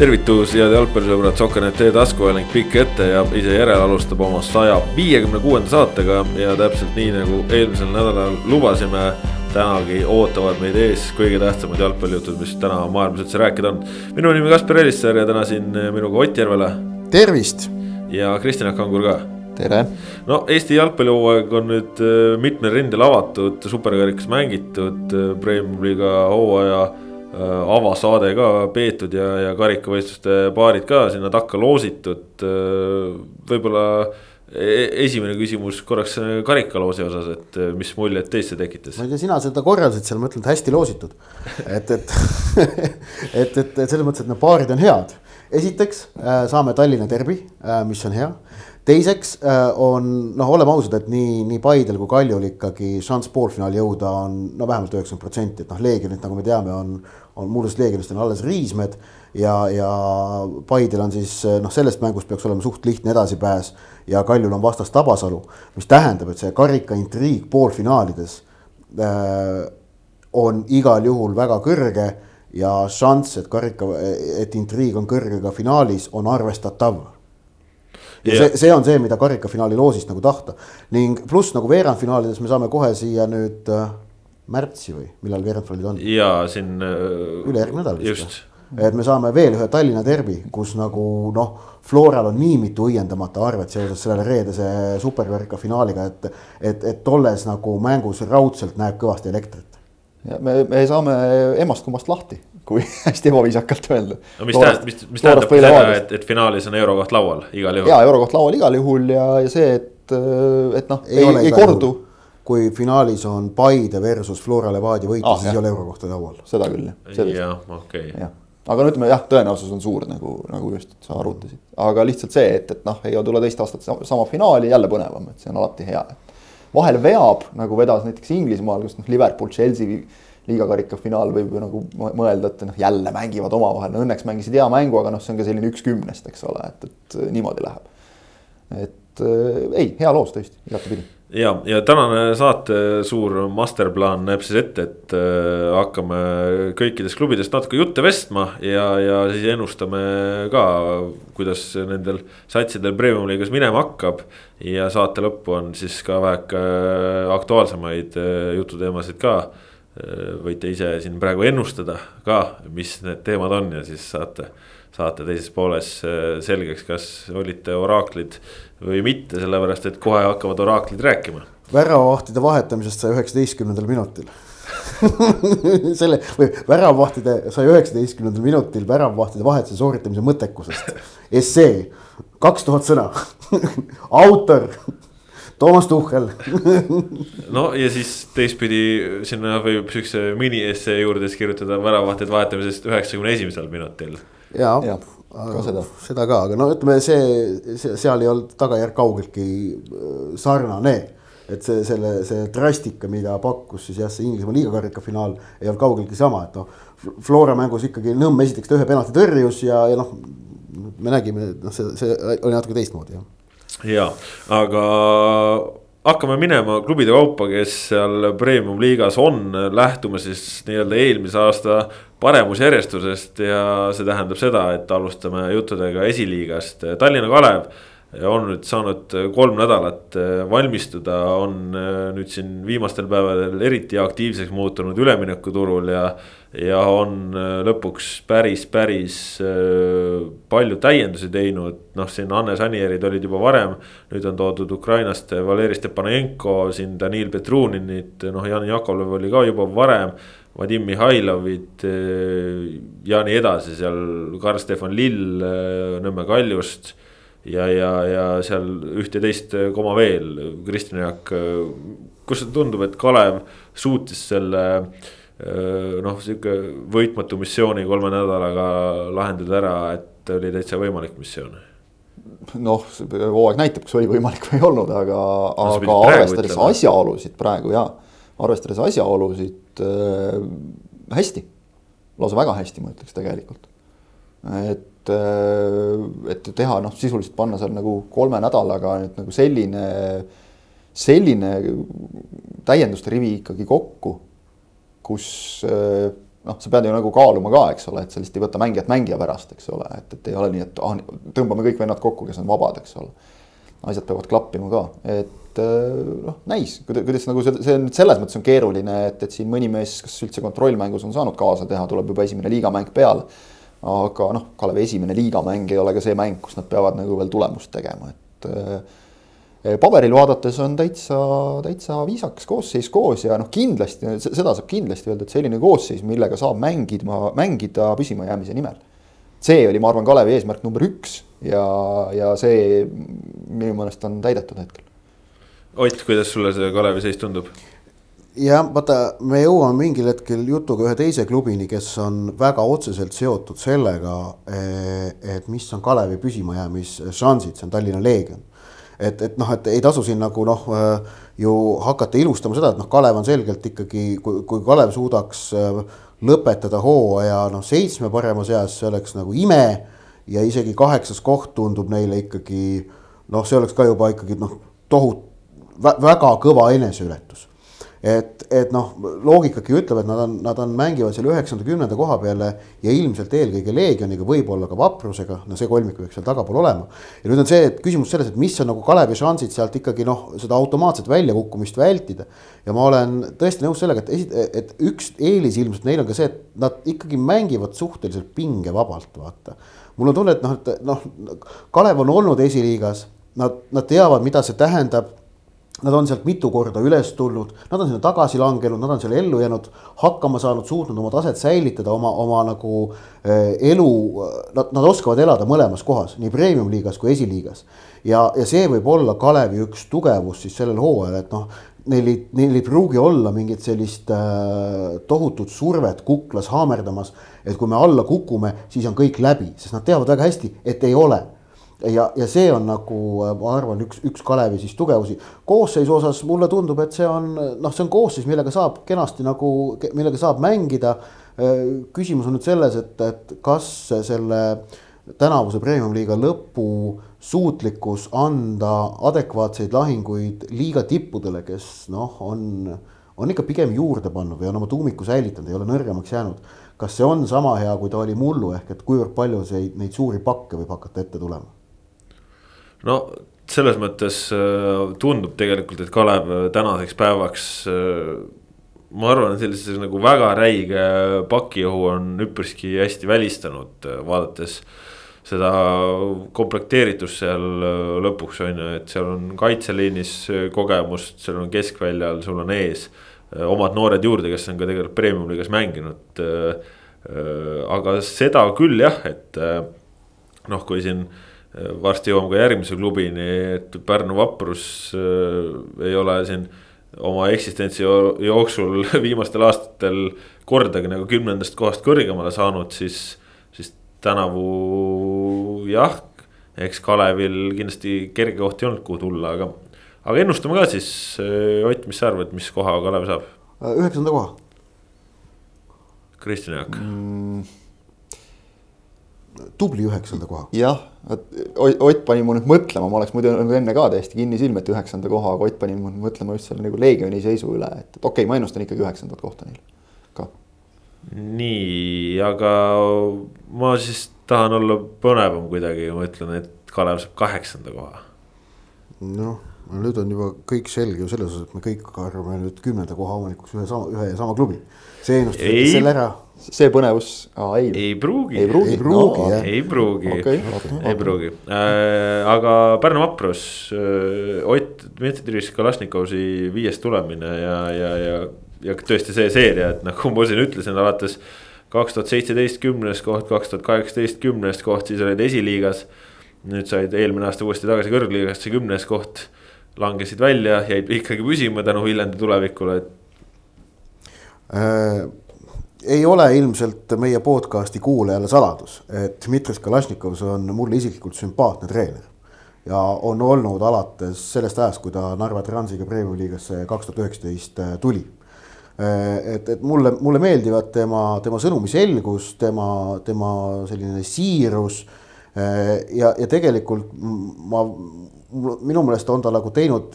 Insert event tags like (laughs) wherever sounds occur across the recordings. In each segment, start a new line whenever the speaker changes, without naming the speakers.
tervitus, head jalgpallisõbrad, Sokkernet e-taskuhääling pikk ette ja ise järele alustab oma saja viiekümne kuuenda saatega ja täpselt nii nagu eelmisel nädalal lubasime. tänagi ootavad meid ees kõige tähtsamad jalgpallijutud, mis täna maailmas üldse rääkida on. minu nimi Kaspar Elisser ja täna siin minuga Ott Järvela.
tervist.
ja Kristjan Kangur ka
tere!
no Eesti jalgpallihooaeg on nüüd äh, mitmel rindel avatud, superkarikas mängitud, äh, Premium-liiga hooaja Äh, avasaade ka peetud ja, ja karikavõistluste paarid ka sinna takka loositud. Äh, võib-olla e-, esimene küsimus korraks karikaloosi osas, et äh, mis muljet teist see tekitas?
ma ei tea, sina seda korraldasid seal, ma ütlen, et hästi loositud. et, et (laughs) et, et, et selles mõttes, et need paarid on head. esiteks saame Tallinna derbi, mis on hea teiseks on noh, oleme ausad, et nii, nii Paidel kui Kaljul ikkagi šanss poolfinaali jõuda on no vähemalt üheksakümmend protsenti, et noh, Leegionit, nagu me teame, on on muudest Leegionist on alles Riismed ja, ja Paidel on siis noh, sellest mängust peaks olema suht lihtne edasipääs ja Kaljul on vastas Tabasalu, mis tähendab, et see karika intriig poolfinaalides äh, on igal juhul väga kõrge ja šanss, et karika, et intriig on kõrge ka finaalis, on arvestatav ja yeah. see, see on see, mida karikafinaali loosist nagu tahta ning pluss nagu veerandfinaalides me saame kohe siia nüüd äh, märtsi või millal veerandfinaalid on?
ja siin.
Äh, ülejärgmine nädal vist. et me saame veel ühe Tallinna derbi, kus nagu noh, Floral on nii mitu õiendamata arvet seoses selle reedese superkarika finaaliga, et, et, et tolles nagu mängus raudselt näeb kõvasti elektrit.
ja me, me saame emast-kummast lahti, kui (laughs) hästi ebaviisakalt öelda.
no mis tähendab, mis, mis tähendabki seda, et, et finaalis on eurokoht laual igal juhul.
ja eurokoht laual igal juhul ja, ja see, et, et noh, ei, ei, ei kordu juhul
kui finaalis on Paide versus Flora Levadia võit ah,, siis ei ole eurokohta laual.
seda küll
jah. jah, okei okay..
aga no ütleme jah, tõenäosus on suur nagu, nagu just sa arvutasid, aga lihtsalt see, et, et noh, ei tule teist aastat sama finaali jälle põnevam, et see on alati hea. vahel veab nagu vedas näiteks Inglismaal, kus noh, Liverpool, Chelsea liigakarika finaal võib ju nagu mõelda, et noh, jälle mängivad omavahel, no õnneks mängisid hea mängu, aga noh, see on ka selline üks kümnest, eks ole, et, et niimoodi läheb. et äh, ei, hea loos tõesti, igatepidi
ja, ja tänane saate suur masterplaan näeb siis ette, et äh, hakkame kõikidest klubidest natuke jutte vestma ja, ja siis ennustame ka, kuidas nendel satsidel premium-liigas minema hakkab. ja saate lõppu on siis ka väheke aktuaalsemaid äh, jututeemasid ka. Äh, võite ise siin praegu ennustada ka, mis need teemad on ja siis saate saate teises pooles äh, selgeks, kas olite oraaklid või mitte, sellepärast et kohe hakkavad oraaklid rääkima.
väravavahtide vahetamisest saja üheksateistkümnendal minutil (laughs) selle või väravavahtide saja üheksateistkümnendal minutil väravavahtide vahetuse sooritamise mõttekusest. essee, kaks tuhat sõna (laughs) autor Toomas Tuhhel (laughs)
no ja siis teistpidi sinna võib siukse mini-essee juurde siis kirjutada väravavahtide vahetamisest üheksakümne esimesel minutil
ja, ja, ka seda. seda ka, aga no ütleme, see, see, seal ei olnud tagajärg kaugeltki äh, sarnane. et see, selle, see drastika, mida pakkus siis jah, see Inglismaa liigakarika finaal ei olnud kaugeltki sama, et noh. Flora mängus ikkagi Nõmm esiteks ta ühe penalti tõrjus ja, ja noh, me nägime, noh, see, see oli natuke teistmoodi jah.
ja, aga hakkame minema klubide kaupa, kes seal premium liigas on, lähtume siis nii-öelda eelmise aasta paremusjärjestusest ja see tähendab seda, et alustame juttudega esiliigast. Tallinna Kalev on nüüd saanud kolm nädalat valmistuda, on nüüd siin viimastel päevadel eriti aktiivseks muutunud üleminekuturul ja. Ja on lõpuks päris, päris palju täiendusi teinud, noh, siin Hannes Anierid olid juba varem. nüüd on toodud Ukrainast Valeri Stepanenko, siin Danil Petruninit, noh, Jan Jakovlev oli ka juba varem Vadim Mihhailovit eh, ja nii edasi seal, Karl-Stefan Lill Nõmme Kaljust. ja, ja, ja seal üht ja teist koma veel, Kristjan Jaak, kus sulle tundub, et Kalev suutis selle eh, noh, sihuke võitmatu missiooni kolme nädalaga lahendada ära, et oli täitsa võimalik missioon.
Noh, hooaeg näitab, kas oli võimalik või ei olnud, aga no,, aga arvestades asjaolusid praegu ja arvestades asjaolusid äh, hästi, lausa väga hästi, ma ütleks tegelikult. et, et teha noh, sisuliselt panna seal nagu kolme nädalaga nüüd nagu selline, selline täienduste rivi ikkagi kokku, kus äh, noh, sa pead ju nagu kaaluma ka, eks ole, et sa lihtsalt ei võta mängijat mängija pärast, eks ole, et, et ei ole nii, et ah, tõmbame kõik vennad kokku, kes on vabad, eks ole. asjad peavad klappima ka, et äh, noh, näis, kuidas nagu see, see nüüd selles mõttes on keeruline, et, et siin mõni mees, kas üldse kontrollmängus on saanud kaasa teha, tuleb juba esimene liigamäng peale. aga noh, Kalevi esimene liigamäng ei ole ka see mäng, kus nad peavad nagu veel tulemust tegema, et Eh, paberil vaadates on täitsa, täitsa viisakas koosseis koos ja noh, kindlasti seda saab kindlasti öelda, et selline koosseis, millega saab mängida, mängida püsimajäämise nimel. see oli, ma arvan, Kalevi eesmärk number üks ja, ja see minu meelest on täidetud hetkel.
Ott, kuidas sulle see Kalevi seis tundub?
jah, vaata, me jõuame mingil hetkel jutuga ühe teise klubini, kes on väga otseselt seotud sellega, eh, et mis on Kalevi püsimajäämisšansid, see on Tallinna Leegion et, et noh, et ei tasu siin nagu noh, äh, ju hakata ilustama seda, et noh, Kalev on selgelt ikkagi, kui, kui Kalev suudaks äh, lõpetada hooaja noh, seitsme parema seas, see oleks nagu ime. ja isegi kaheksas koht tundub neile ikkagi noh, see oleks ka juba ikkagi noh, tohut-, väga kõva eneseületus et, et noh, loogikagi ütleb, et nad on, nad on, mängivad seal üheksanda, kümnenda koha peale ja ilmselt eelkõige Leegioniga, võib-olla ka Vaprusega, no see kolmik peaks seal tagapool olema. ja nüüd on see, küsimus selles, et mis on nagu Kalevi šansid sealt ikkagi noh, seda automaatset väljakukkumist vältida. ja ma olen tõesti nõus sellega, et esi-, et üks eelis ilmselt neil on ka see, et nad ikkagi mängivad suhteliselt pingevabalt, vaata. mul on tunne, et noh, et noh, Kalev on olnud esiliigas, nad, nad teavad, mida see tähendab Nad on sealt mitu korda üles tulnud, nad on sinna tagasi langenud, nad on seal ellu jäänud, hakkama saanud, suutnud oma taset säilitada, oma, oma nagu äh, elu. Nad, nad oskavad elada mõlemas kohas, nii premium-liigas kui esiliigas. ja, ja see võib olla Kalevi üks tugevus siis sellel hooajal, et noh, neil ei, neil ei pruugi olla mingit sellist äh, tohutut survet kuklas haamerdamas. et kui me alla kukume, siis on kõik läbi, sest nad teavad väga hästi, et ei ole ja, ja see on nagu ma arvan, üks, üks Kalevi siis tugevusi. koosseisu osas mulle tundub, et see on noh, see on koosseis, millega saab kenasti nagu, millega saab mängida. küsimus on nüüd selles, et, et kas selle tänavuse premium-liiga lõpu suutlikkus anda adekvaatseid lahinguid liiga tippudele, kes noh, on, on ikka pigem juurde pannud või on oma tuumiku säilitanud, ei ole nõrgemaks jäänud. kas see on sama hea, kui ta oli mullu, ehk et kuivõrd palju see, neid suuri pakke võib hakata ette tulema?
No selles mõttes äh, tundub tegelikult, et Kalev äh, tänaseks päevaks äh, ma arvan, sellises nagu väga räige pakiõhu on üpriski hästi välistanud, vaadates seda komplekteeritust seal lõpuks on ju, et seal on kaitseliinis kogemust, seal on keskväljal, sul on ees omad noored juurde, kes on ka tegelikult premium-liigas mänginud. aga seda küll jah, et noh, kui siin varsti jõuame ka järgmise klubini, et Pärnu vaprus äh, ei ole siin oma eksistentsi jooksul (laughs) viimastel aastatel kordagi nagu kümnendast kohast kõrgemale saanud, siis, siis tänavu jah, eks Kalevil kindlasti kerge koht ei olnud, kuhu tulla, aga, aga ennustame ka siis, äh, Ott, mis sa arvad, mis koha Kalev saab?
üheksanda koha.
Kristjan Jaak mm
tubli üheksanda koha.
jah, Ott pani mu nüüd mõtlema, ma oleks muidu olnud enne ka täiesti kinnisilmi, et üheksanda koha, aga Ott pani mu mõtlema just selle nagu Leegioni seisu üle, et, et okei okay,, ma ennustan ikkagi üheksandat kohta neil ka.
nii, aga ma siis tahan olla põnevam kuidagi, ma ütlen, et Kalev saab kaheksanda koha.
noh, nüüd on juba kõik selge ju selles osas, et me kõik arvame nüüd kümnenda koha omanikuks ühe sama, ühe ja sama klubi. see ennustus ütles selle ära
see põnevus,
ei. ei pruugi.
ei pruugi,
ei pruugi
no,, ei pruugi okay., ei pruugi äh,. aga Pärnu vaprus äh,, Ott Dmitri Kalašnikovsi viies tulemine ja, ja, ja, ja tõesti see seeria, et nagu ma siin ütlesin, alates kaks tuhat seitseteist kümnes koht, kaks tuhat kaheksateist kümnes koht, siis olid esiliigas. nüüd said eelmine aasta uuesti tagasi kõrgliigasse kümnes koht, langesid välja, jäid ikkagi püsima tänu Viljandi tulevikule,
äh ei ole ilmselt meie podcast'i kuulajale saladus, et Dmitri Kalašnikov on mulle isiklikult sümpaatne treener. ja on olnud alates sellest ajast, kui ta Narva Transiga Premium-liigasse kaks tuhat üheksateist äh, tuli. Äh, et, et mulle, mulle meeldivad tema, tema sõnumi selgus, tema, tema selline siirus. Äh, ja, ja tegelikult ma, minu meelest on ta nagu teinud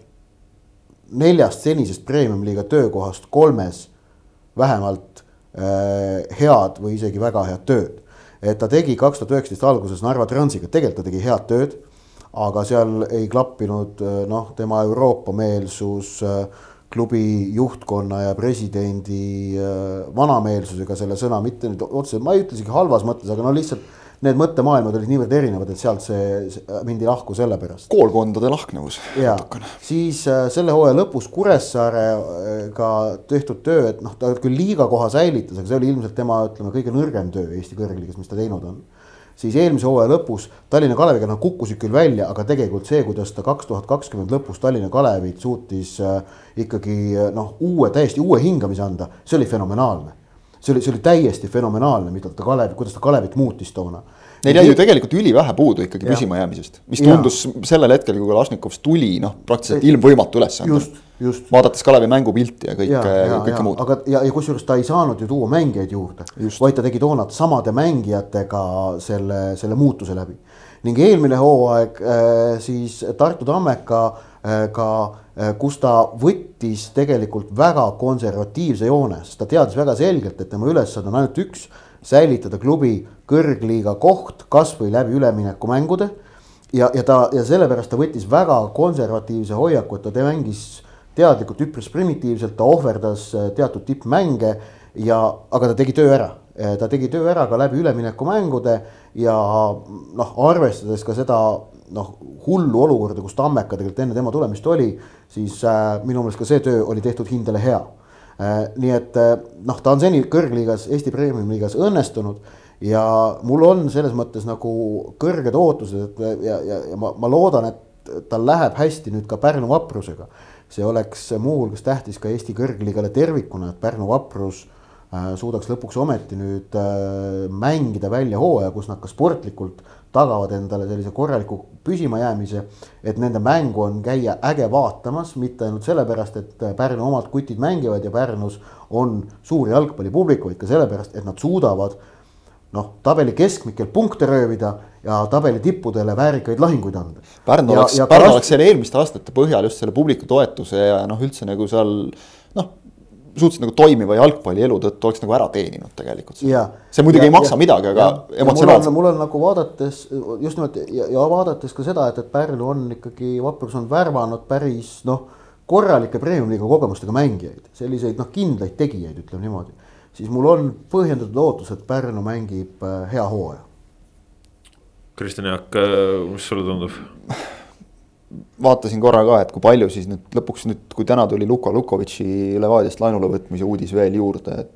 neljast senisest Premium-liiga töökohast kolmes vähemalt head või isegi väga head tööd. et ta tegi kaks tuhat üheksateist alguses Narva Transiga, tegelikult ta tegi head tööd, aga seal ei klappinud noh, tema Euroopa-meelsus klubi juhtkonna ja presidendi vanameelsusega selle sõna, mitte nüüd otseselt, ma ei ütle isegi halvas mõttes, aga no lihtsalt need mõttemaailmad olid niivõrd erinevad, et sealt see, see mindi lahku selle pärast.
koolkondade lahknevus.
ja, siis äh, selle hooaja lõpus Kuressaarega tehtud töö, et noh, ta küll liiga koha säilitas, aga see oli ilmselt tema, ütleme, kõige nõrgem töö Eesti kõrgliigas, mis ta teinud on siis eelmise hooaja lõpus Tallinna Kaleviga nad kukkusid küll välja, aga tegelikult see, kuidas ta kaks tuhat kakskümmend lõpus Tallinna Kalevit suutis äh, ikkagi äh, noh, uue, täiesti uue hingamise anda, see oli fenomenaalne see oli, see oli täiesti fenomenaalne, mida ta Kalev, kuidas ta Kalevit muutis toona.
Neil jäi ju tegelikult ülivähe puudu ikkagi püsimajäämisest, mis tundus ja. sellel hetkel, kui Kalašnikovs tuli, noh, praktiliselt ilmvõimatu ülesanne. vaadates Kalevi mängupilti ja kõike, kõike muud.
aga, ja, ja kusjuures ta ei saanud ju tuua mängijaid juurde, vaid ta tegi toona samade mängijatega selle, selle muutuse läbi. ning eelmine hooaeg äh, siis Tartu Tammeka äh, ka Äh, kus ta võttis tegelikult väga konservatiivse joone, sest ta teadis väga selgelt, et tema ülesanne on ainult üks, säilitada klubi kõrgliiga koht kasvõi läbi üleminekumängude. ja, ja ta ja sellepärast ta võttis väga konservatiivse hoiaku, et ta mängis teadlikult üpris primitiivselt, ta ohverdas äh, teatud tippmänge ja, aga ta tegi töö ära. Äh, ta tegi töö ära ka läbi üleminekumängude ja noh, arvestades ka seda noh, hullu olukorda, kus Tammeka tegelikult enne tema tulemist oli, siis äh, minu meelest ka see töö oli tehtud hindele hea äh,. nii et äh, noh, ta on seni kõrgliigas, Eesti Premium-liigas õnnestunud ja mul on selles mõttes nagu kõrged ootused, et ja, ja, ja ma, ma loodan, et tal läheb hästi nüüd ka Pärnu vaprusega. see oleks muuhulgas tähtis ka Eesti kõrgliigale tervikuna, et Pärnu vaprus äh, suudaks lõpuks ometi nüüd äh, mängida välja hooaja, kus nad ka sportlikult tagavad endale sellise korraliku püsimajäämise. et nende mängu on käia äge vaatamas, mitte ainult sellepärast, et Pärnu omad kutid mängivad ja Pärnus on suur jalgpallipublik, vaid ka sellepärast, et nad suudavad noh, tabeli keskmikel punkte röövida ja tabeli tippudele väärikaid lahinguid anda.
Pärnu oleks, Pärnu oleks selle eelmiste aastate põhjal just selle publiku toetuse ja noh, üldse nagu seal noh suhteliselt nagu toimiva jalgpallielu tõttu oleks nagu ära teeninud tegelikult. see muidugi ja, ei maksa ja, midagi, aga emotsionaalselt.
mul on nagu vaadates just nimelt ja, ja vaadates ka seda, et, et Pärnu on ikkagi, Vaprus on värvanud päris noh, korralike premium-liiga kogemustega mängijaid, selliseid noh, kindlaid tegijaid, ütleme niimoodi. siis mul on põhjendatud ootus, et Pärnu mängib äh, hea hooaja.
Kristjan Jaak, äh, mis sulle tundub? (laughs)
vaatasin korra ka, et kui palju siis nüüd lõpuks nüüd, kui täna tuli Luka Lukovitši Levadiast laenule võtmise uudis veel juurde, et.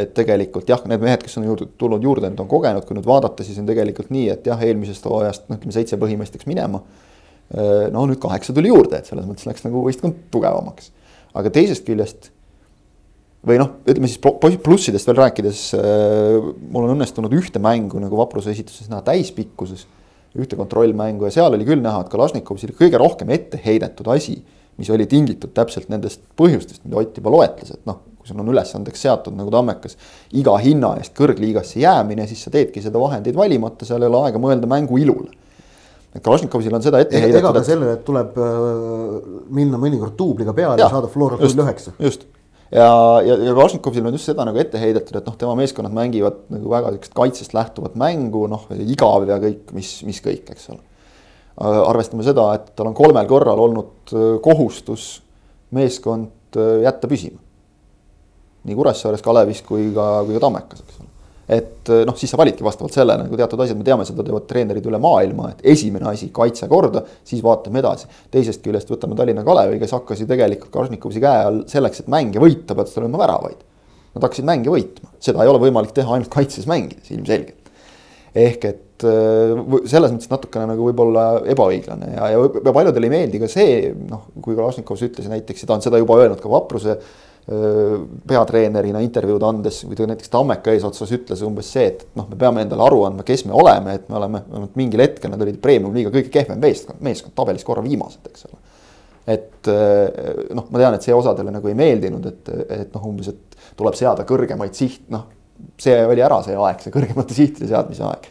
et tegelikult jah, need mehed, kes on juurde tulnud juurde, need on kogenud, kui nüüd vaadata, siis on tegelikult nii, et jah, eelmisest hooajast noh, ütleme seitse põhimeest läks minema. no nüüd kaheksa tuli juurde, et selles mõttes läks nagu võistkond tugevamaks. aga teisest küljest või noh, ütleme siis plussidest veel rääkides, mul on õnnestunud ühte mängu nagu Vapruse esituses näha täispikkuses ühte kontrollmängu ja seal oli küll näha, et Kalašnikovil oli kõige rohkem ette heidetud asi, mis oli tingitud täpselt nendest põhjustest, mida Ott juba loetles, et noh, kui sul on ülesandeks seatud nagu Tammekas iga hinna eest kõrgliigasse jäämine, siis sa teedki seda vahendeid valimata, seal ei ole aega mõelda mängu ilule. Kalašnikovil on seda ette heidetud.
ega ka sellele, et tuleb äh, minna mõnikord duubliga peale ja, ja saada Flora null üheksa.
just, ja, ja, ja Kalašnikovil on just seda nagu ette heidetud, et noh, tema meeskonnad mängivad nagu väga sihukest kaitsest lähtuvat mängu, noh igav ja kõik, mis, mis kõik, eks ole. arvestame seda, et tal on kolmel korral olnud äh, kohustus meeskond äh, jätta püsima. nii Kuressaares, Kalevis kui ka, kui ka Tammekas, eks ole et eh, noh, siis sa validki vastavalt sellele nagu teatud asjad, me teame, seda teevad treenerid üle maailma, et esimene asi, kaitse korda, siis vaatame edasi. teisest küljest võtame Tallinna Kalevi, kes hakkas ju tegelikult Karžnikovsi käe all selleks, et mänge võita, pead sa olema väravaid. Nad hakkasid mänge võitma, seda ei ole võimalik teha ainult kaitses mängides ilmselgelt. ehk et eh, selles mõttes natukene nagu võib-olla ebaõiglane ja, ja paljudele ei meeldi ka see, noh, kui Karžnikovs ütles näiteks ja ta on seda juba öelnud ka Vapruse peatreenerina intervjuud andes või ta näiteks Tammeka eesotsas ütles umbes see, et noh, me peame endale aru andma, kes me oleme, et me oleme, vähemalt mingil hetkel nad olid premium-liiga kõige kehvem meeskond, meeskond tabelis korra viimased, eks ole. et noh, ma tean, et see osadele nagu ei meeldinud, et, et noh, umbes, et tuleb seada kõrgemaid siht, noh. see oli ära see aeg, see kõrgemate sihtide seadmise aeg.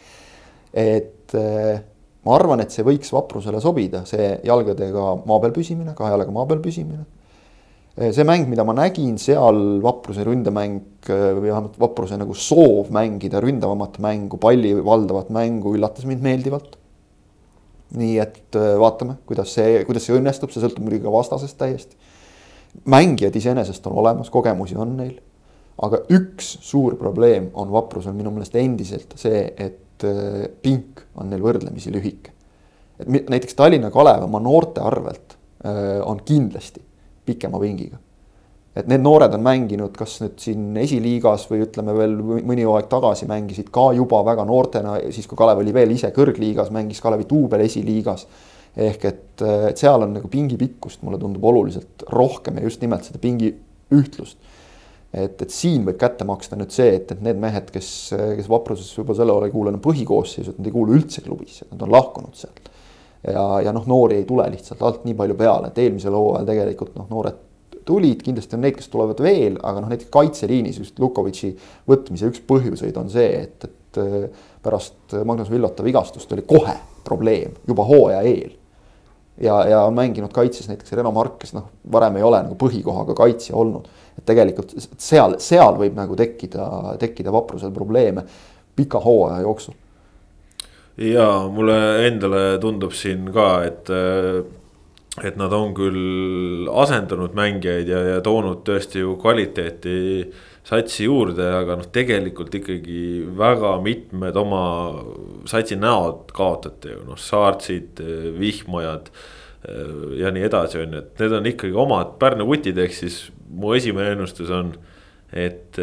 et ma arvan, et see võiks vaprusele sobida, see jalgadega maa peal püsimine, kahe jalaga maa peal püsimine see mäng, mida ma nägin seal, Vapruse ründemäng või vähemalt Vapruse nagu soov mängida ründavamat mängu, palli valdavat mängu üllatas mind meeldivalt. nii et vaatame, kuidas see, kuidas see õnnestub, see sõltub muidugi ka vastasest täiesti. mängijad iseenesest on olemas, kogemusi on neil. aga üks suur probleem on Vaprusel minu meelest endiselt see, et pink on neil võrdlemisi lühike. et näiteks Tallinna Kalev oma noorte arvelt on kindlasti pikema vingiga. et need noored on mänginud, kas nüüd siin esiliigas või ütleme veel mõni aeg tagasi mängisid ka juba väga noortena, siis kui Kalev oli veel ise kõrgliigas, mängis Kalevi duubel esiliigas. ehk et, et seal on nagu pingi pikkust, mulle tundub oluliselt rohkem ja just nimelt seda pingi ühtlust et, et siin võib kätte maksta nüüd see, et, et need mehed, kes, kes Vapruses võib-olla selle hooaja ei kuulu enam põhikoosseisu, et nad ei kuulu üldse klubisse, nad on lahkunud sealt ja, ja noh, noori ei tule lihtsalt alt nii palju peale, et eelmisel hooajal tegelikult noh, noored tulid, kindlasti on neid, kes tulevad veel, aga noh, näiteks kaitseliinis just Lukovitši võtmise üks põhjuseid on see, et, et äh, pärast Magnus Villota vigastust oli kohe probleem juba hooaja eel. ja, ja on mänginud kaitses näiteks Reno Mark, kes noh, varem ei ole nagu põhikohaga kaitsja olnud. et tegelikult seal, seal võib nagu tekkida, tekkida vaprusel probleeme pika hooaja jooksul
ja mulle endale tundub siin ka, et, et nad on küll asendanud mängijaid ja, ja toonud tõesti ju kvaliteeti satsi juurde, aga noh, tegelikult ikkagi väga mitmed oma satsi näod kaotati ju. Noh, Saartsid, Vihmajad ja nii edasi, on ju, et need on ikkagi omad Pärnu kutid, ehk siis mu esimene ennustus on, et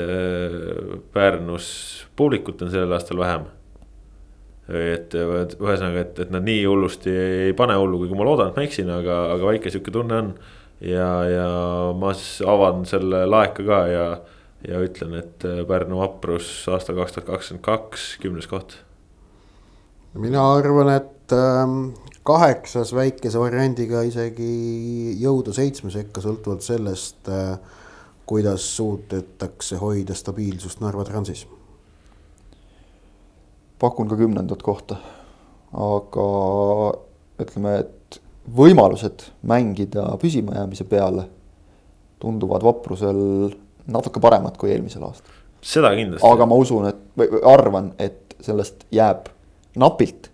Pärnus publikut on sellel aastal vähem et ühesõnaga, et, et nad nii hullusti ei pane hullu, kuigi ma loodan, et ma eksin, aga, aga väike sihuke tunne on. ja, ja ma siis avan selle laeka ka ja, ja ütlen, et Pärnu vaprus aastal kaks tuhat kakskümmend kaks, kümnes koht.
mina arvan, et ähm, kaheksas väikese variandiga isegi jõuda seitsme sekka, sõltuvalt sellest äh,, kuidas suudetakse hoida stabiilsust Narva Transis
pakun ka kümnendat kohta. aga ütleme, et võimalused mängida püsimajäämise peale tunduvad vaprusel natuke paremad kui eelmisel aastal.
seda kindlasti.
aga ma usun, et või arvan, et sellest jääb napilt,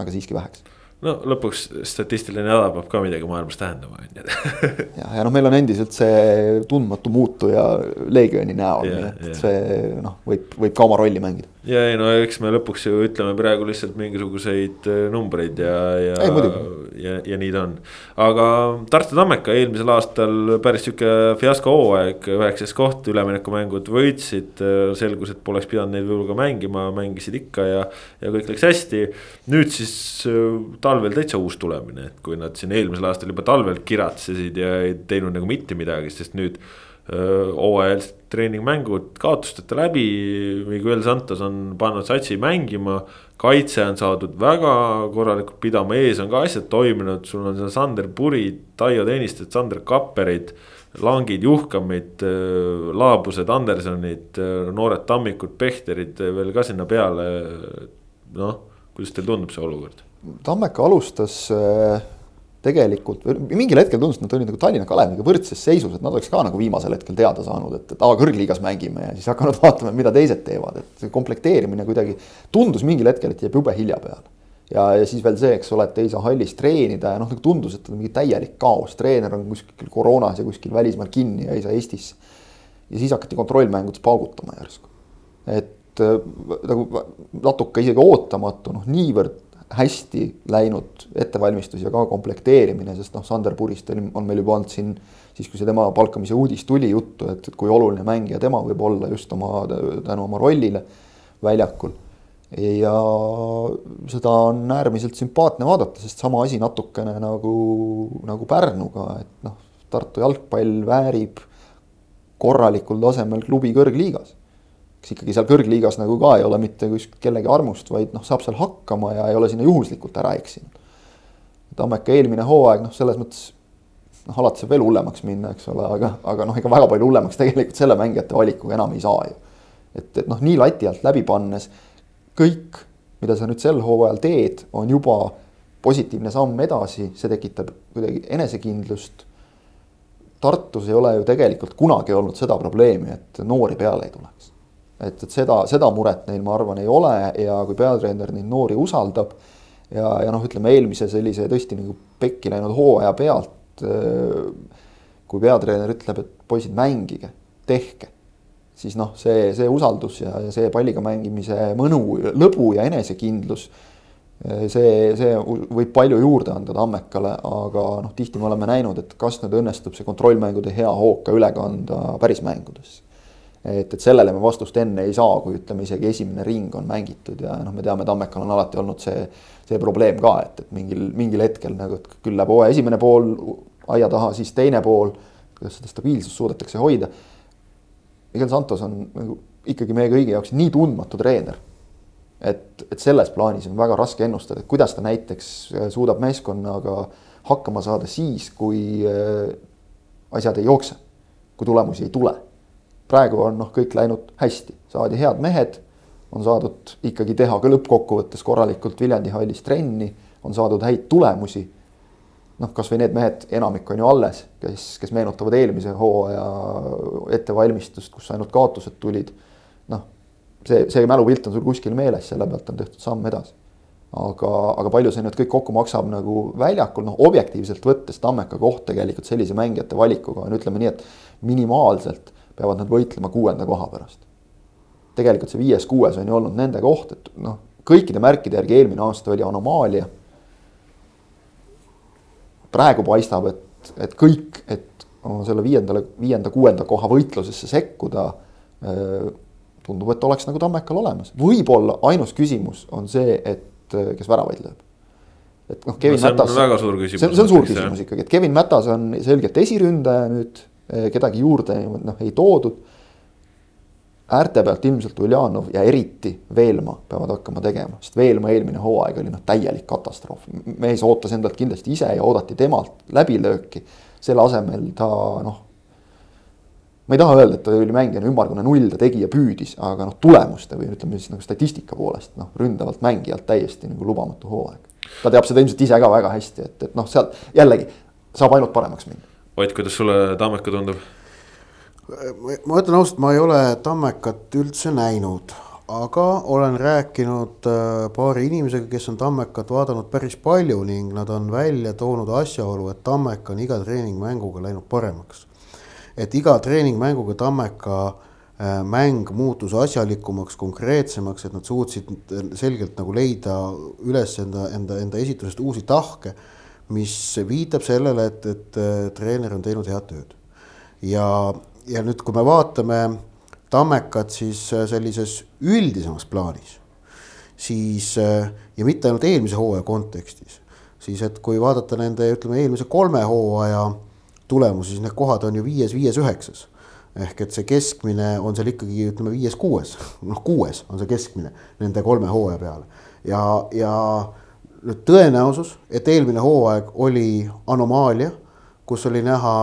aga siiski väheks
no lõpuks statistiline nädal peab ka midagi maailmas tähendama, on
ju. (laughs) ja, ja noh, meil on endiselt see tundmatu muutuja Leegioni näol, nii et ja. see noh, võib, võib ka oma rolli mängida.
ja ei no eks me lõpuks ju ütleme praegu lihtsalt mingisuguseid äh, numbreid ja, ja. ja, ja nii ta on. aga Tartu Tammeka eelmisel aastal päris sihuke fiasko hooaeg, üheksas koht, üleminekumängud võitsid. Äh, selgus, et poleks pidanud neid võib-olla ka mängima, mängisid ikka ja, ja kõik läks hästi. nüüd siis äh, talvel täitsa uus tulemine, et kui nad siin eelmisel aastal juba talvel kiratsesid ja ei teinud nagu mitte midagi, sest nüüd hooajalised treeningmängud kaotusteta läbi. Miguel Santos on pannud satsi mängima, kaitse on saadud väga korralikult pidama, ees on ka asjad toiminud, sul on seal Sander Purid, Taio Tõnistet, Sander Kapperid. Langid, Juhkamid, Laabused, Andersonid, noored Tammikud, Pehterid veel ka sinna peale. noh, kuidas teile tundub see olukord?
Tammeka alustas äh, tegelikult mingil hetkel tundus, et nad olid nagu Tallinna Kaleviga võrdses seisus, et nad oleks ka nagu viimasel hetkel teada saanud, et, et aa, kõrgliigas mängime ja siis hakanud (laughs) vaatama, mida teised teevad, et see komplekteerimine kuidagi tundus mingil hetkel, et jääb jube hilja peale. ja, ja siis veel see, eks ole, et ei saa hallis treenida ja noh, nagu tundus, et on mingi täielik kaos, treener on kuskil koroonas ja kuskil välismaal kinni ja ei saa Eestisse. ja siis hakati kontrollmängudes paugutama järsku. et äh, nagu natuke isegi ootamatu, noh niivõrd hästi läinud ettevalmistus ja ka komplekteerimine, sest noh, Sander Purist on meil juba olnud siin siis, kui see tema palkamise uudis tuli juttu, et kui oluline mängija tema võib olla just oma, tänu oma rollile väljakul. ja seda on äärmiselt sümpaatne vaadata, sest sama asi natukene nagu, nagu Pärnuga, et noh, Tartu jalgpall väärib korralikul tasemel klubi kõrgliigas kes ikkagi seal kõrgliigas nagu ka ei ole mitte kuskilt kellegi armust, vaid noh, saab seal hakkama ja ei ole sinna juhuslikult ära eksinud. Tammeka eelmine hooaeg noh, selles mõttes noh, alati saab veel hullemaks minna, eks ole, aga, aga noh, ega väga palju hullemaks tegelikult selle mängijate valikuga enam ei saa ju. et, et noh, nii lati alt läbi pannes kõik, mida sa nüüd sel hooajal teed, on juba positiivne samm edasi, see tekitab kuidagi enesekindlust. Tartus ei ole ju tegelikult kunagi olnud seda probleemi, et noori peale ei tuleks. Et, et seda, seda muret neil, ma arvan, ei ole ja kui peatreener neid noori usaldab ja, ja noh, ütleme eelmise sellise tõesti nagu pekki läinud hooaja pealt. kui peatreener ütleb, et poisid, mängige, tehke, siis noh, see, see usaldus ja, ja see palliga mängimise mõnu, lõbu ja enesekindlus see, see võib palju juurde anda Tammekale, aga noh, tihti me oleme näinud, et kas nüüd õnnestub see kontrollmängude hea hoog ka üle kanda päris mängudesse. Et, et sellele me vastust enne ei saa, kui ütleme isegi esimene ring on mängitud ja noh, me teame, Tammekal on alati olnud see, see probleem ka, et, et mingil, mingil hetkel nagu, et küll läheb hooaja esimene pool aia taha, siis teine pool, kuidas seda stabiilsust suudetakse hoida. Miguel Santos on nagu ikkagi meie kõigi jaoks nii tundmatu treener et, et selles plaanis on väga raske ennustada, et kuidas ta näiteks äh, suudab meeskonnaga hakkama saada siis, kui äh, asjad ei jookse, kui tulemusi ei tule. Praegu on noh, kõik läinud hästi, saadi head mehed, on saadud ikkagi teha ka lõppkokkuvõttes korralikult Viljandi hallis trenni, on saadud häid tulemusi. noh, kasvõi need mehed, enamik on ju alles, kes, kes meenutavad eelmise hooaja ettevalmistust, kus ainult kaotused tulid. noh see, see mälupilt on sul kuskil meeles, selle pealt on tehtud samm edasi. aga, aga palju see nüüd kõik kokku maksab nagu väljakul, noh objektiivselt võttes Tammeka koht tegelikult sellise mängijate valikuga on, ütleme nii, et minimaalselt peavad nad võitlema kuuenda koha pärast. tegelikult see viies-kuues on ju olnud nende koht, et noh, kõikide märkide järgi eelmine aasta oli anomaalia. praegu paistab, et, et kõik, et selle viiendale, viienda-kuuenda koha võitlusesse sekkuda tundub, et oleks nagu Tammekal olemas, võib-olla ainus küsimus on see, et kes väravaid lööb. et noh, Kevin
no, see
Mätas.
väga suur küsimus.
see, see on suur küsimus ikkagi, et Kevin Mätas on selgelt esiründaja nüüd, kedagi juurde noh ei toodud. äärte pealt ilmselt Uljanov ja eriti Veelma peavad hakkama tegema, sest Veelma eelmine hooaeg oli noh, täielik katastroof. mees ootas endalt kindlasti ise ja oodati temalt läbilööki. selle asemel ta noh ma ei taha öelda, et ta oli mängijana ümmargune null, ta tegi ja püüdis, aga noh, tulemuste või ütleme siis nagu statistika poolest noh, ründavalt mängijalt täiesti nagu lubamatu hooaeg. ta teab seda ilmselt ise ka väga hästi, et, et noh, sealt jällegi saab ainult paremaks minna.
Ott, kuidas sulle Tammeka tundub?
ma ütlen ausalt, ma ei ole Tammekat üldse näinud, aga olen rääkinud äh, paari inimesega, kes on Tammekat vaadanud päris palju ning nad on välja toonud asjaolu, et Tammek on iga treeningmänguga läinud paremaks et iga treeningmänguga Tammeka äh, mäng muutus asjalikumaks, konkreetsemaks, et nad suutsid selgelt nagu leida üles enda, enda, enda esitusest uusi tahke, mis viitab sellele, et, et äh, treener on teinud head tööd. ja, ja nüüd, kui me vaatame Tammekat siis äh, sellises üldisemas plaanis, siis ja mitte ainult eelmise hooaja kontekstis, siis et kui vaadata nende, ütleme eelmise kolme hooaja tulemusi, siis need kohad on ju viies, viies, üheksas. ehk et see keskmine on seal ikkagi ütleme viies-kuues, (laughs) noh kuues on see keskmine nende kolme hooaja peale. ja, ja nüüd tõenäosus, et eelmine hooaeg oli anomaalia, kus oli näha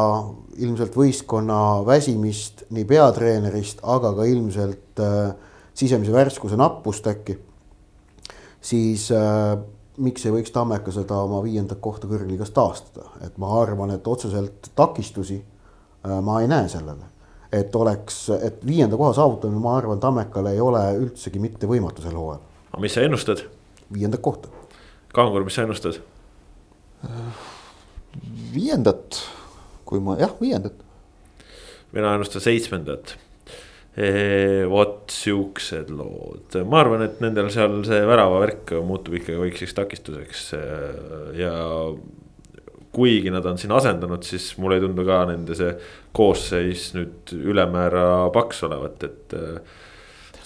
ilmselt võistkonna väsimist nii peatreenerist, aga ka ilmselt äh, sisemise värskuse nappust äkki. siis äh, miks ei võiks Tammeka seda oma viiendat kohta kõrgliigas taastada, et ma arvan, et otseselt takistusi äh, ma ei näe sellele. et oleks, et viienda koha saavutamine, ma arvan, Tammekale ei ole üldsegi mitte võimatu sel hooajal.
aga mis sa ennustad?
viiendat kohta.
Kangur, mis sa ennustad?
viiendat, kui ma jah, viiendat.
mina ennustan seitsmendat vot siuksed lood, ma arvan, et nendel seal see väravavärk muutub ikkagi väikseks takistuseks ja kuigi nad on siin asendanud, siis mulle ei tundu ka nende see koosseis nüüd ülemäära paks olevat, et.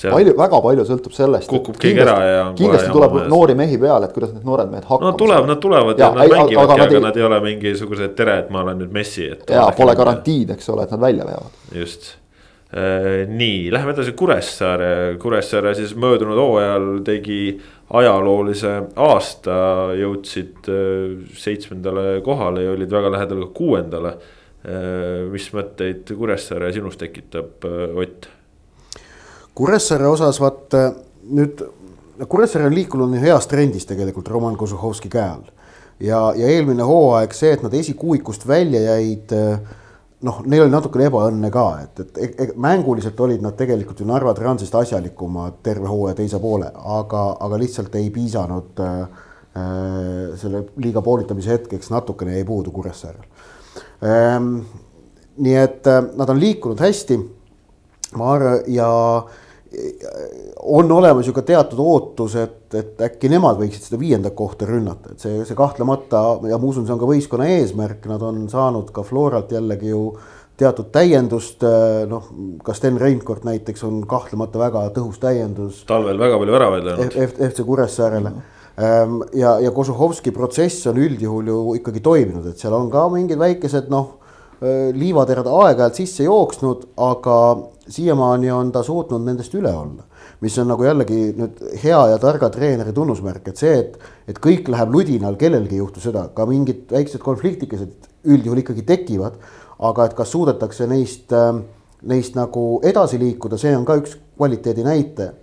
Palju, väga palju sõltub sellest.
kukub keegi ära ja.
kindlasti tuleb mees. noori mehi peale, et kuidas need noored mehed hakkama
no tuleb, nad tulevad ja, ja nad mängivadki, aga, aga nad ei ole mingisugused tere, et ma olen nüüd Messi, et.
ja pole garantiid, eks ole, et nad välja veavad.
just Äh, nii, läheme edasi Kuressaare, Kuressaare siis möödunud hooajal tegi ajaloolise aasta, jõudsid äh, seitsmendale kohale ja olid väga lähedal ka kuuendale. Äh, mis mõtteid Kuressaare sinus tekitab, Ott?
Kuressaare osas vaat nüüd, Kuressaare on liikunud heas trendis tegelikult Roman Kozuhovski käe all. ja, ja eelmine hooaeg see, et nad esikuuikust välja jäid noh, neil oli natukene ebaõnne ka, et, et e, e, mänguliselt olid nad tegelikult ju Narva Transist asjalikumad terve hooaja teise poole, aga, aga lihtsalt ei piisanud äh, äh selle liiga poolitamise hetkeks, natukene jäi puudu Kuressaarel ähm,. nii et äh, nad on liikunud hästi. Ma arvan ja on olemas ju ka teatud ootus, et, et äkki nemad võiksid seda viiendat kohta rünnata, et see, see kahtlemata ja ma usun, see on ka võistkonna eesmärk, nad on saanud ka Floralt jällegi ju teatud täiendust, noh, ka Sten Reinkord näiteks on kahtlemata väga tõhus täiendus.
talvel väga palju väravaid löönud.
FC Kuressaarele mm. -hmm. ja, ja Kožuhovski protsess on üldjuhul ju ikkagi toiminud, et seal on ka mingid väikesed noh, liivaterad aeg-ajalt sisse jooksnud, aga siiamaani on ta suutnud nendest üle olla. mis on nagu jällegi nüüd hea ja targa treeneri tunnusmärk, et see, et, et kõik läheb ludinal, kellelgi ei juhtu seda, ka mingid väiksed konfliktikesed üldjuhul ikkagi tekivad. aga et kas suudetakse neist, ähm, neist nagu edasi liikuda, see on ka üks kvaliteedi näitaja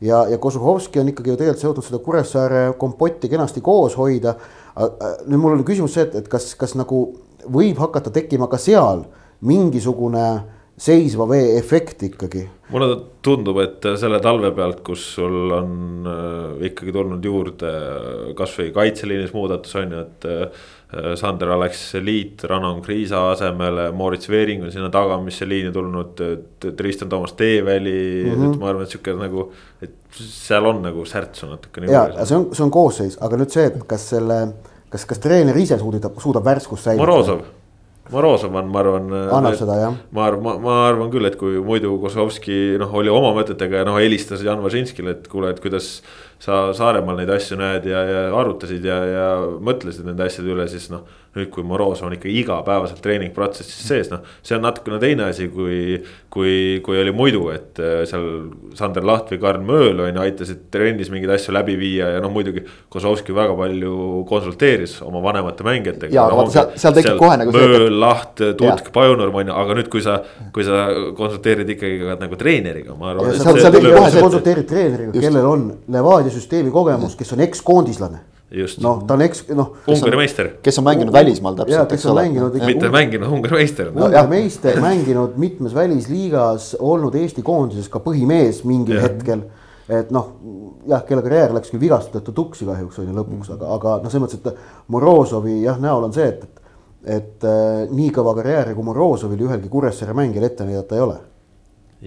ja, ja Kozuhovski on ikkagi ju tegelikult suutnud seda Kuressaare kompotti kenasti koos hoida. nüüd mul on küsimus see, et, et kas, kas nagu võib hakata tekkima ka seal mingisugune seisva vee efekt ikkagi.
mulle tundub, et selle talve pealt, kus sul on äh, ikkagi tulnud juurde kasvõi kaitseliinis muudatus on ju, et äh,. Sander Alex Liit Ranon Kriisa asemele, Moritz Veering on sinna tagamisse liini tulnud, Tristan Toomas Teeväli mm, -hmm. et ma arvan, et sihuke nagu, et seal on nagu särtsu natukene.
ja see on, see on koosseis, aga nüüd see, et kas selle, kas, kas treener ise suudab, suudab värskust säilitada?
Morozov Morozov on, ma arvan.
Äh, annab seda jah.
ma arvan, ma, ma arvan küll, et kui muidu Kozlovski noh, oli oma mõtetega ja noh, helistas Jan Važinskile, et kuule, et kuidas sa Saaremaal neid asju näed ja, ja arutasid ja, ja mõtlesid nende asjade üle, siis noh. nüüd, kui Morozov on ikka igapäevaselt treeningprotsessis sees, noh, see on natukene teine asi, kui, kui, kui oli muidu, et äh, seal Sander Laht või Karl Mööl on ju aitasid trennis mingeid asju läbi viia ja noh, muidugi. Kozlovski väga palju konsulteeris oma vanemate mängijatega.
ja, aga vaata seal, seal tekib kohe nagu.
Mööl, Laht, Tutk, Pajunurm on ju, aga nüüd, kui sa, kui sa konsulteerid ikkagi ka nagu treeneriga, ma arvan.
sa konsulteerid treeneriga, kellel on Levadia süsteemi kogemus, kes on ekskoondislane. noh, ta on eks-, noh.
Ungari meister.
kes on mänginud välismaal täpselt,
eks ole. mitte mänginud, Ungari meister.
Ungari meister, mänginud mitmes välisliigas, olnud Eesti koondises ka põhimees mingil ja. hetkel et noh, jah, kelle karjäär läks küll vigastatud tuksi kahjuks on ju lõpuks, aga, aga noh, selles mõttes, et Morozovi jah, näol on see, et, et, et äh, nii kõva karjääri kui Morozovil ühelgi Kuressaare mängijal ette näidata ei ole.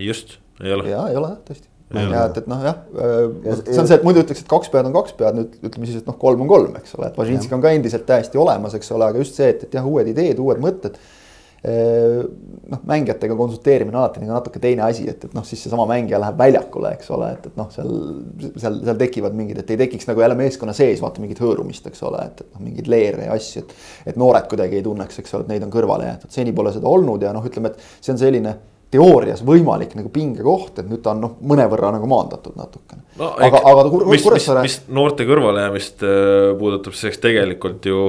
just, ei ole.
ja ei ole jah, tõesti ja et, et noh, jah, äh, see on see, et muidu ütleks, et kaks pead on kaks pead, nüüd ütleme siis, et noh, kolm on kolm, eks ole, et Važinski on ka endiselt täiesti olemas, eks ole, aga just see, et, et jah, uued ideed, uued mõtted. Äh, noh, mängijatega konsulteerimine on alati nagu natuke teine asi, et, et noh, siis seesama mängija läheb väljakule, eks ole, et, et noh, seal, seal, seal tekivad mingid, et ei tekiks nagu jälle meeskonna sees vaata mingit hõõrumist, eks ole, et, et noh, mingeid leere ja asju, et. et noored kuidagi ei tunneks, eks ole, et neid on kõrvale jäetud, seni pole seda olnud ja noh, ütleme, et see on selline teoorias võimalik nagu pingekoht, et nüüd ta on noh, mõnevõrra nagu maandatud natukene
no,. aga, aga kur, mis, Kuressaare. mis noorte kõrvalejäämist äh, puudutab, siis eks tegelikult ju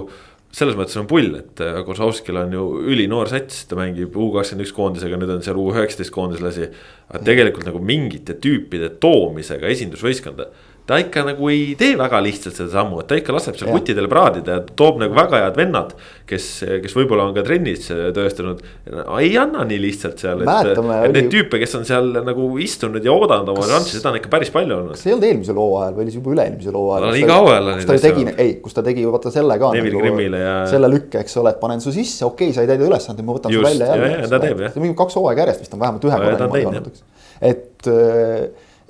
selles mõttes on pull, et äh, Kozlovskil on ju ülinoor sats, ta mängib U kakskümmend üks koondisega, nüüd on seal U üheksateist koondislasi. aga tegelikult nagu mingite tüüpide toomisega esindusvõistkonda ta ikka nagu ei tee väga lihtsalt seda sammu, et ta ikka laseb seal kuttidel praadida ja toob nagu väga head vennad. kes, kes võib-olla on ka trennis tõestanud, ei anna nii lihtsalt seal, et, et oli... neid tüüpe, kes on seal nagu istunud ja oodanud oma šanssi, seda on ikka päris palju olnud.
kas see ei olnud eelmisel hooajal või oli see juba üle-eelmisel hooajal?
no iga hooajal
on neid asju. ei, kus ta tegi vaata selle ka.
Nagu,
ja... selle lükke, eks ole, et panen su sisse, okei okay,, sa ei täida ülesandeid, ma võtan Just, su välja jälle.
ta teeb jah.
mingi kaks hooaega järjest vist on vähemalt ühe korra niimoodi olnud, eks. et,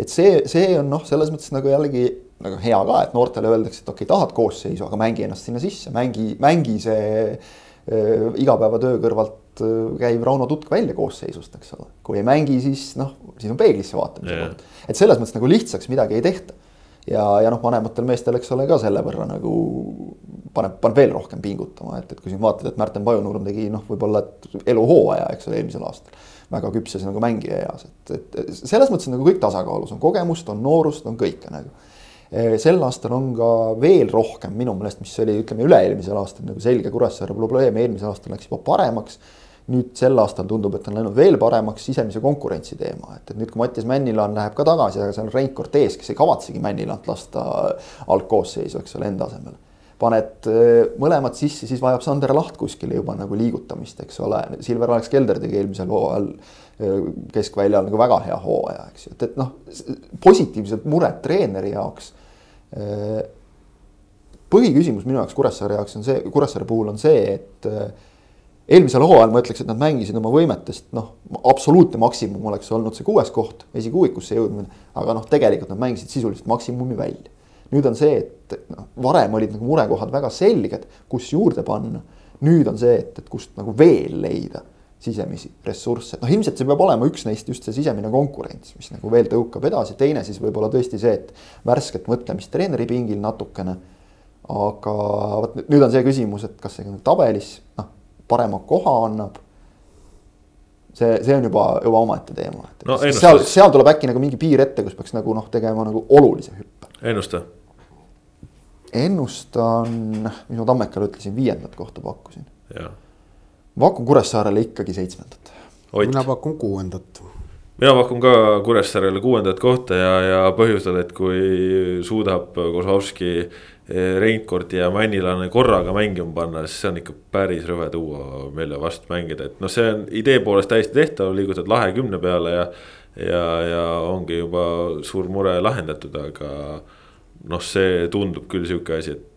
et see, see on noh, selles mõttes nagu jällegi nagu hea ka, et noortele öeldakse, et okei okay,, tahad koosseisu, aga mängi ennast sinna sisse, mängi, mängi see äh, igapäevatöö kõrvalt äh, käiv Rauno Tutk välja koosseisust, eks ole. kui ei mängi, siis noh, siis on peeglisse vaatamise yeah. koht. et selles mõttes nagu lihtsaks midagi ei tehta. ja, ja noh, vanematel meestel, eks ole, ka selle võrra nagu paneb, paneb veel rohkem pingutama, et, et kui siin vaatad, et Märten Pajunurm tegi noh, võib-olla eluhooaja, eks ole, eelmisel aastal väga küpses nagu mängija eas, et, et selles mõttes nagu kõik tasakaalus, on kogemust, on noorust, on kõike nagu sel aastal on ka veel rohkem minu meelest, mis oli, ütleme üle-eelmisel aastal nagu selge Kuressaare probleem, eelmisel aastal läks juba paremaks. nüüd sel aastal tundub, et on läinud veel paremaks sisemise konkurentsi teema, et, et nüüd, kui Mattias Männilaan läheb ka tagasi, aga seal on Rein Cortez, kes ei kavatsegi Männilant lasta algkoosseisu, eks ole, enda asemele paned äh, mõlemad sisse, siis vajab Sander Laht kuskile juba nagu liigutamist, eks ole. Silver Alex Kelder tegi eelmisel hooajal äh, keskväljal nagu väga hea hooaja, eks ju, et, et noh, positiivsed mured treeneri jaoks. Äh, põhiküsimus minu jaoks Kuressaare jaoks on see, Kuressaare puhul on see, et eelmisel hooajal ma ütleks, et nad mängisid oma võimetest, noh, absoluutne maksimum oleks olnud see kuues koht, esikuuikusse jõudmine. aga noh, tegelikult nad mängisid sisuliselt maksimumi välja nüüd on see, et noh, varem olid nagu murekohad väga selged, kus juurde panna. nüüd on see, et, et kust nagu veel leida sisemisi ressursse, noh ilmselt see peab olema üks neist just see sisemine konkurents, mis nagu veel tõukab edasi, teine siis võib-olla tõesti see, et värsket mõtlemist treeneri pingil natukene. aga vot nüüd on see küsimus, et kas see nagu tabelis noh, parema koha annab see, see on juba, juba omaette teema, et no, seal, seal tuleb äkki nagu mingi piir ette, kus peaks nagu noh, tegema nagu olulise hüppe.
ennusta
ennustan, mis ma Tammekale ütlesin, viiendat kohta pakkusin. ma pakun Kuressaarele ikkagi seitsmendat.
mina pakun kuuendat.
mina pakun ka Kuressaarele kuuendat kohta ja, ja põhjusel, et kui suudab Kozlovski eh, Reinkordi ja Männilane korraga mängima panna, siis see on ikka päris rõve tuua meile vastu mängida, et noh, see on idee poolest täiesti tehtav, liigutad lahe kümne peale ja. ja, ja ongi juba suur mure lahendatud, aga noh, see tundub küll sihuke asi, et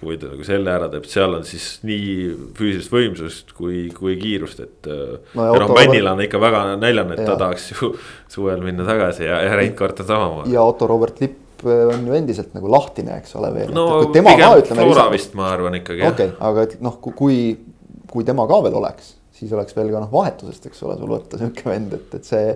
kui ta nagu selle ära teeb, seal on siis nii füüsilist võimsust kui, kui kiirust, et äh, no,. ja noh, Männil on ikka väga näljane, et ja. ta tahaks ju (laughs) suvel minna tagasi ja, ja Reinkart on samamoodi.
ja Otto Robert Lipp äh, on ju endiselt nagu lahtine, eks ole veel.
no pigem Flora vist ma arvan ikkagi.
okei okay,, aga et noh, kui, kui tema ka veel oleks, siis oleks veel ka noh, vahetusest, eks ole, sul võtta sihuke vend, et, et see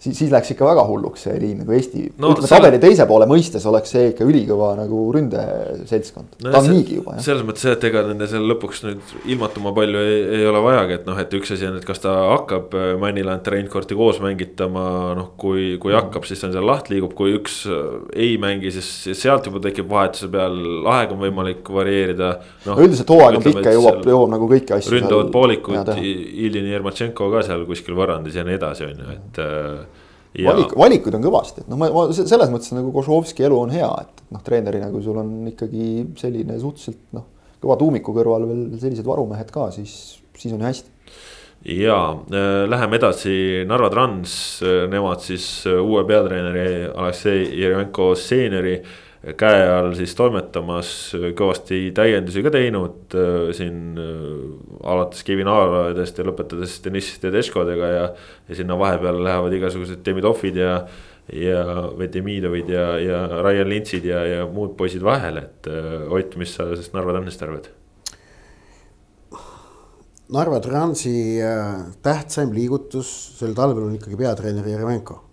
siis, siis läks ikka väga hulluks see liin nagu Eesti no,, ütleme selle... tabeli teise poole mõistes oleks see ikka ülikõva nagu ründeseltskond no,. ta on niigi juba.
selles mõttes jah, et ega nende seal lõpuks nüüd ilmatuma palju ei, ei ole vajagi, et noh, et üks asi on, et kas ta hakkab äh, Mannilant ja Reinkorti koos mängitama, noh, kui, kui mm. hakkab, siis on seal laht liigub, kui üks äh, ei mängi, siis sealt juba tekib vahetuse peal, aeg on võimalik varieerida
no,. no üldiselt hooaeg on pikk ja jõuab, jõuab nagu kõiki asju.
ründavad poolikud, Iljini Jermatšenko ka seal kuskil võrrandis ja nii edasi, on ju, et äh,
Ja... valik, valikuid on kõvasti, et noh, ma, ma selles mõttes nagu Košovski elu on hea, et noh, treenerina, kui sul on ikkagi selline suhteliselt noh, kõva tuumiku kõrval veel sellised varumehed ka, siis, siis on ju hästi.
ja äh, läheme edasi, Narva Trans, äh, nemad siis äh, uue peatreeneri Aleksei Jeremenko seeniori äh, käe all siis toimetamas, kõvasti täiendusi ka teinud äh, siin äh, alates Kevin Aarvedest ja lõpetades Deniss Tedeskodega ja. ja sinna vahepeal lähevad igasugused Demidovid ja, ja Vedemidovid ja, ja Ryan Lintsid ja, ja muud poisid vahele, et äh, Ott, mis sa sellest Narva Transist arvad?
Narva Transi tähtsaim liigutus sel talvel on ikkagi peatreener Jeremenko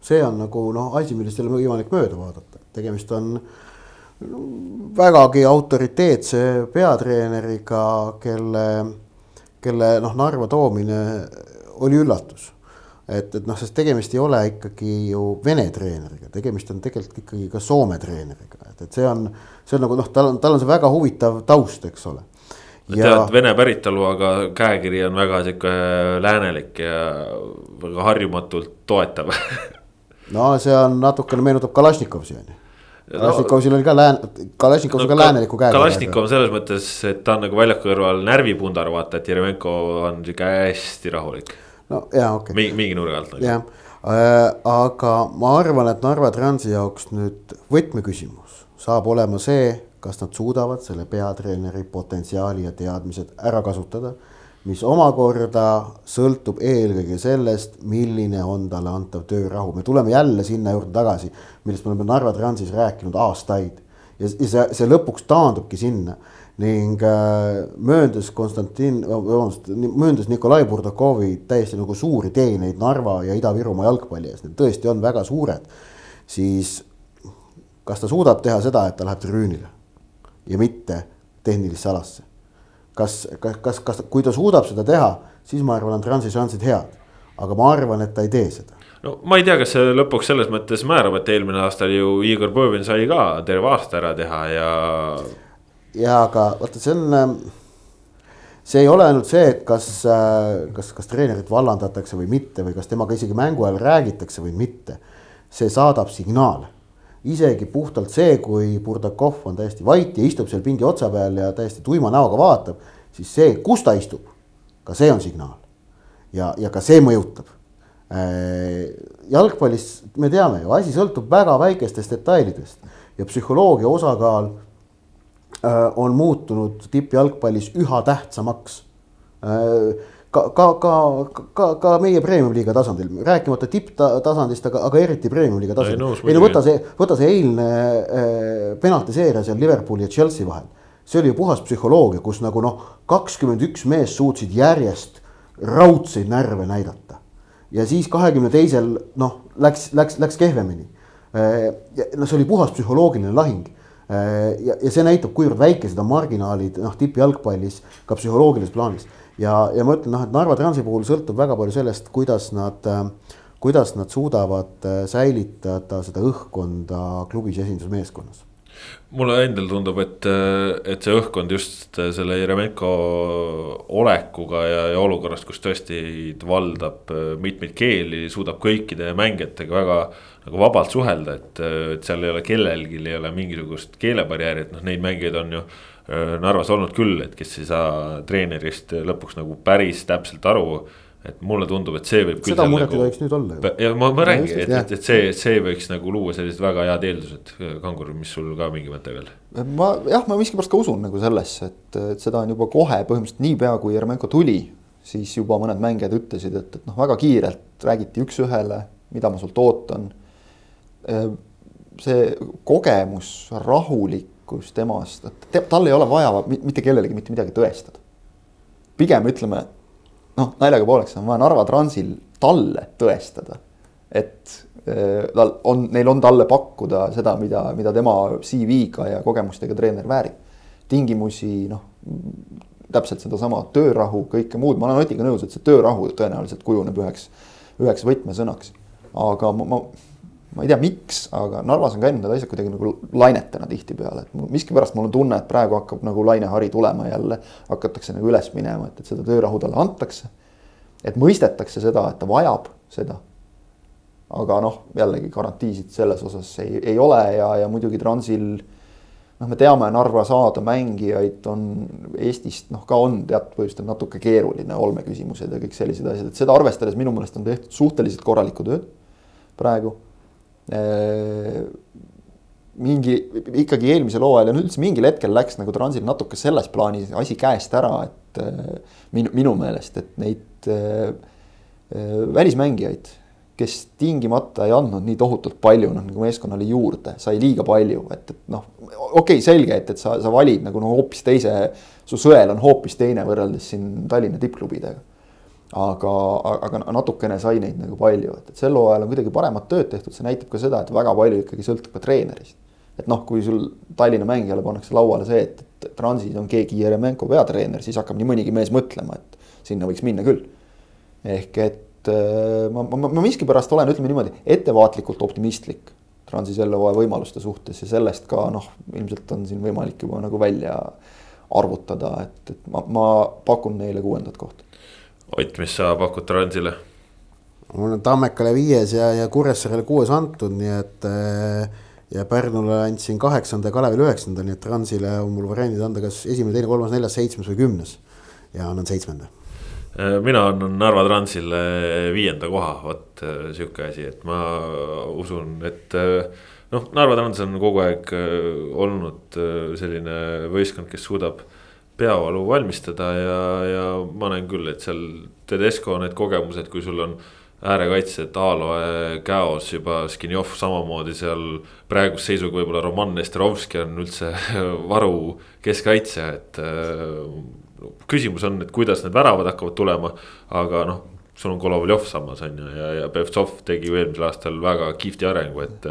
see on nagu noh, asi, millest ei ole võimalik mööda vaadata, tegemist on vägagi autoriteetse peatreeneriga, kelle, kelle noh, Narva toomine oli üllatus. et, et noh, sest tegemist ei ole ikkagi ju Vene treeneriga, tegemist on tegelikult ikkagi ka Soome treeneriga, et, et see on, see on nagu noh, tal on, tal on see väga huvitav taust, eks ole
ja... tead vene päritolu, aga käekiri on väga sihuke läänelik ja väga harjumatult toetav (laughs)
no see on natukene meenutab Kalašnikovsi on ju. Kalašnikovsil oli ka lään-, Kalašnikov no, ka lääneliku käega.
Kalašnikov selles mõttes, et ta on nagu väljaku kõrval närvipundar, vaata, et Jeremenko on sihuke hästi rahulik.
no jaa, okei okay..
mingi, nurga alt.
jah äh,, aga ma arvan, et Narva Transi jaoks nüüd võtmeküsimus saab olema see, kas nad suudavad selle peatreeneri potentsiaali ja teadmised ära kasutada mis omakorda sõltub eelkõige sellest, milline on talle antav töörahu, me tuleme jälle sinna juurde tagasi, millest me oleme Narva Transis rääkinud aastaid. ja, ja see, see lõpuks taandubki sinna ning äh, mööndus Konstantin, vabandust, mööndus Nikolai Burdakovi täiesti nagu suuri teeneid Narva ja Ida-Virumaa jalgpalli ees, need tõesti on väga suured. siis kas ta suudab teha seda, et ta läheb tribüünile ja mitte tehnilisse alasse kas, kas, kas, kas, kui ta suudab seda teha, siis ma arvan, on Transi šansid head. aga ma arvan, et ta ei tee seda.
no ma ei tea, kas see lõpuks selles mõttes määrab, et eelmine aastal ju Igor Põvin sai ka terve aasta ära teha ja.
ja aga vaata, see on, ähm, see ei ole ainult see, et kas, äh, kas, kas treenerit vallandatakse või mitte või kas temaga isegi mängu ajal räägitakse või mitte. see saadab signaale isegi puhtalt see, kui Burdakov on täiesti vait ja istub seal pingi otsa peal ja täiesti tuima näoga vaatab, siis see, kus ta istub, ka see on signaal. ja, ja ka see mõjutab. Äh, jalgpallis me teame ju, asi sõltub väga väikestest detailidest ja psühholoogia osakaal äh, on muutunud tippjalgpallis üha tähtsamaks ka, ka, ka, ka, ka meie premium-liiga tasandil, rääkimata tipptasandist, aga, aga eriti premium-liiga tasandil. ei no võta see, võta see eilne äh, penaltiseeria seal Liverpooli ja Chelsea vahel. see oli ju puhas psühholoogia, kus nagu noh, kakskümmend üks meest suutsid järjest raudseid närve näidata. ja siis kahekümne teisel noh, läks, läks, läks kehvemini äh,. no see oli puhas psühholoogiline lahing äh, ja, ja see näitab, kuivõrd väikesed on marginaalid noh, tippjalgpallis ka psühholoogilises plaanis ja, ja ma ütlen noh, et Narva Transi puhul sõltub väga palju sellest, kuidas nad, kuidas nad suudavad äh, säilitada seda õhkkonda klubis esindusmeeskonnas.
Mulle endal tundub, et, et see õhkkond just selle Jeremenko olekuga ja, ja olukorrast, kus tõesti valdab mitmeid keeli, suudab kõikide mängijatega väga nagu vabalt suhelda, et, et seal ei ole kellelgi ei ole mingisugust keelebarjääri, et noh, neid mängijaid on ju Äh, Narvas olnud küll, et kes ei saa treenerist lõpuks nagu päris täpselt aru. et mulle tundub, et see võib.
seda muret ei nagu tohiks nüüd olla
ju. ja ma, ma räägingi, et, et, et see, see võiks nagu luua sellised väga head eeldused, Kangur, mis sul ka mingi mõte veel?
ma jah, ma miskipärast ka usun nagu sellesse, et, et seda on juba kohe põhimõtteliselt niipea, kui Jeremenko tuli, siis juba mõned mängijad ütlesid, et, et noh, väga kiirelt räägiti üks-ühele, mida ma sult ootan. Äh, see kogemus, rahulik märkus temast, et tal ei ole vaja mitte kellelegi mitte midagi tõestada. pigem ütleme, noh, naljaga pooleks on vaja Narva Transil talle tõestada, et äh, tal on, neil on talle pakkuda seda, mida, mida tema CV-ga ja kogemustega treener väärib. tingimusi, noh, täpselt sedasama töörahu, kõike muud, ma olen Otiga nõus, et see töörahu tõenäoliselt kujuneb üheks, üheks võtmesõnaks. aga ma, ma ma ei tea, miks, aga Narvas on käinud need asjad kuidagi nagu lainetena tihtipeale, et miskipärast mul on tunne, et praegu hakkab nagu lainehari tulema jälle. hakatakse nagu üles minema, et, et seda töörahu talle antakse. et mõistetakse seda, et ta vajab seda. aga noh, jällegi garantiisid selles osas ei, ei ole ja, ja muidugi Transil. noh, me teame, Narva saada mängijaid on Eestist noh, ka on teatud põhjustel natuke keeruline, olmeküsimused ja kõik sellised asjad, et seda arvestades minu meelest on tehtud suhteliselt korralikku tööd praegu mingi ikkagi eelmisel hooajal ja üldse mingil hetkel läks nagu Transil natuke selles plaanis asi käest ära, et äh, minu, minu meelest, et neid äh, välismängijaid, kes tingimata ei andnud nii tohutult palju noh, nagu meeskonnale juurde, sai liiga palju, et, et noh, okei okay,, selge, et, et sa, sa valid nagu no hoopis teise, su sõel on hoopis teine võrreldes siin Tallinna tippklubidega aga, aga natukene sai neid nagu palju, et, et sel hooajal on kuidagi paremat tööd tehtud, see näitab ka seda, et väga palju ikkagi sõltub ka treenerist. et noh, kui sul Tallinna mängijale pannakse lauale see, et, et Transis on keegi Jeremenko peatreener, siis hakkab nii mõnigi mees mõtlema, et sinna võiks minna küll. ehk et äh, ma, ma, ma miskipärast olen, ütleme niimoodi, ettevaatlikult optimistlik Transi selle hooaja võimaluste suhtes ja sellest ka noh, ilmselt on siin võimalik juba nagu välja arvutada, et, et ma, ma pakun neile kuuendat kohta
Ott, mis sa pakud Transile?
mul on Tammekale viies ja, ja Kuressaarele kuues antud, nii et äh, ja Pärnule andsin kaheksanda ja Kalevile üheksanda, nii et Transile on mul variandid anda kas esimene, teine, kolmas, neljas, seitsmes või kümnes. ja annan seitsmenda.
Äh, mina annan Narva Transile viienda koha, vot sihuke asi, et ma usun, et noh, Narva Trans on kogu aeg olnud selline võistkond, kes suudab peavalu valmistada ja, ja ma näen küll, et seal Tedesco need kogemused, kui sul on äärekaitsjad, Aaloe, Käos juba, Skinjov samamoodi seal. praeguse seisuga võib-olla Roman Nesterovski on üldse (laughs) varu keskkaitsja, et äh, küsimus on, et kuidas need väravad hakkavad tulema, aga noh sul on Golovjov samas on ju ja, ja Pevtsov tegi ju eelmisel aastal väga kihvti arengu, et.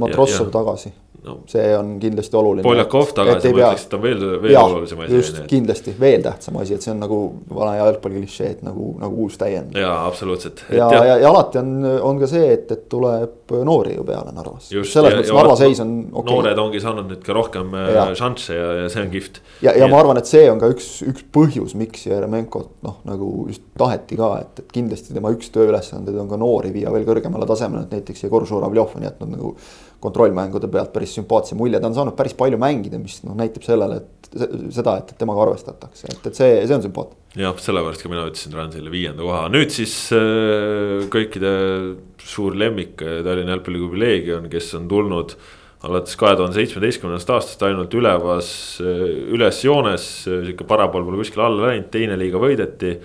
Matrossov tagasi no, see on kindlasti oluline.
Poljakov tagasi, ma ütleks, et on veel, veel ja, olulisem
asi. just, kindlasti veel tähtsam asi, et see on nagu vana jalgpalli klišee, et nagu, nagu uus täiendus.
jaa, absoluutselt.
ja, ja, ja, ja alati on, on ka see, et, et tuleb noori ju peale Narvas. selles mõttes Narva seis on
okay.. noored ongi saanud nüüd ka rohkem äh, šansse ja, ja see on kihvt.
ja, ja, ja ma arvan, et see on ka üks, üks põhjus, miks Jeremenkot noh, nagu just taheti ka, et, et kindlasti tema üks tööülesandeid on ka noori viia veel kõrgemale tasemele, et näiteks Jegor Žuravljov on jätnud nagu kontrollmängude pealt päris sümpaatse mulje, ta on saanud päris palju mängida, mis noh, näitab sellele, et seda, et temaga arvestatakse, et, et see, see on sümpaatne.
jah, sellepärast ka mina ütlesin Transile viienda koha, nüüd siis äh, kõikide suur lemmik Tallinna jalgpalliklubi Leegion, kes on tulnud alates kahe tuhande seitsmeteistkümnendast aastast ainult ülevas, üles joones, sihuke parapool pole kuskile alla läinud, teine liiga võideti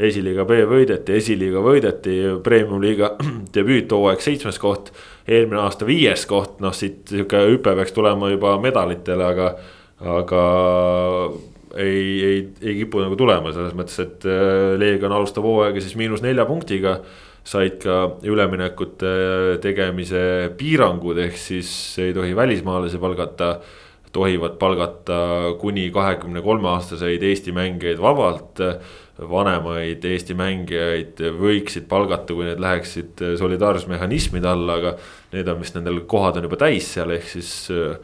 esiliiga B võideti, esiliiga võideti, premium-liiga (clears throat) debüüthooaeg seitsmes koht. Eelmine aasta viies koht, noh siit sihuke hüpe peaks tulema juba medalitele, aga, aga ei, ei, ei kipu nagu tulema selles mõttes, et äh, Leegion alustab hooaega siis miinus nelja punktiga. said ka üleminekute tegemise piirangud, ehk siis ei tohi välismaalasi palgata tohivad palgata kuni kahekümne kolme aastaseid Eesti mängijaid vabalt vanemaid Eesti mängijaid võiksid palgata, kui need läheksid solidaarsusmehhanismide alla, aga. Need on vist nendel kohad on juba täis seal, ehk siis äh,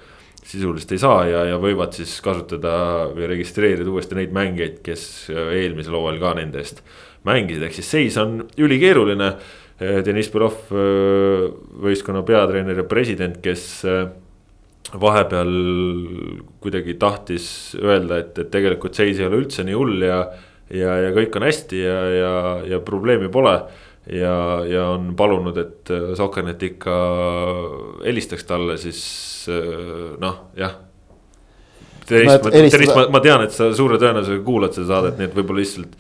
sisuliselt ei saa ja, ja võivad siis kasutada või registreerida uuesti neid mängijaid, kes äh, eelmisel hooajal ka nende eest mängisid, ehk siis seis on ülikeeruline. Äh, Deniss Belov, võistkonna peatreener ja president, kes vahepeal kuidagi tahtis öelda, et, et tegelikult seis ei ole üldse nii hull ja ja, ja kõik on hästi ja, ja, ja probleemi pole. ja, ja on palunud, et äh, Sokernet ikka helistaks talle, siis äh, noh, jah. Terist, ma, terist, ma, ma tean, et sa suure tõenäosusega kuulad seda saadet, nii et võib-olla lihtsalt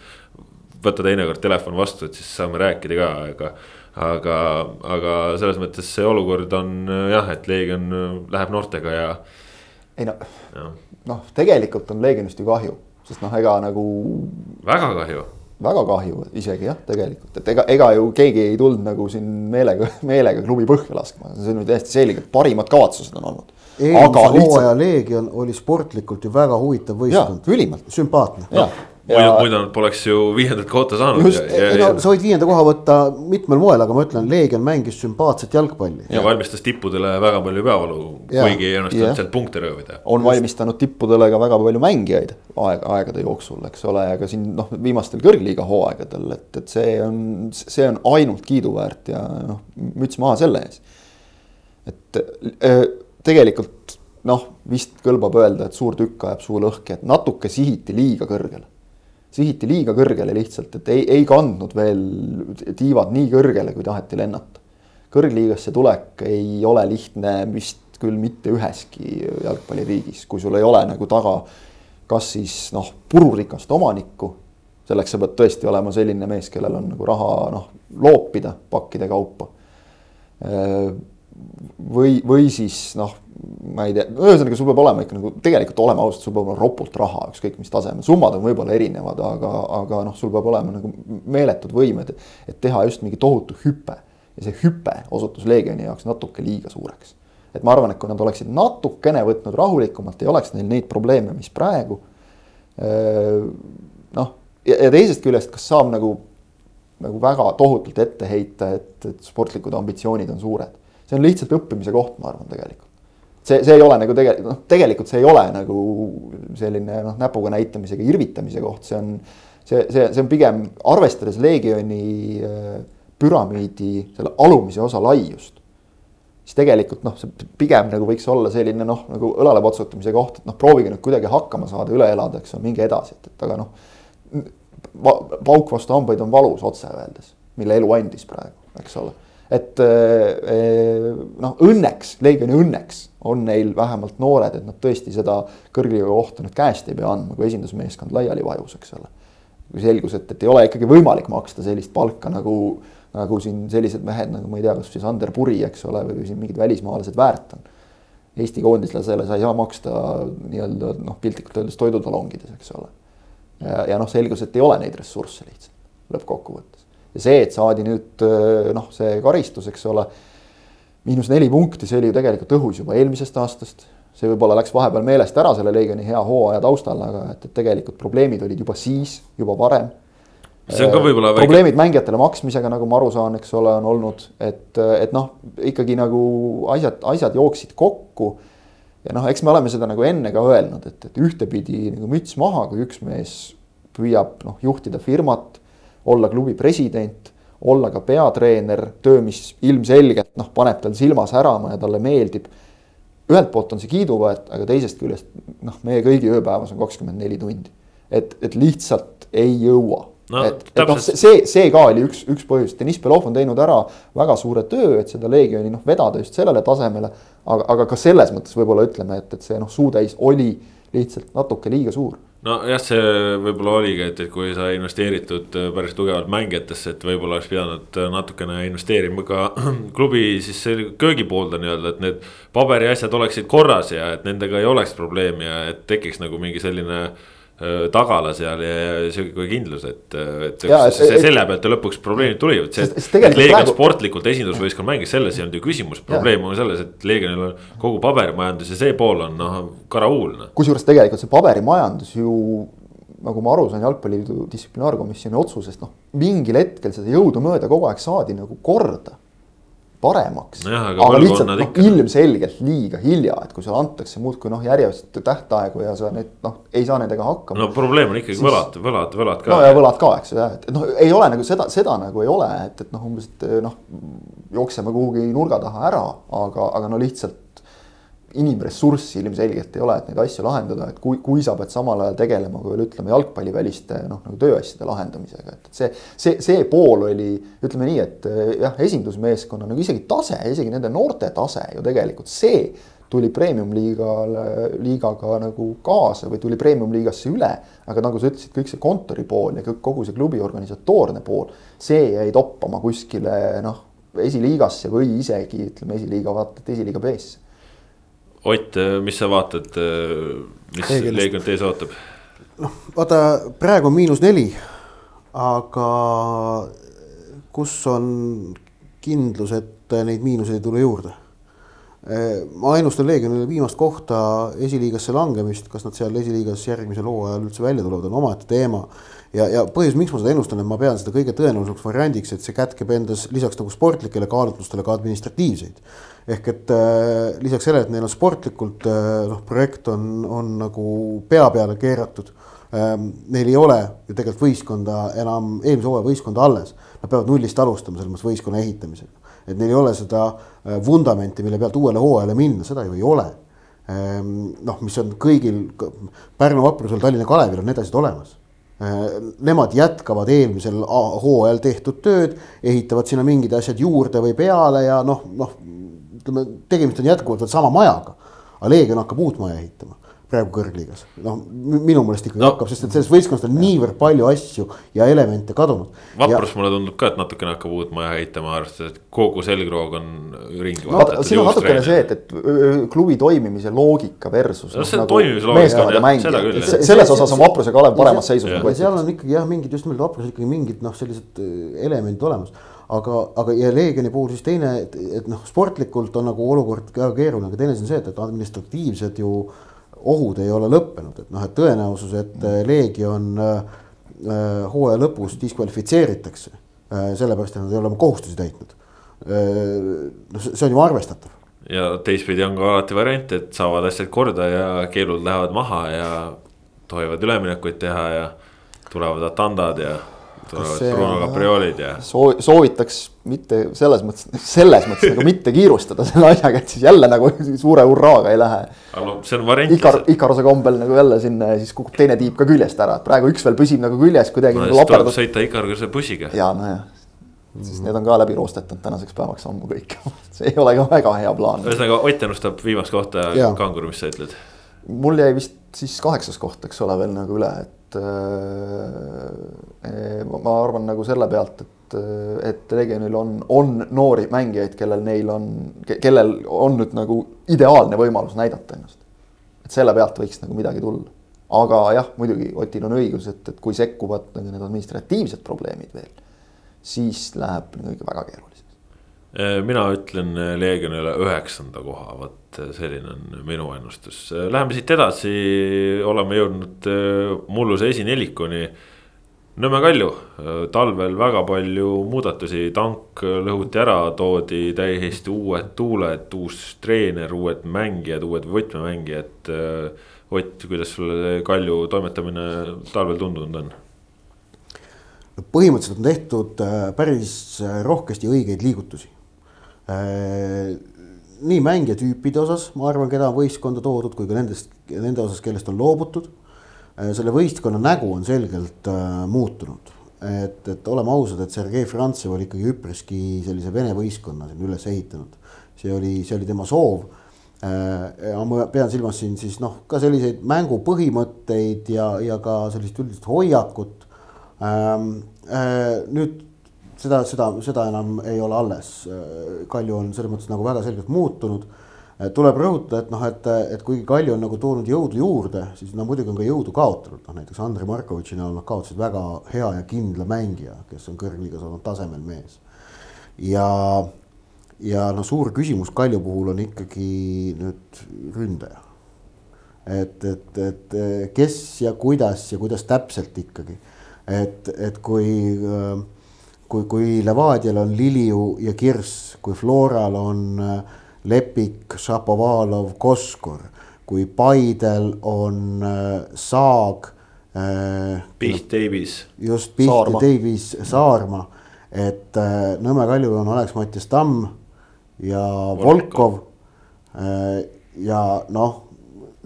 võta teinekord telefon vastu, et siis saame rääkida ka, aga aga, aga selles mõttes see olukord on äh, jah, et Leegion läheb noortega ja.
ei no, noh, tegelikult on Leegionist ju kahju sest noh, ega nagu.
väga kahju.
väga kahju isegi jah, tegelikult, et ega, ega ju keegi ei tulnud nagu siin meelega, (laughs) meelega klubi põhja laskma, see on ju täiesti selge, et parimad kavatsused on olnud.
eelmise hooaja Leegion oli sportlikult ju väga huvitav võistkond.
ülimalt.
sümpaatne
no muidu, muidu nad poleks ju viiendat kohta saanud.
just, no sa võid viienda koha võtta mitmel moel, aga ma ütlen, Leegion mängis sümpaatset jalgpalli.
ja valmistas tippudele väga palju peavalu, kuigi ei õnnestunud sealt punkte röövida.
on just. valmistanud tippudele ka väga palju mängijaid aeg, aegade jooksul, eks ole, aga siin noh, viimastel kõrgliiga hooaegadel, et, et see on, see on ainult kiiduväärt ja noh, müts maha selle ees. et äh, tegelikult noh, vist kõlbab öelda, et suur tükk ajab suu lõhki, et natuke sihiti liiga kõrgele sihiti liiga kõrgele lihtsalt, et ei, ei kandnud veel tiivad nii kõrgele, kui taheti lennata. kõrgliigasse tulek ei ole lihtne vist küll mitte üheski jalgpalliriigis, kui sul ei ole nagu taga kas siis noh, pururikast omanikku, selleks sa pead tõesti olema selline mees, kellel on nagu raha noh, loopida pakkide kaupa. Või, või siis noh ma ei tea, ühesõnaga sul peab olema ikka nagu tegelikult olema ausad, sul peab olema ropult raha, ükskõik mis tasemel, summad on võib-olla erinevad, aga, aga noh, sul peab olema nagu meeletud võimed, et teha just mingi tohutu hüpe. ja see hüpe osutus Leegioni jaoks natuke liiga suureks. et ma arvan, et kui nad oleksid natukene võtnud rahulikumalt, ei oleks neil neid probleeme, mis praegu. noh, ja teisest küljest, kas saab nagu, nagu väga tohutult ette heita, et, et sportlikud ambitsioonid on suured. See on lihtsalt õppimise koht, ma arvan, tegelikult see, see ei ole nagu tegelikult, noh, tegelikult see ei ole nagu selline noh, näpuga näitamisega irvitamise koht, see on. see, see, see on pigem arvestades Leegioni äh, püramiidi selle alumise osa laiust. siis tegelikult noh, see pigem nagu võiks olla selline noh, nagu õlale patsutamise koht, et noh, proovige nüüd kuidagi hakkama saada, üle elada, eks ole, minge edasi, et, et aga noh. pauk vastu hambaid on valus otse öeldes, mille elu andis praegu, eks ole et eh, noh, õnneks, Leegioni õnneks on neil vähemalt noored, et nad tõesti seda kõrgliiga kohta nüüd käest ei pea andma, kui esindusmeeskond laiali vajus, eks ole. kui selgus, et, et ei ole ikkagi võimalik maksta sellist palka nagu, nagu siin sellised mehed nagu ma ei tea, kas siis Ander Puri, eks ole, või siin mingid välismaalased väärt on. Eesti koondislasele sa ei saa maksta nii-öelda noh, piltlikult öeldes toidutalongides, eks ole. ja, ja noh, selgus, et ei ole neid ressursse lihtsalt lõppkokkuvõttes ja see, et saadi nüüd noh, see karistus, eks ole. miinus neli punkti, see oli ju tegelikult õhus juba eelmisest aastast. see võib-olla läks vahepeal meelest ära selle Leegioni hea hooaja taustal, aga et, et tegelikult probleemid olid juba siis, juba varem.
see on ka võib-olla
väike. probleemid mängijatele maksmisega, nagu ma aru saan, eks ole, on olnud, et, et noh, ikkagi nagu asjad, asjad jooksid kokku ja noh, eks me oleme seda nagu enne ka öelnud, et, et ühtepidi nagu müts maha, kui üks mees püüab noh, juhtida firmat olla klubi president, olla ka peatreener, töö, mis ilmselgelt noh, paneb tal silma särama ja talle meeldib. ühelt poolt on see kiiduväärt, aga teisest küljest noh, meie kõigi ööpäevas on kakskümmend neli tundi. et, et lihtsalt ei jõua no,. et, et noh, see, see ka oli üks, üks põhjus, Deniss Belov on teinud ära väga suure töö, et seda Leegioni noh, vedada just sellele tasemele. aga, aga ka selles mõttes võib-olla ütleme, et, et see noh, suutäis oli lihtsalt natuke liiga suur
nojah, see võib-olla oligi, et, et kui sa investeeritud äh, päris tugevalt mängijatesse, et võib-olla oleks pidanud äh, natukene investeerima ka (clears throat) klubi siis köögipoolde nii-öelda, et need paberiasjad oleksid korras ja et nendega ei oleks probleemi ja et tekiks nagu mingi selline tagala seal ja sihuke kindlus, et, et, ja, et see, selle pealt ju lõpuks probleemid tulivad, see, et Leegion praegu... sportlikult esindusvõistkond mängis, selles ei olnud ju küsimus, probleem on selles, et Leegionil on kogu paberimajandus ja see pool on noh, karahuul.
Noh. kusjuures tegelikult see paberimajandus ju nagu ma aru sain Jalgpalliliidu distsiplinaarkomisjoni otsusest, noh mingil hetkel seda jõudumööda kogu aeg saadi nagu korda paremaks
no. aga, aga lihtsalt
noh, ilmselgelt liiga hilja, et kui sulle antakse muudkui noh, järjest tähtaegu ja sa need noh, ei saa nendega hakkama.
no probleem on ikkagi siis... võlad, võlad, võlad ka.
no ja võlad ka, eks ju jah, et noh, ei ole nagu seda, seda nagu ei ole, et, et noh, umbes, et noh, jookseme kuhugi nurga taha ära, aga, aga no lihtsalt inimressurssi ilmselgelt ei ole, et neid asju lahendada, et kui, kui sa pead samal ajal tegelema ka veel ütleme jalgpalliväliste noh, nagu tööasjade lahendamisega, et see, see, see pool oli, ütleme nii, et jah, esindusmeeskonna nagu isegi tase, isegi nende noorte tase ju tegelikult see tuli premium-liigale, liigaga nagu kaasa või tuli premium-liigasse üle. aga nagu sa ütlesid, kõik see kontori pool ja kogu see klubi organisatoorne pool, see jäi toppama kuskile noh, esiliigasse või isegi ütleme esiliiga vaata et esiliiga B-sse
Ott, mis sa vaatad, mis Leegion ees ootab?
noh, vaata praegu on miinus neli, aga kus on kindlus, et neid miinuseid ei tule juurde? ma ennustan Leegionile viimast kohta esiliigasse langemist, kas nad seal esiliigas järgmisel hooajal üldse välja tulevad, on omaette teema. Ja, ja põhjus, miks ma seda ennustan, et ma pean seda kõige tõenäolisemaks variandiks, et see kätkeb endas lisaks nagu sportlikele kaalutlustele ka administratiivseid ehk et äh, lisaks sellele, et neil on sportlikult äh, noh, projekt on, on nagu pea peale keeratud ähm,. Neil ei ole ju tegelikult võistkonda enam, eelmise hooaja võistkonda alles, nad peavad nullist alustama selles mõttes võistkonna ehitamisega. et neil ei ole seda äh, vundamenti, mille pealt uuele hooajale minna, seda ju ei ole ähm,. noh, mis on kõigil Pärnu vaprusel, Tallinna Kalevil on need asjad olemas Nemad jätkavad eelmisel hooajal tehtud tööd, ehitavad sinna mingid asjad juurde või peale ja noh, noh ütleme, tegemist on jätkuvalt sama majaga. aga Leegion hakkab uut maja ehitama praegu kõrgliigas, noh minu meelest ikkagi no. hakkab, sest et selles võistkonnas on niivõrd palju asju ja elemente kadunud.
vaprus ja... mulle tundub ka, et natukene hakkab uut maja ehitama, arvestades, et kogu selgroog on ringi.
vaata, siin on natukene see, et, et klubi toimimise loogika versus.
no see nagu toimimise loogika
selles osas on vaprus ja Kalev paremas seisus.
seal on ikkagi jah, mingid just nimelt vaprusel ikkagi mingid noh, sellised elemendid olemas aga, aga ja Leegioni puhul siis teine, et, et noh, sportlikult on nagu olukord väga keeruline, aga teine asi on see, et, et administratiivsed ju ohud ei ole lõppenud, et noh, et tõenäosus, et äh, Leegion äh, äh, hooaja lõpus diskvalifitseeritakse sellepärast, et nad ei ole oma kohustusi täitnud noh, see on ju arvestatav.
ja teistpidi on ka alati variant, et saavad asjad korda ja keelud lähevad maha ja tohivad üleminekuid teha ja tulevad atandad ja Bruno Capriolid ja.
soo-, soovitaks mitte selles mõttes, (laughs) selles mõttes nagu mitte kiirustada selle asjaga, et siis jälle nagu (laughs) suure hurraaga ei lähe.
aga noh, see on variant.
Ikar, Ikaruse kombel nagu jälle sinna ja siis kukub teine tiib ka küljest ära, et praegu üks veel püsib nagu küljes kuidagi
no, nagu laperdab. sõita Ikaruse bussiga.
ja nojah, siis need on ka läbi roostetanud tänaseks päevaks ammu kõik (laughs) see ei ole ka väga hea plaan.
ühesõnaga Ott ennustab viimast kohta Kanguru, mis sa ütled?
mul jäi vist siis kaheksas koht, eks ole, veel nagu üle, et et ma arvan nagu selle pealt, et, et Legionil on, on noori mängijaid, kellel neil on, kellel on nüüd nagu ideaalne võimalus näidata ennast. et selle pealt võiks nagu midagi tulla. aga jah, muidugi Otil on õigus, et, et kui sekkuvad nagu need administratiivsed probleemid veel, siis läheb nagu ikka väga keeruliseks.
Mina ütlen Legionile üheksanda koha, vot et selline on minu ennustus. Läheme siit edasi, oleme jõudnud äh, mulluse esinelikuni. Nõmme Kalju, talvel väga palju muudatusi, tank lõhuti ära, toodi täiesti uued tuuled, uus treener, uued mängijad, uued võtmemängijad. Ott, kuidas sulle Kalju toimetamine talvel tundunud on?
põhimõtteliselt on tehtud äh, päris äh, rohkesti õigeid liigutusi. Nii mängijatüüpide osas, ma arvan, keda on võistkonda toodud, kui ka nendest, nende osas, kellest on loobutud. selle võistkonna nägu on selgelt muutunud, et, et oleme ausad, et Sergei Frantsev oli ikkagi üpriski sellise vene võistkonna siin üles ehitanud. see oli, see oli tema soov ma pean silmas siin siis noh, ka selliseid mängu põhimõtteid ja, ja ka sellist üldist hoiakut Ähm, äh, nüüd seda, seda, seda enam ei ole alles. Kalju on selles mõttes nagu väga selgelt muutunud. Tuleb rõhutada, et noh, et, et kuigi Kalju on nagu toonud jõudu juurde, siis no muidugi on ka jõudu kaotanud, noh näiteks Andrei Markovitši näol nad kaotasid väga hea ja kindla mängija, kes on kõrgliigas olnud tasemel mees. ja, ja no suur küsimus Kalju puhul on ikkagi nüüd ründaja. et, et, et kes ja kuidas ja kuidas täpselt ikkagi et, et kui, äh, kui, kui Levadial on Liliu ja Kirss, kui Floral on äh, Lepik, Šapovalov, Koskor, kui Paidel on äh, Saag.
Piht, Davis.
just, Piht ja Davis, Saarma, et Nõmme Kaljul on Alex Mattias Tamm ja Volkov. ja noh,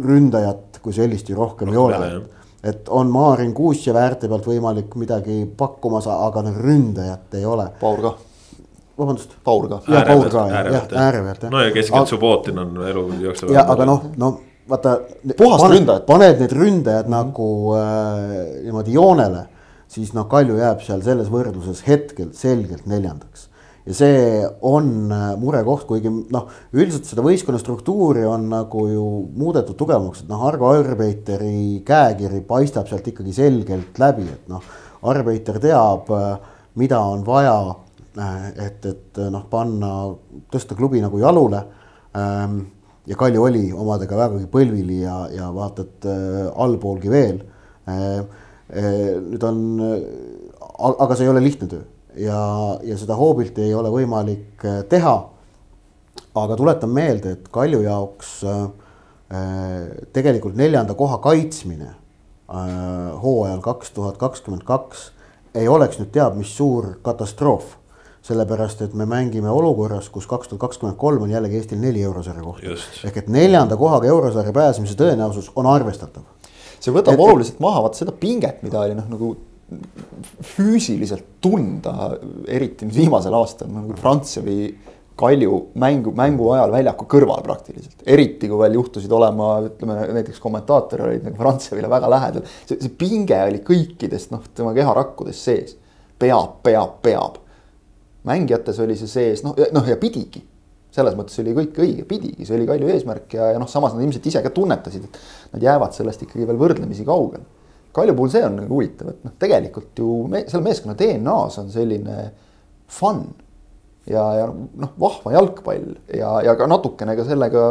ründajat kui sellist ju rohkem ei ole et on Maarin Kuusja väärte pealt võimalik midagi pakkuma saada, aga noh ründajat ei ole.
Paur ka.
vabandust.
Paur ka.
ja Paur ka jah, jah, ääre pealt
jah. no ja keskelt Subbotin on elu jooksul.
ja aga noh, no vaata.
puhast paned, ründajat.
paned need ründajad mm -hmm. nagu äh, niimoodi joonele, siis noh, Kalju jääb seal selles võrdluses hetkel selgelt neljandaks ja see on äh, murekoht, kuigi noh, üldiselt seda võistkonna struktuuri on nagu ju muudetud tugevamaks, et noh, Argo Arbeiteri käekiri paistab sealt ikkagi selgelt läbi, et noh. Arbeiter teab, äh, mida on vaja, äh, et, et noh, panna, tõsta klubi nagu jalule. Ähm, ja Kalju oli omadega vägagi põlvili ja, ja vaata, et allpoolgi veel. nüüd on, aga see ei ole lihtne töö ja, ja seda hoobilt ei ole võimalik äh, teha. aga tuletan meelde, et Kalju jaoks äh, äh, tegelikult neljanda koha kaitsmine äh, hooajal kaks tuhat kakskümmend kaks ei oleks nüüd teab mis suur katastroof sellepärast, et me mängime olukorras, kus kaks tuhat kakskümmend kolm on jällegi Eestil neli eurosarja kohta. ehk et neljanda kohaga eurosarja pääsemise tõenäosus on arvestatav.
see võtab et, oluliselt maha vaata seda pinget, mida oli noh, nagu füüsiliselt tunda, eriti nüüd viimasel aastal nagu Frantsevi Kalju mängu, mängu ajal väljaku kõrval praktiliselt. eriti kui veel juhtusid olema, ütleme näiteks kommentaator olid nagu Frantsevile väga lähedal. see, see pinge oli kõikidest noh, tema keharakkudes sees. peab, peab, peab. mängijates oli see sees, noh, noh ja pidigi. selles mõttes oli kõik õige, pidigi, see oli Kalju eesmärk ja, ja noh, samas nad ilmselt ise ka tunnetasid, et nad jäävad sellest ikkagi veel võrdlemisi kaugele Kalju puhul see on nagu huvitav, et noh, tegelikult ju me, selle meeskonna DNA-s on selline fun ja, ja noh, vahva jalgpall ja, ja ka natukene ka sellega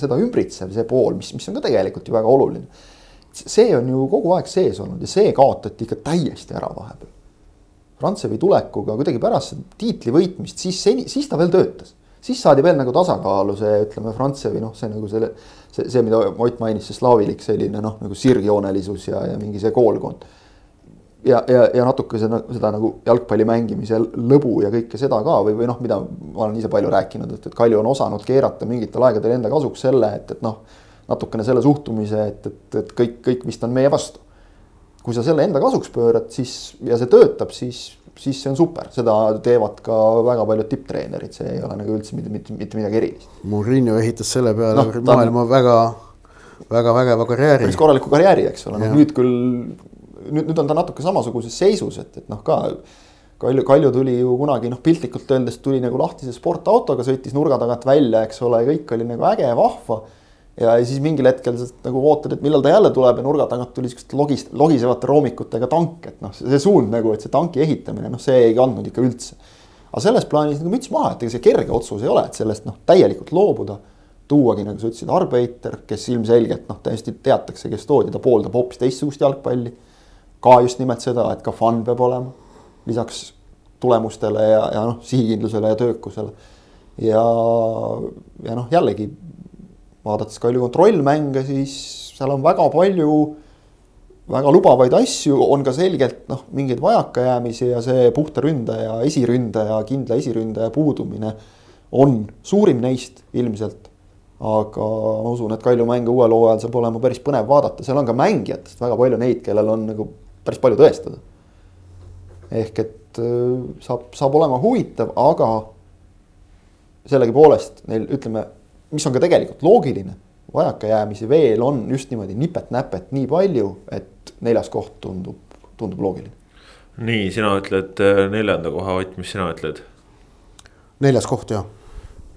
seda ümbritsev see pool, mis, mis on ka tegelikult ju väga oluline. see on ju kogu aeg sees olnud ja see kaotati ikka täiesti ära vahepeal. Frantsevi tulekuga kuidagi pärast tiitli võitmist, siis seni, siis ta veel töötas siis saadi veel nagu tasakaalu see, ütleme, Frantsevi noh, see nagu selle, see, see, mida Ott mainis, see slaavilik selline noh, nagu sirgjoonelisus ja, ja mingi see koolkond. ja, ja, ja natuke seda, seda nagu jalgpalli mängimise lõbu ja kõike seda ka või, või noh, mida ma olen ise palju rääkinud, et, et Kalju on osanud keerata mingitel aegadel enda kasuks selle, et, et noh, natukene selle suhtumise, et, et, et kõik, kõik vist on meie vastu. kui sa selle enda kasuks pöörad, siis ja see töötab, siis siis see on super, seda teevad ka väga paljud tipptreenerid, see ei ole nagu üldse mitte, mitte, mitte midagi erilist.
Murillo ehitas selle peale no, maailma ta... väga, väga vägeva karjääri.
päris korraliku karjääri, eks ole, noh nüüd küll, nüüd, nüüd on ta natuke samasuguses seisus, et, et noh, ka Kalju, Kalju tuli ju kunagi noh, piltlikult öeldes tuli nagu lahtise sportautoga, sõitis nurga tagant välja, eks ole, kõik oli nagu äge, vahva ja siis mingil hetkel sa nagu ootad, et millal ta jälle tuleb ja nurga tagant tuli siukest logis, logisevate roomikutega tank, et noh, see suund nagu, et see tanki ehitamine, noh, see ei kandnud ikka üldse. aga selles plaanis nagu müts maha, et ega see kerge otsus ei ole, et sellest noh, täielikult loobuda. tuuagi, nagu sa ütlesid, Arbeiter, kes ilmselgelt noh, täiesti teatakse, kes toodi, ta pooldab hoopis teistsugust jalgpalli. ka just nimelt seda, et ka fun peab olema, lisaks tulemustele ja, ja noh, sihikindlusele ja töökusele. ja, ja noh, jällegi vaadates Kalju kontrollmänge, siis seal on väga palju väga lubavaid asju, on ka selgelt noh, mingeid vajakajäämisi ja see puhta ründaja, esiründaja, kindla esiründaja puudumine on suurim neist ilmselt. aga ma usun, et Kalju mänge uuel hooajal saab olema päris põnev vaadata, seal on ka mängijatest väga palju neid, kellel on nagu päris palju tõestada. ehk et äh, saab, saab olema huvitav, aga sellegipoolest neil ütleme, mis on ka tegelikult loogiline, vajakajäämisi veel on just niimoodi nipet-näpet nii palju, et neljas koht tundub, tundub loogiline.
nii, sina ütled äh, neljanda koha, Ott, mis sina ütled?
neljas koht, jah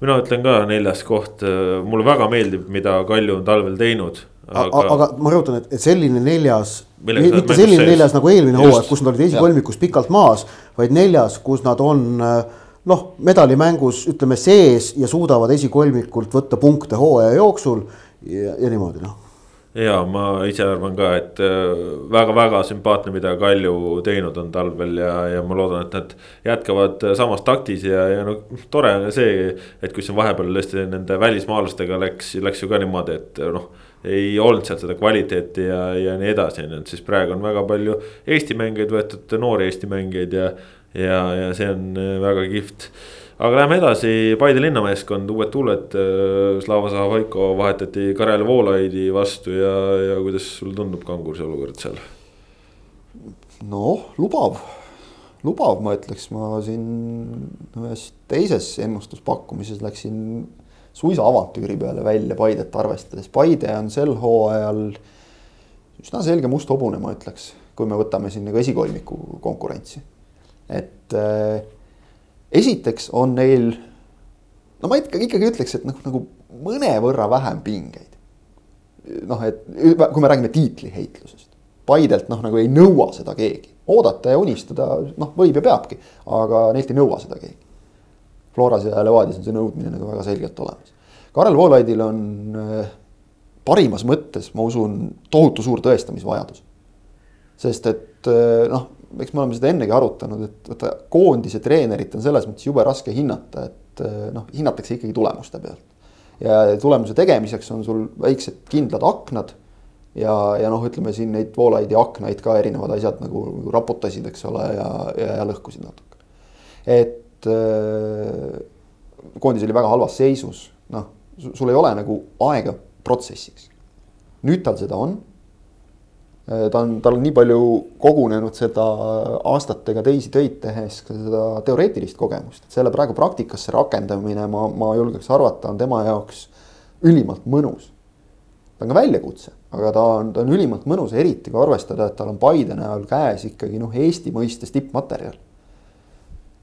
mina ütlen ka neljas koht, äh, mulle väga meeldib, mida Kalju on talvel teinud.
aga, aga ma rõhutan, et, et selline neljas, mitte selline sees. neljas nagu eelmine hooaeg, kus nad olid esikolmikus pikalt maas, vaid neljas, kus nad on noh, medalimängus ütleme sees ja suudavad esikolmikult võtta punkte hooaja jooksul ja, ja niimoodi noh
ja ma ise arvan ka, et väga-väga äh, sümpaatne, mida Kalju teinud on talvel ja, ja ma loodan, et nad jätkavad samas taktis ja, ja no tore on see, et kui siin vahepeal tõesti nende välismaalastega läks, läks ju ka niimoodi, et noh. ei olnud sealt seda kvaliteeti ja, ja nii edasi, ju, et siis praegu on väga palju Eesti mängijaid võetud, noori Eesti mängijaid ja, ja, ja see on väga kihvt. Aga läheme edasi, Paide linnameeskond, uued tuuled, äh, Slava Zahhovaiko vahetati Karel Voolaidi vastu ja, ja kuidas sulle tundub Kanguri see olukord seal?
noh, lubav, lubav, ma ütleks, ma siin ühes teises ennustuspakkumises läksin suisa avantüüri peale välja Paidet arvestades, Paide on sel hooajal üsna selge must hobune, ma ütleks, kui me võtame siin nagu esikolmiku konkurentsi. Et äh, esiteks on neil, no ma ikkagi, ikkagi ütleks, et noh, nagu mõnevõrra vähem pingeid. noh, et kui me räägime tiitliheitlusest, Paidelt noh, nagu ei nõua seda keegi, oodata ja unistada, noh, võib ja peabki, aga neilt ei nõua seda keegi. Floras ja Levadias on see nõudmine nagu väga selgelt olemas. Karel Voolaidil on äh, parimas mõttes, ma usun, tohutu suur tõestamisvajadus. sest et äh, noh, eks me oleme seda ennegi arutanud, et vaata koondise treenerit on selles mõttes jube raske hinnata, et eh, noh, hinnatakse ikkagi tulemuste pealt. ja tulemuse tegemiseks on sul väiksed kindlad aknad. ja, ja noh, ütleme siin neid voolaidi aknaid ka erinevad asjad nagu, nagu raputasid, eks ole, ja, ja, ja lõhkusid natuke. et äh, koondis oli väga halvas seisus, noh, sul ei ole nagu aega protsessiks. nüüd tal seda on ta on, tal on nii palju kogunenud seda aastatega teisi töid tehes ka seda teoreetilist kogemust, et selle praegu praktikasse rakendamine, ma, ma julgeks arvata, on tema jaoks ülimalt mõnus. ta on ka väljakutse, aga ta on, ta on ülimalt mõnus, eriti kui arvestada, et tal on Paide näol käes ikkagi noh, Eesti mõistes tippmaterjal.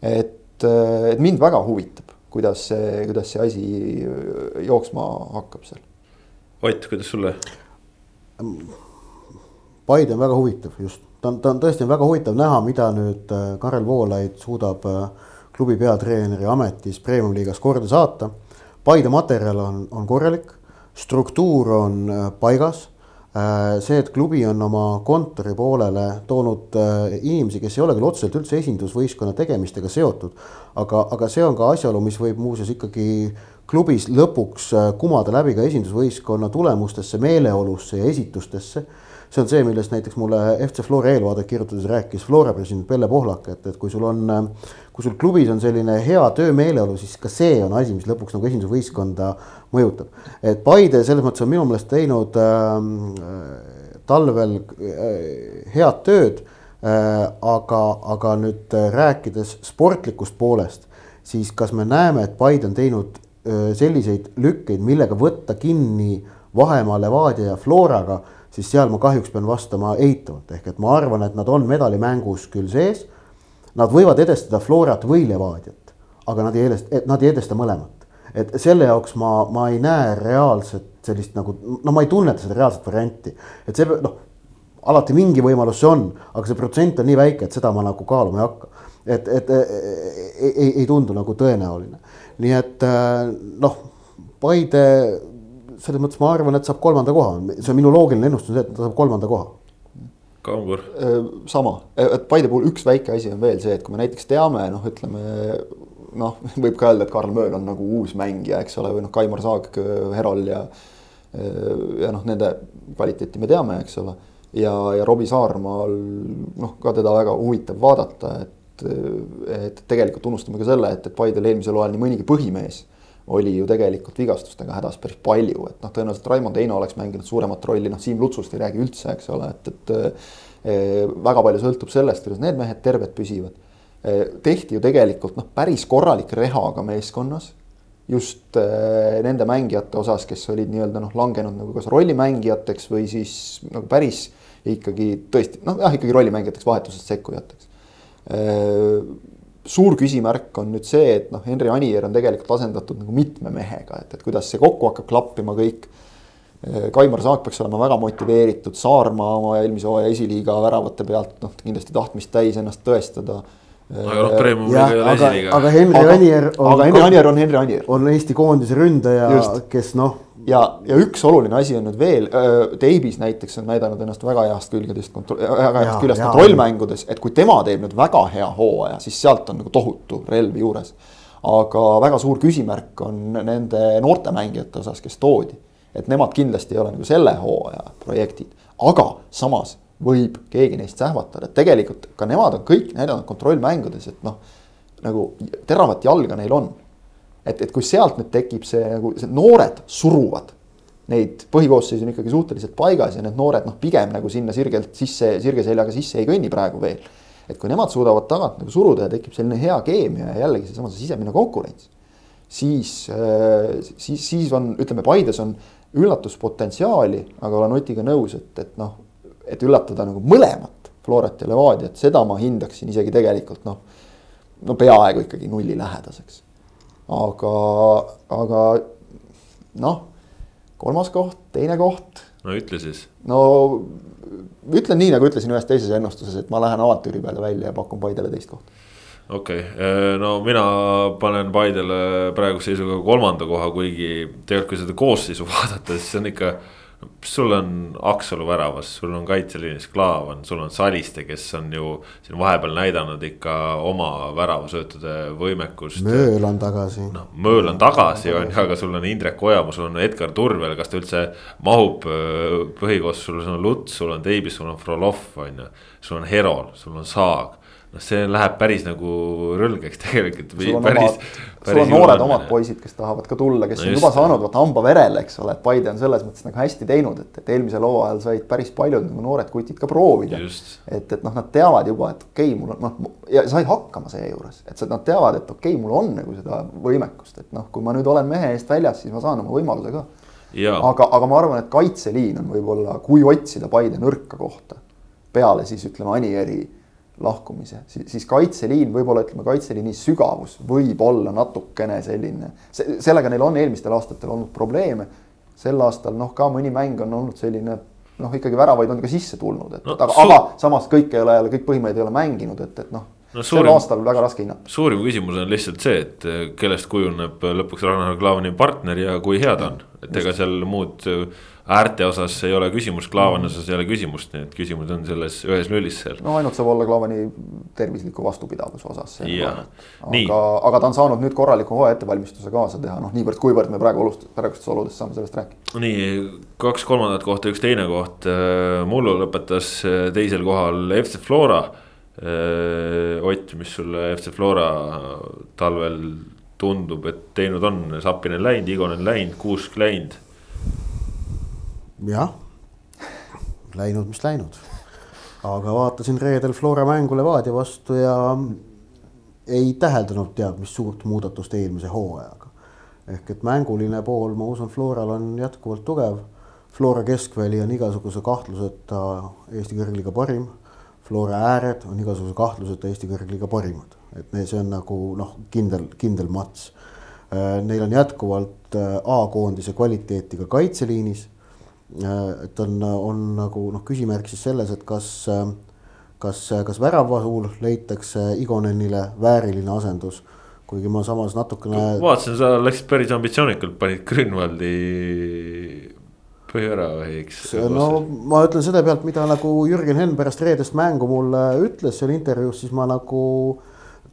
et, et mind väga huvitab, kuidas see, kuidas see asi jooksma hakkab seal.
Ott, kuidas sulle?
Paide on väga huvitav just, ta on, ta on tõesti väga huvitav näha, mida nüüd äh, Karel Voolaid suudab äh, klubi peatreeneri ametis premium-liigas korda saata. Paide materjal on, on korralik, struktuur on äh, paigas. see, et klubi on oma kontori poolele toonud inimesi, kes ei ole küll otseselt üldse esindusvõistkonna tegemistega seotud, aga, aga see on ka asjaolu, mis võib muuseas ikkagi klubis lõpuks kumada läbi ka esindusvõistkonna tulemustesse, meeleolusse ja esitustesse see on see, millest näiteks mulle FC Flora eelvaadet kirjutades rääkis Flora president Pelle Pohlak, et, et kui sul on, kui sul klubis on selline hea töömeeleolu, siis ka see on asi, mis lõpuks nagu esindusvõistkonda mõjutab. et Paide selles mõttes on minu meelest teinud äh, talvel äh, head tööd äh,. aga, aga nüüd äh, rääkides sportlikust poolest, siis kas me näeme, et Paide on teinud äh, selliseid lükkeid, millega võtta kinni vahemaa Levadia ja Floraga siis seal ma kahjuks pean vastama eitavalt, ehk et ma arvan, et nad on medalimängus küll sees. Nad võivad edestada Florat või Levadiat, aga nad ei edesta, nad ei edesta mõlemat. et selle jaoks ma, ma ei näe reaalset sellist nagu, no ma ei tunneta seda reaalset varianti, et see noh alati mingi võimalus see on, aga see protsent on nii väike, et seda ma nagu kaaluma ei hakka. et, et ei, ei, ei tundu nagu tõenäoline, nii et noh, Paide selles mõttes ma arvan, et saab kolmanda koha, see on minu loogiline ennustus, et ta saab kolmanda koha.
Kangur.
Äh, sama, et Paide puhul üks väike asi on veel see, et kui me näiteks teame, noh, ütleme noh, (laughs) võib ka öelda, et Karl Mööl on nagu uus mängija, eks ole, või noh, Kaimar Saag, Herol ja ja noh, nende kvaliteeti me teame, eks ole. ja, ja Robbie Saarmaal noh, ka teda väga huvitav vaadata, et, et tegelikult unustame ka selle, et, et Paidel eelmisel hooajal nii mõnigi põhimees oli ju tegelikult vigastustega hädas päris palju, et noh, tõenäoliselt Raimond Heino oleks mänginud suuremat rolli, noh, Siim Lutsust ei räägi üldse, eks ole, et, et eh, väga palju sõltub sellest, kuidas need mehed terved püsivad eh,. tehti ju tegelikult noh, päris korralik reha ka meeskonnas just eh, nende mängijate osas, kes olid nii-öelda noh, langenud nagu kas rollimängijateks või siis nagu päris ikkagi tõesti noh, jah, ikkagi rollimängijateks, vahetusest sekkujateks suur küsimärk on nüüd see, et noh, Henri Anier on tegelikult asendatud nagu mitme mehega, et, et kuidas see kokku hakkab klappima kõik. Kaimar Saak peaks olema väga motiveeritud, Saarma oma eelmise hooaja esiliiga väravate pealt noh, kindlasti tahtmist täis ennast tõestada
aga noh, Premium-liiga ei ole esiliiga.
aga Henri Anier
on. aga Henri Anier on Henri Anier.
on Eesti koondise ründaja, kes noh
ja, ja üks oluline asi on nüüd veel, Davies näiteks on näidanud ennast väga heast külgedest, väga heast küljest kontrollmängudes, et kui tema teeb nüüd väga hea hooaja, siis sealt on nagu tohutu relv juures. aga väga suur küsimärk on nende noorte mängijate osas, kes toodi. et nemad kindlasti ei ole nagu selle hooaja projektid, aga samas võib keegi neist sähvatada, et tegelikult ka nemad on kõik näidanud kontrollmängudes, et noh, nagu teravat jalga neil on et, et kui sealt nüüd tekib see nagu, noored suruvad neid põhikoosseisu on ikkagi suhteliselt paigas ja need noored noh, pigem nagu sinna sirgelt sisse, sirge seljaga sisse ei kõnni praegu veel. et kui nemad suudavad tagant nagu suruda ja tekib selline hea keemia ja jällegi seesama see sisemine konkurents. siis, äh, siis, siis on, ütleme, Paides on üllatuspotentsiaali, aga olen Otiga nõus, et, et noh, et üllatada nagu mõlemat Florat ja Levadiat, seda ma hindaksin isegi tegelikult noh, no peaaegu ikkagi nulli lähedaseks aga, aga noh, kolmas koht, teine koht.
no ütle siis.
no ütlen nii, nagu ütlesin ühes teises ennustuses, et ma lähen avantüüri peale välja ja pakun Paidele teist kohta
okei okay., no mina panen Paidele praeguse seisuga kolmanda koha, kuigi tegelikult kui seda koosseisu (laughs) vaadata, siis see on ikka sul on Aksalu väravas, sul on kaitseliinis Klaavan, sul on Saliste, kes on ju siin vahepeal näidanud ikka oma väravasöötude võimekust.
Mööl on tagasi.
noh, Mööl on tagasi, on ju, aga sul on Indrek Ojamaa, sul on Edgar Turvel, kas ta üldse mahub äh, põhikoosseisu, sul on Luts, sul on Teibis, sul on Frolov, on ju. sul on Herol, sul on Saag noh, see läheb päris nagu rõlgeks (laughs) tegelikult.
sul on päris, omad, sul on noored omad poisid, kes tahavad ka tulla, kes no on juba saanud vaata hamba verele, eks ole, et Paide on selles mõttes nagu hästi teinud, et, et eelmisel hooajal said päris paljud nagu noored kutid ka proovida. et, et noh, nad teavad juba, et okei okay,, mul on noh ja said hakkama seejuures, et nad teavad, et okei okay,, mul on nagu seda võimekust, et noh, kui ma nüüd olen mehe eest väljas, siis ma saan oma võimaluse ka. aga, aga ma arvan, et kaitseliin on võib-olla, kui otsida Paide nõrka kohta peale siis ütleme Anieri lahkumise, siis kaitseliin, võib-olla ütleme, kaitseliini sügavus võib olla natukene selline, sellega neil on eelmistel aastatel olnud probleeme. sel aastal noh, ka mõni mäng on olnud selline noh, ikkagi väravaid on ka sisse tulnud, et no, aga, aga samas kõik ei ole jälle, kõik põhimehed ei ole mänginud, et, et noh no,. sel aastal väga raske hinnata.
suurim küsimus on lihtsalt see, et kellest kujuneb lõpuks Ragnar Klavani partner ja kui hea ta on, et ega seal muud äärte osas ei ole küsimust, Klaavani osas ei ole küsimust, nii et küsimus on selles ühes nullis seal.
no ainult saab olla Klaavani tervisliku vastupidavuse osas. aga, aga ta on saanud nüüd korraliku hooaja ettevalmistuse kaasa teha, noh niivõrd-kuivõrd me praegu olust-, praegustes oludes saame sellest rääkida.
nii, kaks kolmandat kohta, üks teine koht. Äh, mullu lõpetas äh, teisel kohal FC Flora. Äh, Ott, mis sulle FC Flora talvel tundub, et teinud on, Sapinen läinud, Igonen läinud, Kuusk läinud
jah, läinud, mis läinud. aga vaatasin reedel Flora mängu Levadia vastu ja ei täheldanud teab mis suurt muudatust eelmise hooajaga. ehk et mänguline pool, ma usun, Floral on jätkuvalt tugev. Flora keskväli on igasuguse kahtluseta Eesti kõrgliiga parim. Flora ääred on igasuguse kahtluseta Eesti kõrgliiga parimad, et see on nagu noh, kindel, kindel mats. Neil on jätkuvalt A-koondise kvaliteeti ka kaitseliinis Äh, et on, on nagu noh, küsimärk siis selles, et kas, kas, kas väravahul leitakse Igonenile vääriline asendus. kuigi ma samas natukene.
vaatasin, sa läksid päris ambitsioonikalt, panid Grünwaldi põhiväravahiks.
no ma ütlen selle pealt, mida nagu Jürgen Henn pärast reedest mängu mulle ütles seal intervjuus, siis ma nagu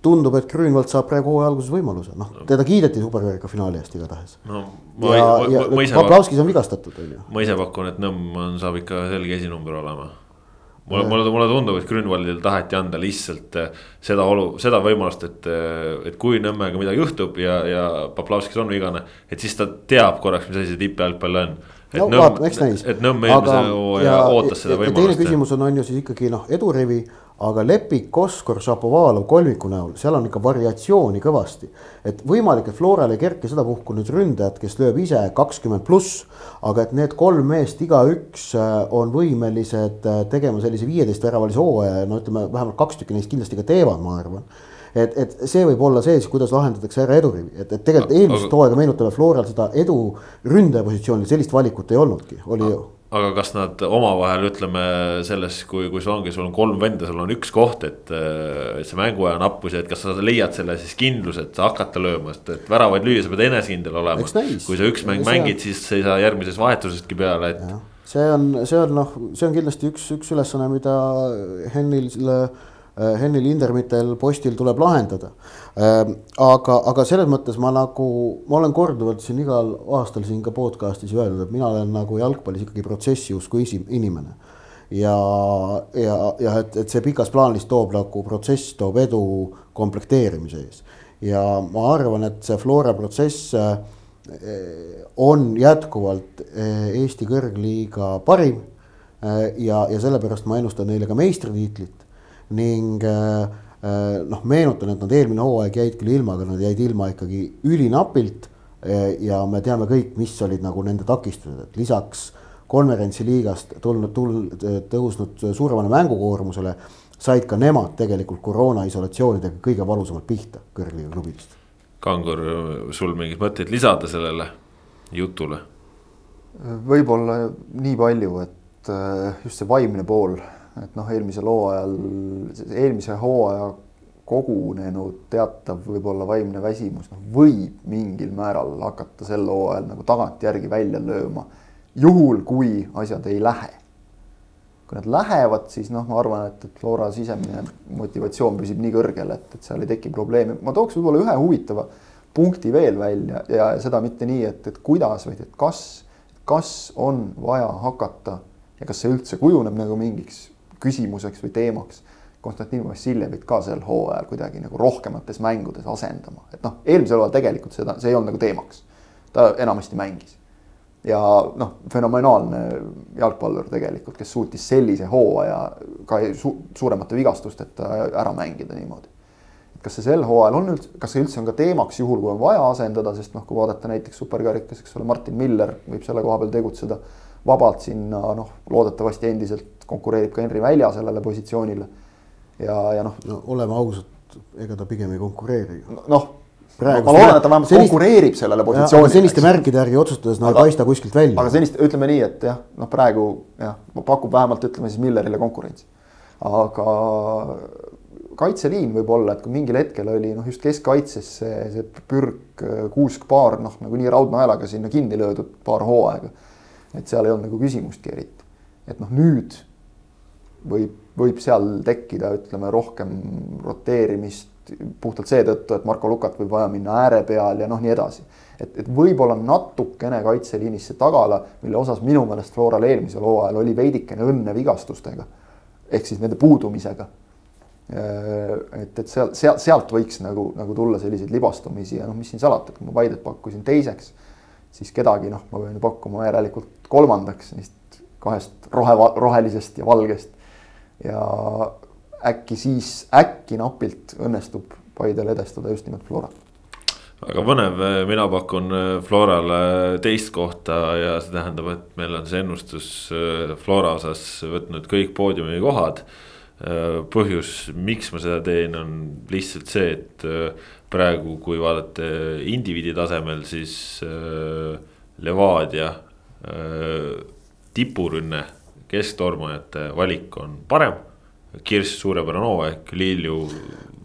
tundub, et Grünwald saab praegu hooaja alguses võimaluse, noh teda kiideti superkarika finaali eest igatahes. no ja, ja. Poplavskis on vigastatud, on ju.
ma ise pakun, et Nõmm on, saab ikka selge esinumber olema. mulle, mulle, mulle tundub, et Grünwaldile taheti anda lihtsalt äh, seda olu, seda võimalust, et, äh, et kui Nõmmega midagi juhtub ja, ja Poplavskis on vigane, et siis ta teab korraks, mis asi see tippjalgpall on. et
no
Nõmm, et Nõmm eelmise hooaja ootas seda
teine
võimalust.
küsimus on, on ju siis ikkagi noh, edurivi, aga Lepik, Koskor, Šapovalov kolmiku näol, seal on ikka variatsiooni kõvasti. et võimalik, et Floral ei kerki sedapuhku nüüd ründajat, kes lööb ise kakskümmend pluss, aga et need kolm meest igaüks äh, on võimelised äh, tegema sellise viieteist väravalise hooaja ja no ütleme, vähemalt kaks tükki neist kindlasti ka teevad, ma arvan. Et, et see võib olla see siis, kuidas lahendatakse ära edurivi, et, et tegelikult eelmist hooaega meenutame Floral seda edu ründaja positsioonil, sellist valikut ei olnudki, oli ju
aga kas nad omavahel ütleme selles, kui, kui sul ongi, sul on kolm venda, sul on üks koht, et, et see mänguaja nappus ja et kas sa leiad selle siis kindluse, et sa hakata lööma, sest et väravaid lüüa, sa pead enesekindel olema. kui sa üks mäng mängid, siis sa ei saa järgmises vahetusestki peale, et.
see on, see on noh, see on kindlasti üks, üks ülesanne, mida Hennile Henni Lindermitel postil tuleb lahendada. Aga, aga selles mõttes ma nagu, ma olen korduvalt siin igal aastal siin ka podcast'is öelnud, et mina olen nagu jalgpallis ikkagi protsessi usku inimene. ja, ja, ja et, et see pikas plaanis toob nagu protsess toob edu komplekteerimise ees. ja ma arvan, et see Flora protsess on jätkuvalt Eesti kõrgliiga parim. ja, ja sellepärast ma ennustan neile ka meistritiitlit ning äh, noh, meenutan, et nad eelmine hooaeg jäid küll ilma, aga nad jäid ilma ikkagi ülinapilt. Äh, ja me teame kõik, mis olid nagu nende takistused, et lisaks konverentsiliigast tulnud, tulnud, tõusnud suuremale mängukoormusele. said ka nemad tegelikult koroona isolatsioonidega kõige valusamalt pihta kõrgliiga klubidest.
Kangur, sul mingeid mõtteid lisada sellele jutule?
võib-olla nii palju, et just see vaimne pool et noh, eelmisel hooajal, eelmise hooaja kogunenud teatav võib-olla vaimne väsimus, noh, võib mingil määral hakata sel hooajal nagu tagantjärgi välja lööma. juhul, kui asjad ei lähe. kui nad lähevad, siis noh, ma arvan, et, et Flora sisemine motivatsioon püsib nii kõrgel, et, et seal ei teki probleemi. ma tooks võib-olla ühe huvitava punkti veel välja ja seda mitte nii, et, et kuidas, vaid et kas, kas on vaja hakata ja kas see üldse kujuneb nagu mingiks küsimuseks või teemaks. Konstantin Vassiljevit ka sel hooajal kuidagi nagu rohkemates mängudes asendama, et noh, eelmisel hooajal tegelikult seda, see ei olnud nagu teemaks. ta enamasti mängis. ja noh, fenomenaalne jalgpallur tegelikult, kes suutis sellise hooaja ka su suuremate vigastusteta ära mängida niimoodi. kas see sel hooajal on üldse, kas see üldse on ka teemaks, juhul kui on vaja asendada, sest noh, kui vaadata näiteks superkarikas, eks ole, Martin Miller võib selle koha peal tegutseda vabalt sinna noh, loodetavasti endiselt konkureerib ka Henri Välja sellele positsioonile. ja, ja noh
no,. oleme ausad, ega ta pigem ei konkureeri ju.
noh Praegu, ma loodan, et ta vähemalt sellist, konkureerib sellele positsioonile.
selliste märkide järgi otsustades no ei paista kuskilt välja.
aga sellist, ütleme nii, et jah, noh, praegu jah, pakub vähemalt ütleme siis Millerile konkurentsi. aga kaitseliin võib-olla, et kui mingil hetkel oli noh, just keskkaitses see, see pürk, kuusk paar noh, nagunii raudnaelaga sinna kinni löödud paar hooaega. Et seal ei olnud nagu küsimustki eriti. et noh, nüüd võib, võib seal tekkida, ütleme rohkem roteerimist puhtalt seetõttu, et Marko Lukat võib vaja minna ääre peal ja noh, nii edasi. et, et võib-olla natukene kaitseliinis see tagala, mille osas minu meelest Floral eelmisel hooajal oli veidikene õnne vigastustega. ehk siis nende puudumisega. et, et seal, sealt, sealt võiks nagu, nagu tulla selliseid libastumisi ja noh, mis siin salata, et kui ma Paidet pakkusin teiseks, siis kedagi noh, ma pean ju pakkuma järelikult kolmandaks neist kahest rohe, rohelisest ja valgest ja äkki siis, äkki napilt õnnestub Paidel edestada just nimelt Florat
väga põnev, mina pakun äh, Florale teist kohta ja see tähendab, et meil on see ennustus äh, Flora osas võtnud kõik poodiumi kohad. Äh, põhjus, miks ma seda teen, on lihtsalt see, et praegu, kui vaadata indiviidi tasemel, siis Levadia tipurünne kesktormajate valik on parem. Kirss suurepärane hooaeg, Lilju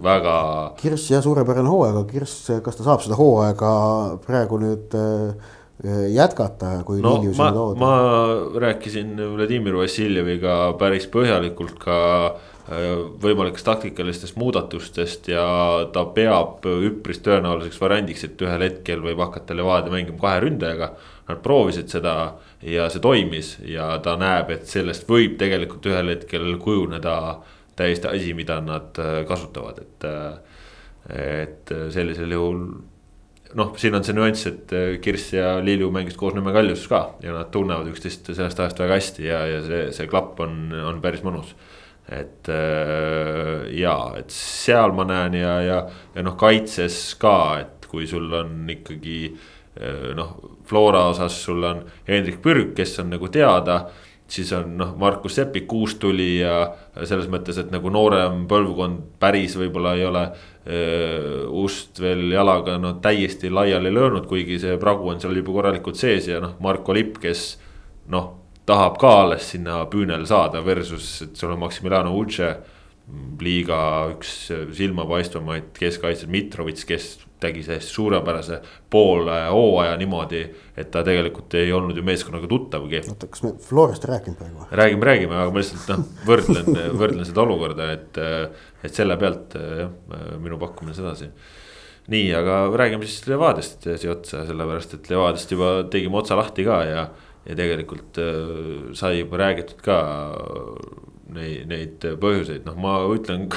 väga.
Kirss jah, suurepärane hooaeg, aga Kirss, kas ta saab seda hooaega praegu nüüd äh, jätkata, kui
no, Lilju sinna toodi? ma rääkisin Vladimir Vassiljeviga päris põhjalikult ka äh, võimalikest taktikalistest muudatustest ja ta peab üpris tõenäoliseks variandiks, et ühel hetkel võib hakata Levadia mängima kahe ründajaga. Nad proovisid seda ja see toimis ja ta näeb, et sellest võib tegelikult ühel hetkel kujuneda täiesti asi, mida nad äh, kasutavad, et. et sellisel juhul noh, siin on see nüanss, et Kirss ja Lilju mängisid koos Nõmme Kaljuses ka ja nad tunnevad üksteist sellest ajast väga hästi ja, ja see, see klapp on, on päris mõnus et äh, ja, et seal ma näen ja, ja, ja noh, kaitses ka, et kui sul on ikkagi äh, noh, Flora osas sul on Hendrik Pürg, kes on nagu teada. siis on noh, Markus Sepik uus tuli ja selles mõttes, et nagu noorem põlvkond päris võib-olla ei ole äh, ust veel jalaga no täiesti laiali löönud, kuigi see pragu on seal juba korralikult sees ja noh, Marko Lipp, kes noh tahab ka alles sinna püünele saada versus, et sul on Maximiliano Uche. liiga üks silmapaistvamaid keskkaitsjaid Mitrovits, kes tegi täiesti suurepärase poole hooaja niimoodi. et ta tegelikult ei olnud ju meeskonnaga tuttavgi.
oota, kas me Florast ei rääkinud praegu?
räägime, räägime, aga ma lihtsalt noh, võrdlen, võrdlen seda olukorda, et, et selle pealt jah, minu pakkumine sedasi nii, aga räägime siis Levadiast siia otsa, sellepärast et Levadiast juba tegime otsa lahti ka ja ja tegelikult äh, sai juba räägitud ka neid, neid põhjuseid, noh, ma ütlen,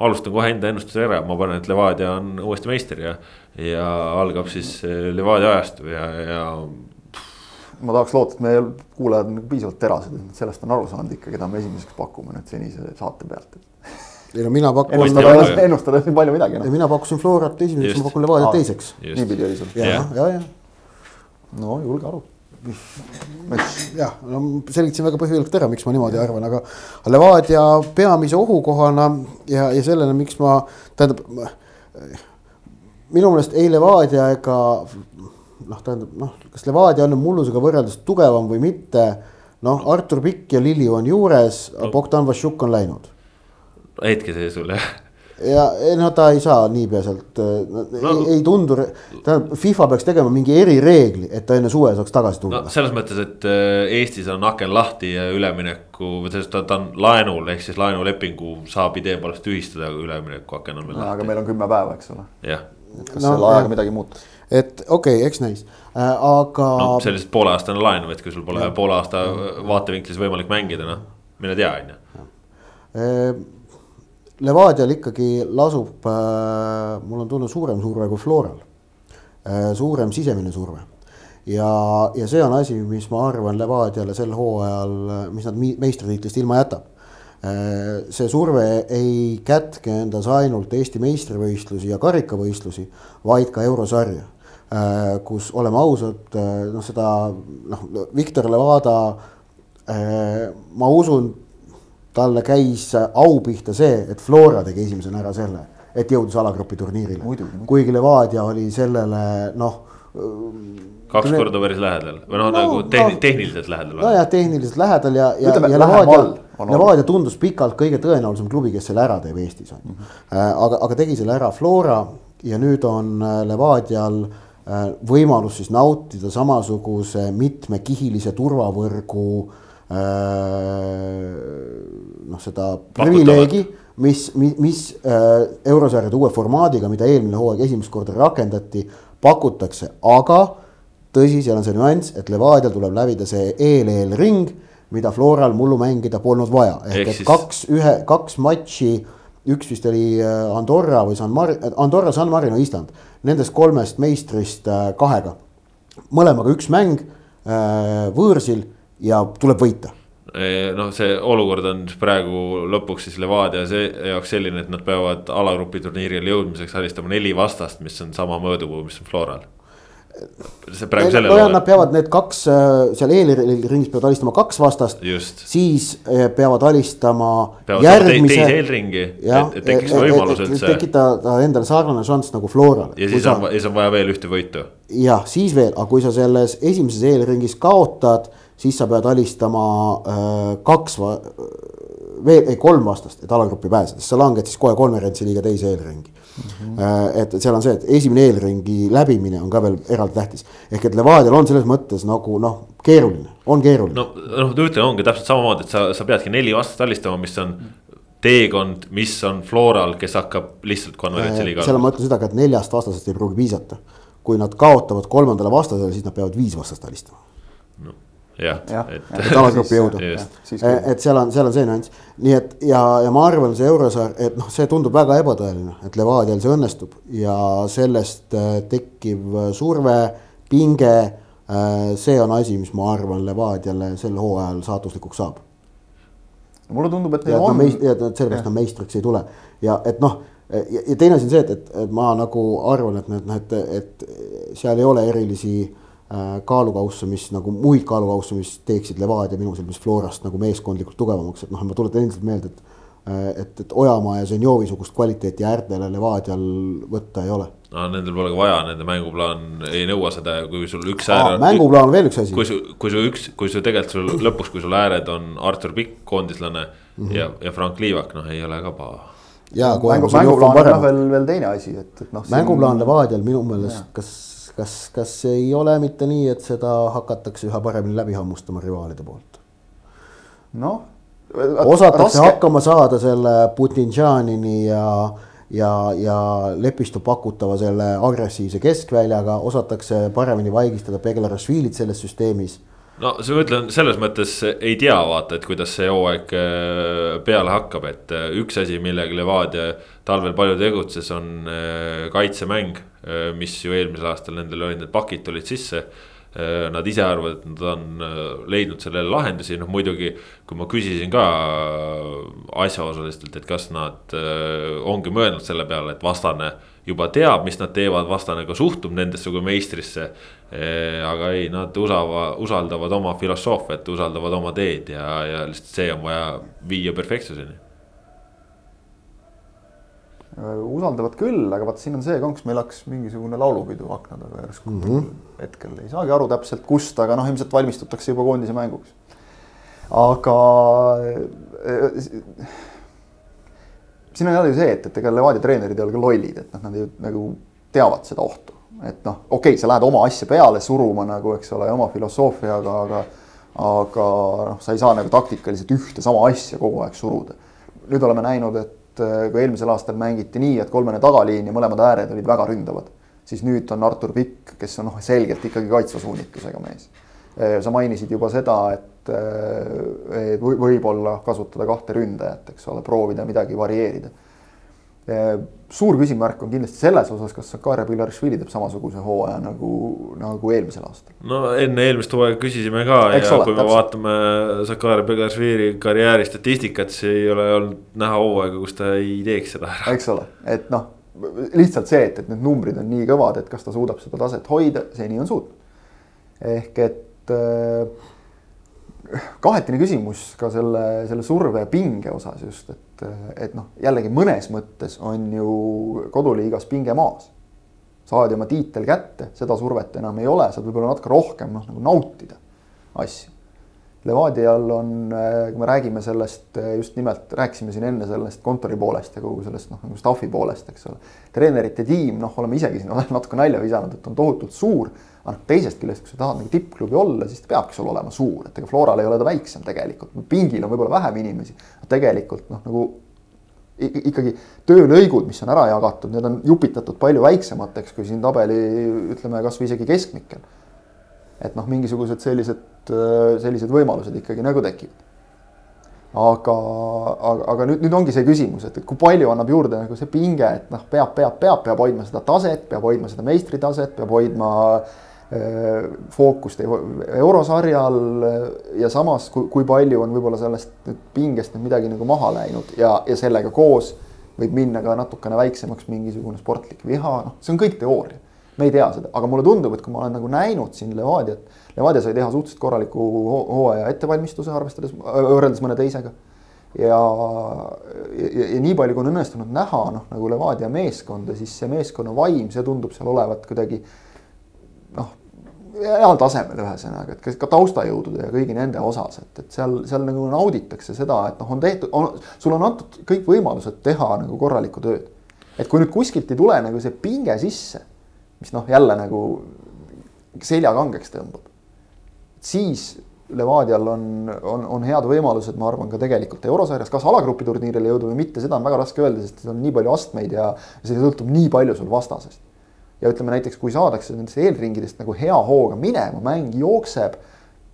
alustan kohe enda ennustuse ära, ma panen, et Levadia on uuesti meister ja, ja algab siis äh, Levadia ajastu ja, ja.
ma tahaks loota, et meie kuulajad on piisavalt terased, et sellest on aru saanud ikka, keda me esimeseks pakume nüüd senise saate pealt. (laughs)
ei no mina pakun.
ennustada, ennustada (laughs) siin palju midagi
no.. mina pakkusin Florat esimeseks, ma pakun Levadiat teiseks.
niipidi oli sul.
ja, ja, ja.
no julge aru
jah, no selgitasin väga põhjalikult ära, miks ma niimoodi arvan, aga Levadia peamise ohukohana ja, ja sellena, miks ma, tähendab. minu meelest ei Levadia ega noh, tähendab noh, kas Levadia on nüüd mullusega võrreldes tugevam või mitte. noh, Artur Pikk ja Lilju on juures no., Bogdan Vašjuk on läinud.
hetkeseisul jah
ja ei no ta ei saa niipea sealt no,, ei, ei tundu, tähendab FIFA peaks tegema mingi erireegli, et ta enne suve saaks tagasi tulla
no,. selles mõttes, et äh, Eestis on aken lahti ja ülemineku, sest ta, ta on laenul, ehk siis laenulepingu saab idee poolest tühistada, aga ülemineku aken on veel
no, lahti. aga meil on kümme päeva, eks ole.
jah.
kas no, selle ajaga midagi muutub?
et okei okay,, eks näis äh,, aga.
no sellised pooleaastane laen, et kui sul pole poole aasta vaatevinklis võimalik mängida, noh, mine tea, on ju
äh, Levadial ikkagi lasub äh,, mul on tunne, suurem surve kui Floral äh,. suurem sisemine surve. ja, ja see on asi, mis ma arvan Levadiale sel hooajal, mis nad meistritiitlist ilma jätab äh,. see surve ei kätke endas ainult Eesti meistrivõistlusi ja karikavõistlusi, vaid ka eurosarja kus oleme ausad, noh, seda noh, Viktor Levada ma usun talle käis au pihta see, et Flora tegi esimesena ära selle, et jõudis alagrupi turniirile. kuigi Levadia oli sellele noh.
kaks korda päris lähedal või noh no, nagu tehn, no, tehniliselt lähedal.
nojah, tehniliselt lähedal ja, ja, ja Levadia, Levadia tundus pikalt kõige tõenäolisem klubi, kes selle ära teeb Eestis on ju mm -hmm.. aga, aga tegi selle ära Flora ja nüüd on äh, Levadial äh, võimalus siis nautida samasuguse mitmekihilise turvavõrgu Äh, noh, seda privileegi, mis, mis, mis äh, eurosarjade uue formaadiga, mida eelmine hooaeg esimest korda rakendati, pakutakse, aga tõsi, seal on see nüanss, et Levadial tuleb läbida see eel-eelring, mida Floral mullu mängida polnud vaja, ehk et kaks, ühe, kaks matši, üks vist oli äh, Andorra või San Mar-, Andorra, San Marino, Island, nendest kolmest meistrist kahega. mõlemaga üks mäng võõrsil ja tuleb võita
noh, see olukord on praegu lõpuks siis Levadia see jaoks selline, et nad peavad alagrupi turniiril jõudmiseks alistama neli vastast, mis on sama mõõdupuu, mis on Floral.
see praegu sellel hooajal. Nad peavad need kaks äh, seal eelringis peavad alistama kaks vastast. siis äh, peavad alistama.
järgmise... teise eelringi, et, et tekiks võimalus üldse.
tekitada endale sarnane šanss nagu Floral.
ja siis on, siis on vaja veel ühte võitu.
jah, siis veel, aga kui sa selles esimeses eelringis kaotad siis sa pead alistama äh, kaks, veel, ei kolm vastast, et alagruppi pääseda, siis sa langed siis kohe konverentsi liiga teise eelringi mm. -hmm. et, et seal on see, et esimene eelringi läbimine on ka veel eraldi tähtis. ehk et Levadial on selles mõttes nagu noh, keeruline, on keeruline.
no, noh, ütlen, ongi täpselt samamoodi, et sa, sa peadki neli vastast alistama, mis on teekond, mis on Floral, kes hakkab lihtsalt konverentsiliiga.
seal ma ütlen seda ka, et neljast vastasest ei pruugi piisata. kui nad kaotavad kolmandale vastasele, siis nad peavad viis vastast alistama
no jah,
et.
et alagrupi jõuda, (laughs) et seal on, seal on see nüanss, nii et ja, ja ma arvan, see eurosaar, et noh, see tundub väga ebatõeline, et Levadial see õnnestub ja sellest äh, tekkiv surve, pinge. Äh, see on asi, mis ma arvan, Levadiale sel hooajal saatuslikuks saab.
mulle tundub, et.
ja, on... ja et sellepärast nad meistriks ei tule ja et noh ja, ja teine asi on see, et, et, et ma nagu arvan, et need noh, et, et seal ei ole erilisi Äh, kaalukausse, mis nagu muid kaalukausse, mis teeksid Levadia minu silmis Florast nagu meeskondlikult tugevamaks, et noh, ma tuletan endiselt meelde, et. Äh, et, et Ojamaa ja Zenjovi sugust kvaliteeti äärtele Levadial võtta ei ole.
no nendel pole ka vaja, nende mänguplaan ei nõua seda, kui sul üks
äär. mänguplaan on veel üks asi.
kui su, kui su üks, kui su tegelikult sul lõpuks, kui sul ääred on Artur Pikk, koondislane mm -hmm. ja, ja Frank Liivak, noh, ei ole ka paha
ja
mängu, mänguplaan on jah veel, veel teine asi, et, et noh.
mänguplaan Levadial minu meelest, kas kas, kas ei ole mitte nii, et seda hakatakse üha paremini läbi hammustama rivaalide poolt?
noh.
osatakse raske... hakkama saada selle Putinžanini ja, ja, ja Lepistu pakutava selle agressiivse keskväljaga, osatakse paremini vaigistada Beglarashvilit selles süsteemis
no see ma ütlen selles mõttes ei tea vaata, et kuidas see hooaeg äh, peale hakkab, et äh, üks asi, millega Levadia talvel palju tegutses, on äh, kaitsemäng. mis ju eelmisel aastal nendel olid, need pakid tulid sisse. Nad ise arvavad, et nad on leidnud sellele lahendusi, noh muidugi. kui ma küsisin ka asjaosalistelt, et kas nad ongi mõelnud selle peale, et vastane juba teab, mis nad teevad, vastane ka suhtub nendesse kui meistrisse. aga ei, nad usava, usaldavad oma filosoofiat, usaldavad oma teed ja, ja lihtsalt see on vaja viia perfektsuseni.
usaldavad küll, aga vaat siin on see konks, meil hakkas mingisugune laulupidu akna taga järsku mm. -hmm. hetkel ei saagi aru täpselt, kust, aga noh, ilmselt valmistutakse juba koondise mänguks. aga siin on jälle ju see, et, et ega Levadia treenerid ei ole ka lollid, et noh, nad ju nagu teavad seda ohtu. et noh, okei okay,, sa lähed oma asja peale suruma nagu, eks ole, oma filosoofiaga, aga aga noh, sa ei saa nagu taktikaliselt ühte sama asja kogu aeg suruda. nüüd oleme näinud, et äh, kui eelmisel aastal mängiti nii, et kolmene tagaliin ja mõlemad ääred olid väga ründavad, siis nüüd on Artur Pikk, kes on noh, selgelt ikkagi kaitsva suunitlusega mees. Äh, sa mainisid juba seda, et et äh, võib-olla kasutada kahte ründajat, eks ole, proovida midagi varieerida. Äh, suur küsimärk on kindlasti selles osas, kas Sakarja Pilarišvili teeb samasuguse hooaja nagu, nagu eelmisel aastal.
no enne eelmist hooaega küsisime ka eks ja ole, kui me täpselt. vaatame Sakarja Pilarišvili karjääri statistikat, siis ei ole olnud näha hooaega, kus ta ei teeks seda
ära. eks ole, et noh, lihtsalt see, et, et need numbrid on nii kõvad, et kas ta suudab seda taset hoida, seni on suutnud. ehk et äh, kahetine küsimus ka selle, selle surve ja pinge osas just, et, et noh, jällegi mõnes mõttes on ju koduliigas pinge maas. saadi oma tiitel kätte, seda survet enam ei ole, saad võib-olla natuke rohkem noh, nagu nautida asju. Levadial on, kui me räägime sellest just nimelt, rääkisime siin enne sellest kontori poolest ja kogu sellest noh, nagu staff'i poolest, eks ole. treenerite tiim, noh, oleme isegi siin (laughs) natuke nalja visanud, et on tohutult suur aga noh, teisest küljest, kui sa tahad nagu tippklubi olla, siis ta peabki sul olema suur, et ega Floral ei ole ta väiksem tegelikult, pingil on võib-olla vähem inimesi, tegelikult noh, nagu ikkagi töölõigud, mis on ära jagatud, need on jupitatud palju väiksemateks kui siin tabeli ütleme kasvõi isegi keskmikel. et noh, mingisugused sellised, sellised võimalused ikkagi nagu tekivad. aga, aga, aga nüüd, nüüd ongi see küsimus, et kui palju annab juurde nagu see pinge, et noh, peab, peab, peab, peab hoidma seda taset, peab hoidma seda meistritaset, peab hoidma äh, fookust eurosarjal ja samas, kui, kui palju on võib-olla sellest pingest nüüd midagi nagu maha läinud ja, ja sellega koos võib minna ka natukene väiksemaks mingisugune sportlik viha, noh, see on kõik teooria. me ei tea seda, aga mulle tundub, et kui ma olen nagu näinud siin Levadiat, Levadia sai teha suhteliselt korraliku hooaja ettevalmistuse, arvestades, võrreldes mõne teisega. ja, ja, ja nii palju, kui on õnnestunud näha, noh nagu Levadia meeskonda, siis see meeskonna vaim, see tundub seal olevat kuidagi noh, heal tasemel ühesõnaga, et ka taustajõudude ja kõigi nende osas, et, et seal, seal nagu nauditakse seda, et noh, on tehtud, sul on antud kõik võimalused teha nagu korralikku tööd. et kui nüüd kuskilt ei tule nagu see pinge sisse, mis noh, jälle nagu selja kangeks tõmbab, siis Levadial on, on, on head võimalused, ma arvan, ka tegelikult eurosarjas, kas alagrupi turniirile jõuda või mitte, seda on väga raske öelda, sest on nii palju astmeid ja see sõltub nii palju sul vastasest. Ja ütleme näiteks, kui saadakse nendest eelringidest nagu hea hooga minema, mäng jookseb,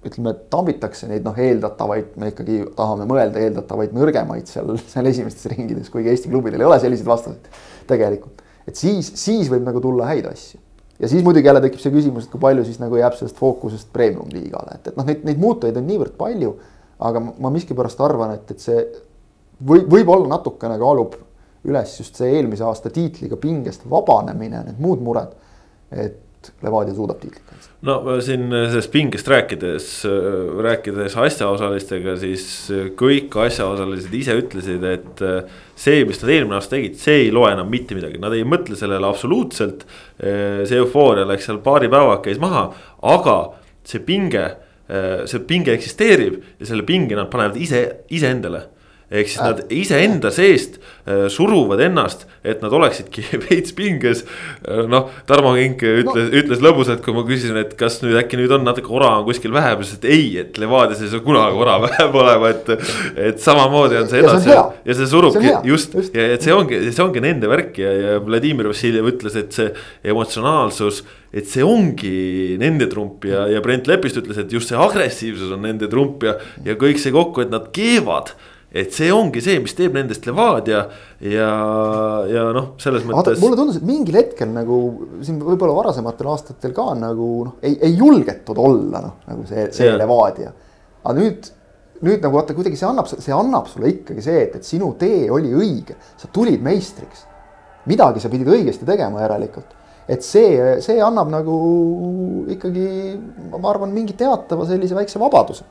ütleme, tambitakse neid noh, eeldatavaid, me ikkagi tahame mõelda eeldatavaid nõrgemaid seal, seal esimestes ringides, kuigi Eesti klubidel ei ole selliseid vastaseid tegelikult. et siis, siis võib nagu tulla häid asju ja siis muidugi jälle tekib see küsimus, et kui palju siis nagu jääb sellest fookusest premium-liigale, et, et noh, neid, neid muutujaid on niivõrd palju. aga ma miskipärast arvan, et, et see või võib-olla natukene kaalub üles just see eelmise aasta tiitliga pingest vabanemine, need muud mured. et Levadia suudab tiitlit kaitsta.
no siin sellest pingest rääkides, rääkides asjaosalistega, siis kõik asjaosalised ise ütlesid, et see, mis nad eelmine aasta tegid, see ei loe enam mitte midagi, nad ei mõtle sellele absoluutselt. see eufooria läks seal paari päevaga käis maha, aga see pinge, see pinge eksisteerib ja selle pinge nad panevad ise, iseendale ehk siis nad iseenda seest äh, suruvad ennast, et nad oleksidki (laughs) veits pinges. Äh, noh, Tarmo Kink ütles no., ütles lõbusalt, kui ma küsisin, et kas nüüd äkki nüüd on natuke ora on kuskil vähem, siis et ei, et Levadias ei saa kunagi ora (laughs) vähem olema, et. et samamoodi on see edasi ja, ja see surubki just, just ja et see ongi, see ongi nende värk ja, ja Vladimir Vassiljev ütles, et see emotsionaalsus et see ongi nende trump ja, ja Brent Lepist ütles, et just see agressiivsus on nende trump ja, ja kõik see kokku, et nad keevad et see ongi see, mis teeb nendest Levadia ja, ja noh, selles mõttes.
mulle tundus, et mingil hetkel nagu siin võib-olla varasematel aastatel ka nagu noh, ei, ei julgetud olla noh, nagu see, see yeah. Levadia. aga nüüd, nüüd nagu vaata kuidagi see annab, see annab sulle ikkagi see, et, et sinu tee oli õige, sa tulid meistriks. midagi sa pidid õigesti tegema järelikult et see, see annab nagu ikkagi, ma arvan, mingi teatava sellise väikse vabaduse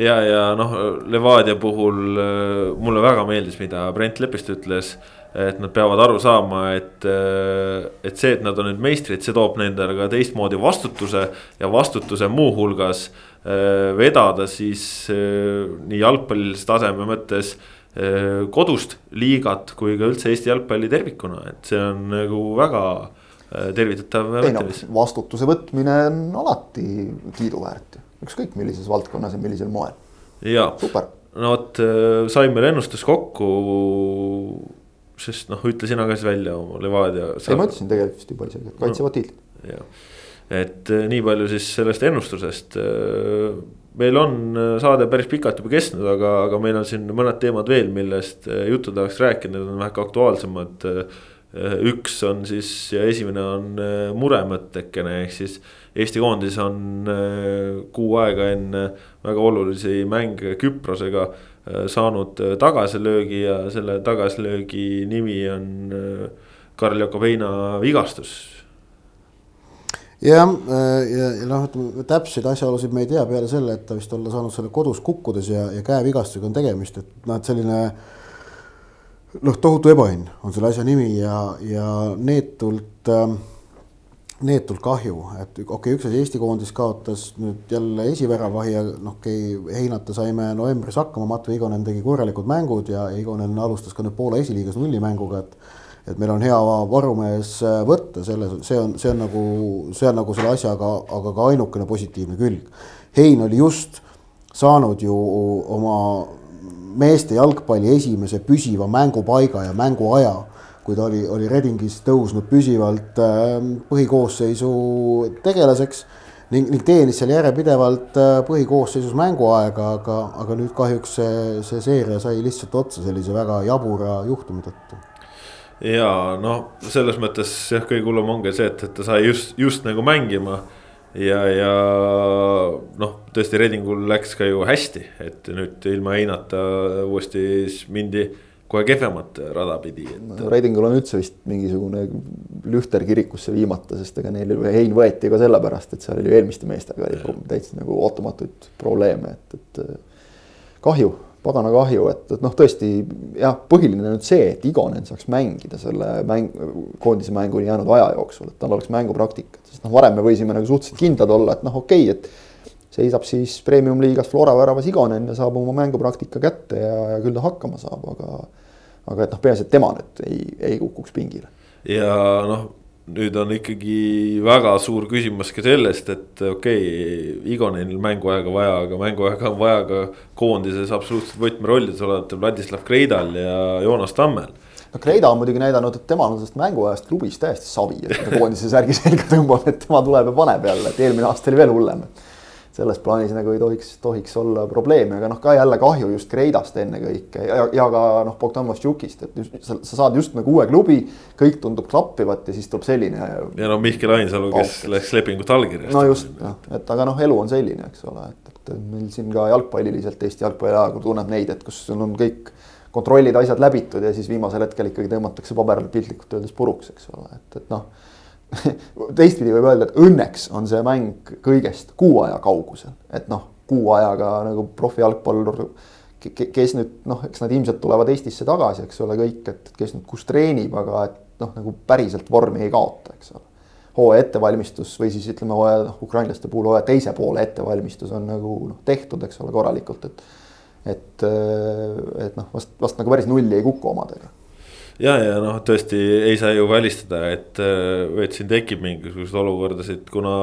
ja, ja noh, Levadia puhul äh, mulle väga meeldis, mida Brent Lepist ütles. et nad peavad aru saama, et, äh, et see, et nad on nüüd meistrid, see toob nendele ka teistmoodi vastutuse ja vastutuse muuhulgas äh, vedada siis nii jalgpallilise taseme mõttes kodust liigat kui ka üldse Eesti jalgpalli tervikuna, et see on nagu väga tervitatav.
ei no vastutuse võtmine on alati kiiduväärt ju ükskõik millises valdkonnas ja millisel moel.
jaa, no vot äh, saime ennustus kokku. sest noh, ütle sina ka siis välja oma Levadia.
ei, ma ütlesin tegelikult vist juba isegi, et kaitsevad no, tiitlit.
jah, et äh, nii palju siis sellest ennustusest. Äh, meil on saade päris pikalt juba kestnud, aga, aga meil on siin mõned teemad veel, millest juttu tahaks rääkida, need on väheke aktuaalsemad üks on siis ja esimene on muremõttekene, ehk siis Eesti koondis on äh, kuu aega enne väga olulisi mänge Küprosega äh, saanud äh, tagasilöögi ja selle tagasilöögi nimi on Karl Jakobeina vigastus
jah, ja, ja noh, ütleme täpseid asjaolusid me ei tea peale selle, et ta vist olla saanud selle kodus kukkudes ja, ja käevigastusega on tegemist, et noh, et selline. noh, tohutu ebaõnn on selle asja nimi ja, ja neetult äh, neetult kahju, et okei okay,, üks asi, Eesti koondis kaotas nüüd jälle esiväravahi ja noh, okei okay,, heinata saime novembris hakkama, Matu Igonen tegi korralikud mängud ja Igonen alustas ka nüüd Poola esiliigas nullimänguga, et et meil on hea varumees äh, võtta, selles, see on, see on nagu, see on nagu selle asja, aga, aga ka ainukene positiivne külg. Hein oli just saanud ju oma meeste jalgpalli esimese püsiva mängupaiga ja mänguaja kui ta oli, oli Redingis tõusnud püsivalt ähm, põhikoosseisu tegelaseks ning, ning teenis seal järjepidevalt äh, põhikoosseisus mänguaega, aga, aga nüüd kahjuks see, see seeria sai lihtsalt otsa sellise väga jabura juhtumi tõttu.
ja noh, selles mõttes jah, kõige hullem ongi see, et, et ta sai just, just nagu mängima ja, ja noh, tõesti Redingul läks ka ju hästi, et nüüd ilma Heinata uuesti mindi kohe kehvemat rada pidi et....
No, Reidingul on üldse vist mingisugune lühter kirikusse viimata, sest ega neil hein võeti ka sellepärast, et seal oli eelmiste meestega oli täitsa nagu ootamatuid probleeme, et, et kahju, pagana kahju, et, et noh, tõesti jah, põhiline on see, et Igonen saaks mängida selle mäng, koondise mänguni jäänud aja jooksul, et tal oleks mängupraktikat, sest noh, varem me võisime nagu suhteliselt kindlad olla, et noh, okei okay,, et seisab siis premium-liigas Flora väravas Igonen ja saab oma mängupraktika kätte ja, ja küll ta hakkama saab, aga. aga et noh, peaasi, et tema nüüd ei, ei kukuks pingile.
ja noh, nüüd on ikkagi väga suur küsimus ka sellest, et okei okay,, Igonenil mänguaega vaja, aga mänguaega on vaja ka koondises absoluutselt võtmerollides olevatel Vladislav Kreidal ja Joonas Tammel
no Kreida on muidugi näidanud, et tema on sellest mänguajast klubis täiesti savi, et ta koondise särgi selga tõmbab, et tema tuleb ja paneb jälle, et eelmine aasta oli veel hullem selles plaanis nagu ei tohiks, tohiks olla probleemi, aga noh, ka jälle kahju just Kreidast ennekõike ja, ja ka noh, Bogdan Vastjukist, et just, sa, sa saad just nagu uue klubi, kõik tundub klappivat ja siis tuleb selline.
ja no Mihkel Ainsalu, kes läks lepingut allkirjastama.
no just jah, et aga noh, elu on selline, eks ole, et, et meil siin ka jalgpalliliselt Eesti jalgpalliajalugu tunneb neid, et kus sul on kõik kontrollid, asjad läbitud ja siis viimasel hetkel ikkagi tõmmatakse paber piltlikult öeldes puruks, eks ole, et, et noh (laughs) teistpidi võib öelda, et õnneks on see mäng kõigest kuu aja kaugusel, et noh, kuu ajaga nagu profijalgpallur, kes nüüd noh, eks nad ilmselt tulevad Eestisse tagasi, eks ole, kõik, et kes nüüd kus treenib, aga et noh, nagu päriselt vormi ei kaota, eks ole. hooaja ettevalmistus või siis ütleme, hooaja noh, ukrainlaste puhul hooaja teise poole ettevalmistus on nagu noh, tehtud, eks ole, korralikult, et et, et noh, vast, vast nagu päris nulli ei kuku omadega
ja, ja noh, tõesti ei saa ju välistada, et, et siin tekib mingisuguseid olukordasid, kuna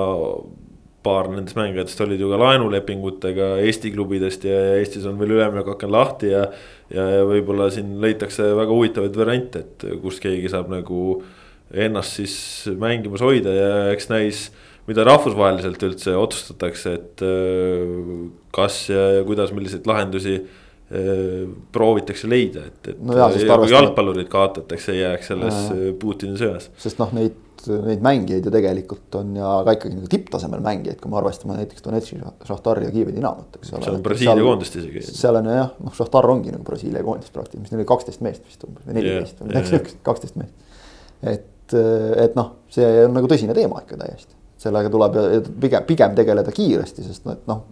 paar nendest mängijatest olid ju ka laenulepingutega Eesti klubidest ja Eestis on veel üleminekuaken lahti ja. ja, ja võib-olla siin leitakse väga huvitavaid variante, et kus keegi saab nagu ennast siis mängimas hoida ja eks näis. mida rahvusvaheliselt üldse otsustatakse, et kas ja, ja kuidas, milliseid lahendusi Äh, proovitakse leida, et, et no. kui jalgpallurid kaotatakse, ei jääks selles ja, Putini sõjas.
sest noh, neid, neid mängijaid ju tegelikult on ja ka ikkagi nagu tipptasemel mängijaid, kui me arvestame näiteks Donetski, Šahtari ja Kiievi Dinamot, eks
ole. seal on Brasiilia koondist isegi.
seal on jah, noh, Šahtar ongi nagu Brasiilia koondis praktiliselt, mis neil oli kaksteist meest vist umbes või neliteist või midagi siukest, kaksteist meest. et, et noh, see on nagu tõsine teema ikka täiesti sellega tuleb pigem, pigem tegeleda kiiresti, sest noh, et noh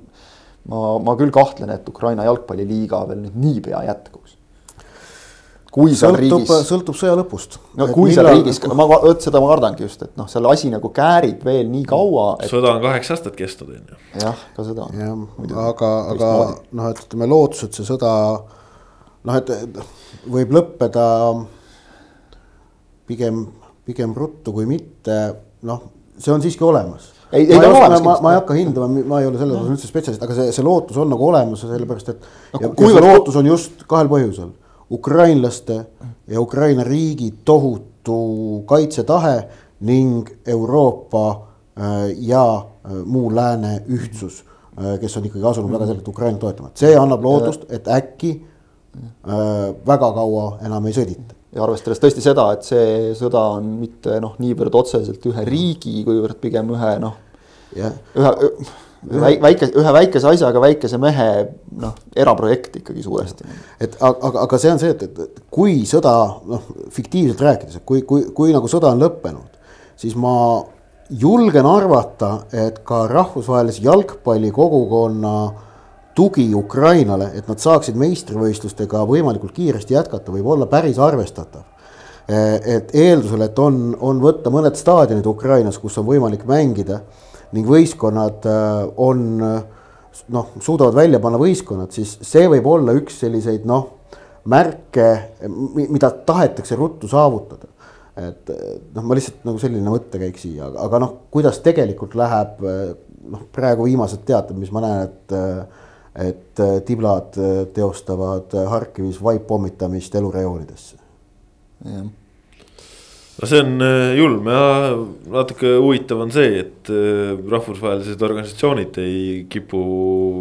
ma, ma küll kahtlen, et Ukraina jalgpalliliiga veel nüüd niipea jätkuks.
kui seal sõltub, riigis. sõltub sõja lõpust.
no kui millal... seal riigis, ma, vot seda ma kardangi just, et noh, seal asi nagu käärib veel nii kaua
et.... sõda on kaheksa aastat kestnud, on ju.
jah, ka seda.
jah, aga, aga noh, et ütleme lootus, et see sõda noh, et võib lõppeda pigem, pigem ruttu kui mitte, noh, see on siiski olemas ei, ei ta on olemas. ma, ma ei hakka hindama, ma ei ole selles osas üldse spetsialist, aga see, see lootus on nagu olemas, sellepärast et no,. ja, ja see lootus on just kahel põhjusel. ukrainlaste ja Ukraina riigi tohutu kaitsetahe ning Euroopa äh, ja äh, muu lääne ühtsus, äh, kes on ikkagi asunud väga selgelt Ukrainat toetama, et see annab lootust, et äkki väga kaua enam ei sõdita
ja arvestades tõesti seda, et see sõda on mitte noh, niivõrd otseselt ühe riigi, kuivõrd pigem ühe noh yeah., ühe, ühe väike, ühe väikese asjaga väikese mehe noh, eraprojekt ikkagi suuresti.
et aga, aga see on see, et, et kui sõda noh, fiktiivselt rääkides, et kui, kui, kui nagu sõda on lõppenud, siis ma julgen arvata, et ka rahvusvahelise jalgpallikogukonna tugi Ukrainale, et nad saaksid meistrivõistlustega võimalikult kiiresti jätkata, võib olla päris arvestatav. et eeldusel, et on, on võtta mõned staadionid Ukrainas, kus on võimalik mängida ning võistkonnad äh, on noh, suudavad välja panna võistkonnad, siis see võib olla üks selliseid noh, märke, mida tahetakse ruttu saavutada et noh, ma lihtsalt nagu selline mõttekäik siia, aga noh, kuidas tegelikult läheb noh, praegu viimased teated, mis ma näen, et et äh, tiblad äh, teostavad äh, Harkivis vaippommitamist elurajoonidesse.
jah no see on julm ja natuke huvitav on see, et rahvusvahelised organisatsioonid ei kipu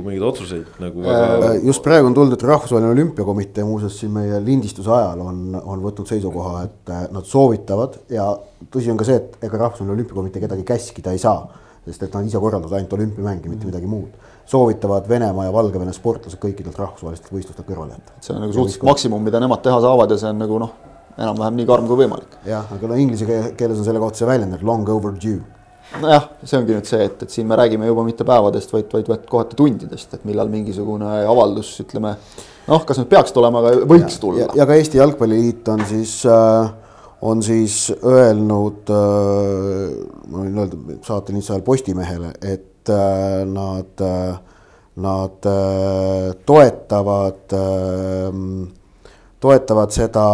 mingeid otsuseid nagu
väga. just praegu on tulnud, et Rahvusvaheline Olümpiakomitee muuseas siin meie lindistuse ajal on, on võtnud seisukoha, et nad soovitavad ja tõsi on ka see, et ega Rahvusvaheline Olümpiakomitee kedagi käskida ei saa, sest et nad ise korraldavad ainult olümpiamänge, mitte midagi muud soovitavad Venemaa ja Valgevene sportlased kõikidelt rahvusvahelistelt võistlustelt kõrvale jätta.
see on nagu suhteliselt maksimum, mida nemad teha saavad ja see on nagu noh, enam-vähem nii karm kui võimalik.
jah, aga no inglise keeles on selle kohta see väljend, et long overdue.
nojah, see ongi nüüd see, et, et siin me räägime juba mitte päevadest, vaid, vaid, vaid kohati tundidest, et millal mingisugune avaldus, ütleme. noh, kas nüüd peaks tulema, aga võiks ja, tulla.
ja ka Eesti Jalgpalliliit on siis äh, on siis öelnud äh,, ma võin öelda saate lihtsalt Postimehele, et et äh, nad, äh, nad äh, toetavad toetavad seda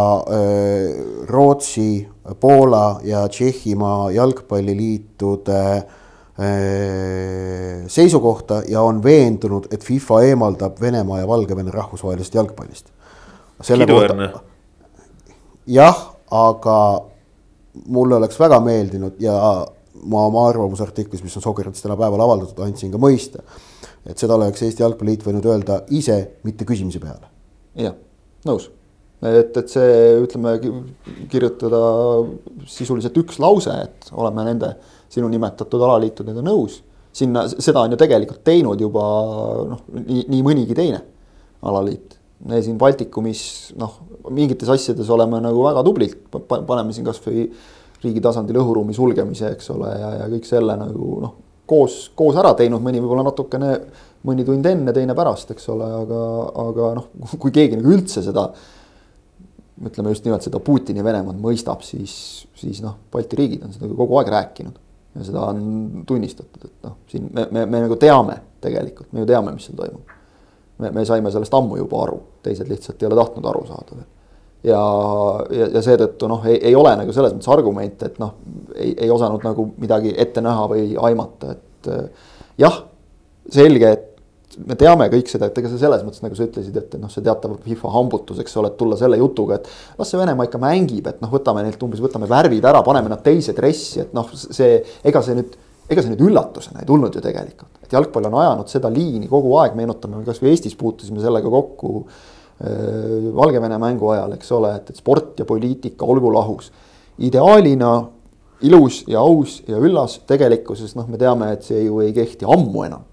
Rootsi, Poola ja Tšehhimaa jalgpalliliitude seisukohta ja on veendunud, et FIFA eemaldab Venemaa ja Valgevene rahvusvahelisest jalgpallist.
kiiduväärne.
jah, aga mulle oleks väga meeldinud ja ma oma arvamusartiklis, mis on Sokerates tänapäeval avaldatud, andsin ka mõista. et seda oleks Eesti Jalgpalliliit võinud öelda ise, mitte küsimise peale.
jah, nõus et, et see, ütleme, kirjutada sisuliselt üks lause, et oleme nende sinu nimetatud alaliitudega nõus. sinna, seda on ju tegelikult teinud juba noh, nii, nii mõnigi teine alaliit. me siin Baltikumis noh, mingites asjades oleme nagu väga tublid, paneme siin kasvõi riigi tasandil õhuruumi sulgemise, eks ole, ja, ja kõik selle nagu noh, koos, koos ära teinud, mõni võib-olla natukene, mõni tund enne, teine pärast, eks ole, aga, aga noh, (laughs) kui keegi nagu üldse seda ütleme just nimelt seda Putini Venemaad mõistab, siis, siis noh, Balti riigid on seda kogu aeg rääkinud. ja seda on tunnistatud, et noh, siin me, me, me nagu teame tegelikult, me ju teame, mis seal toimub. me, me saime sellest ammu juba aru, teised lihtsalt ei ole tahtnud aru saada veel. Ja, ja, ja seetõttu noh, ei, ei ole nagu selles mõttes argumente, et noh, ei, ei osanud nagu midagi ette näha või aimata, et jah, selge, et me teame kõik seda, et ega see selles mõttes, nagu sa ütlesid, et noh, see teatav FIFA hambutus, eks ole, et tulla selle jutuga, et las see Venemaa ikka mängib, et noh, võtame neilt umbes, võtame värvid ära, paneme nad teise dressi, et noh, see, ega see nüüd, ega see nüüd üllatusena ei tulnud ju tegelikult. et jalgpall on ajanud seda liini kogu aeg, meenutame kasvõi Eestis puutusime sellega kokku äh, Valgevene mängu ajal, eks ole, et, et sport ja poliitika olgu lahus. ideaalina ilus ja aus ja üllas, tegelikkuses noh, me teame, et see ju ei kehti ammu enam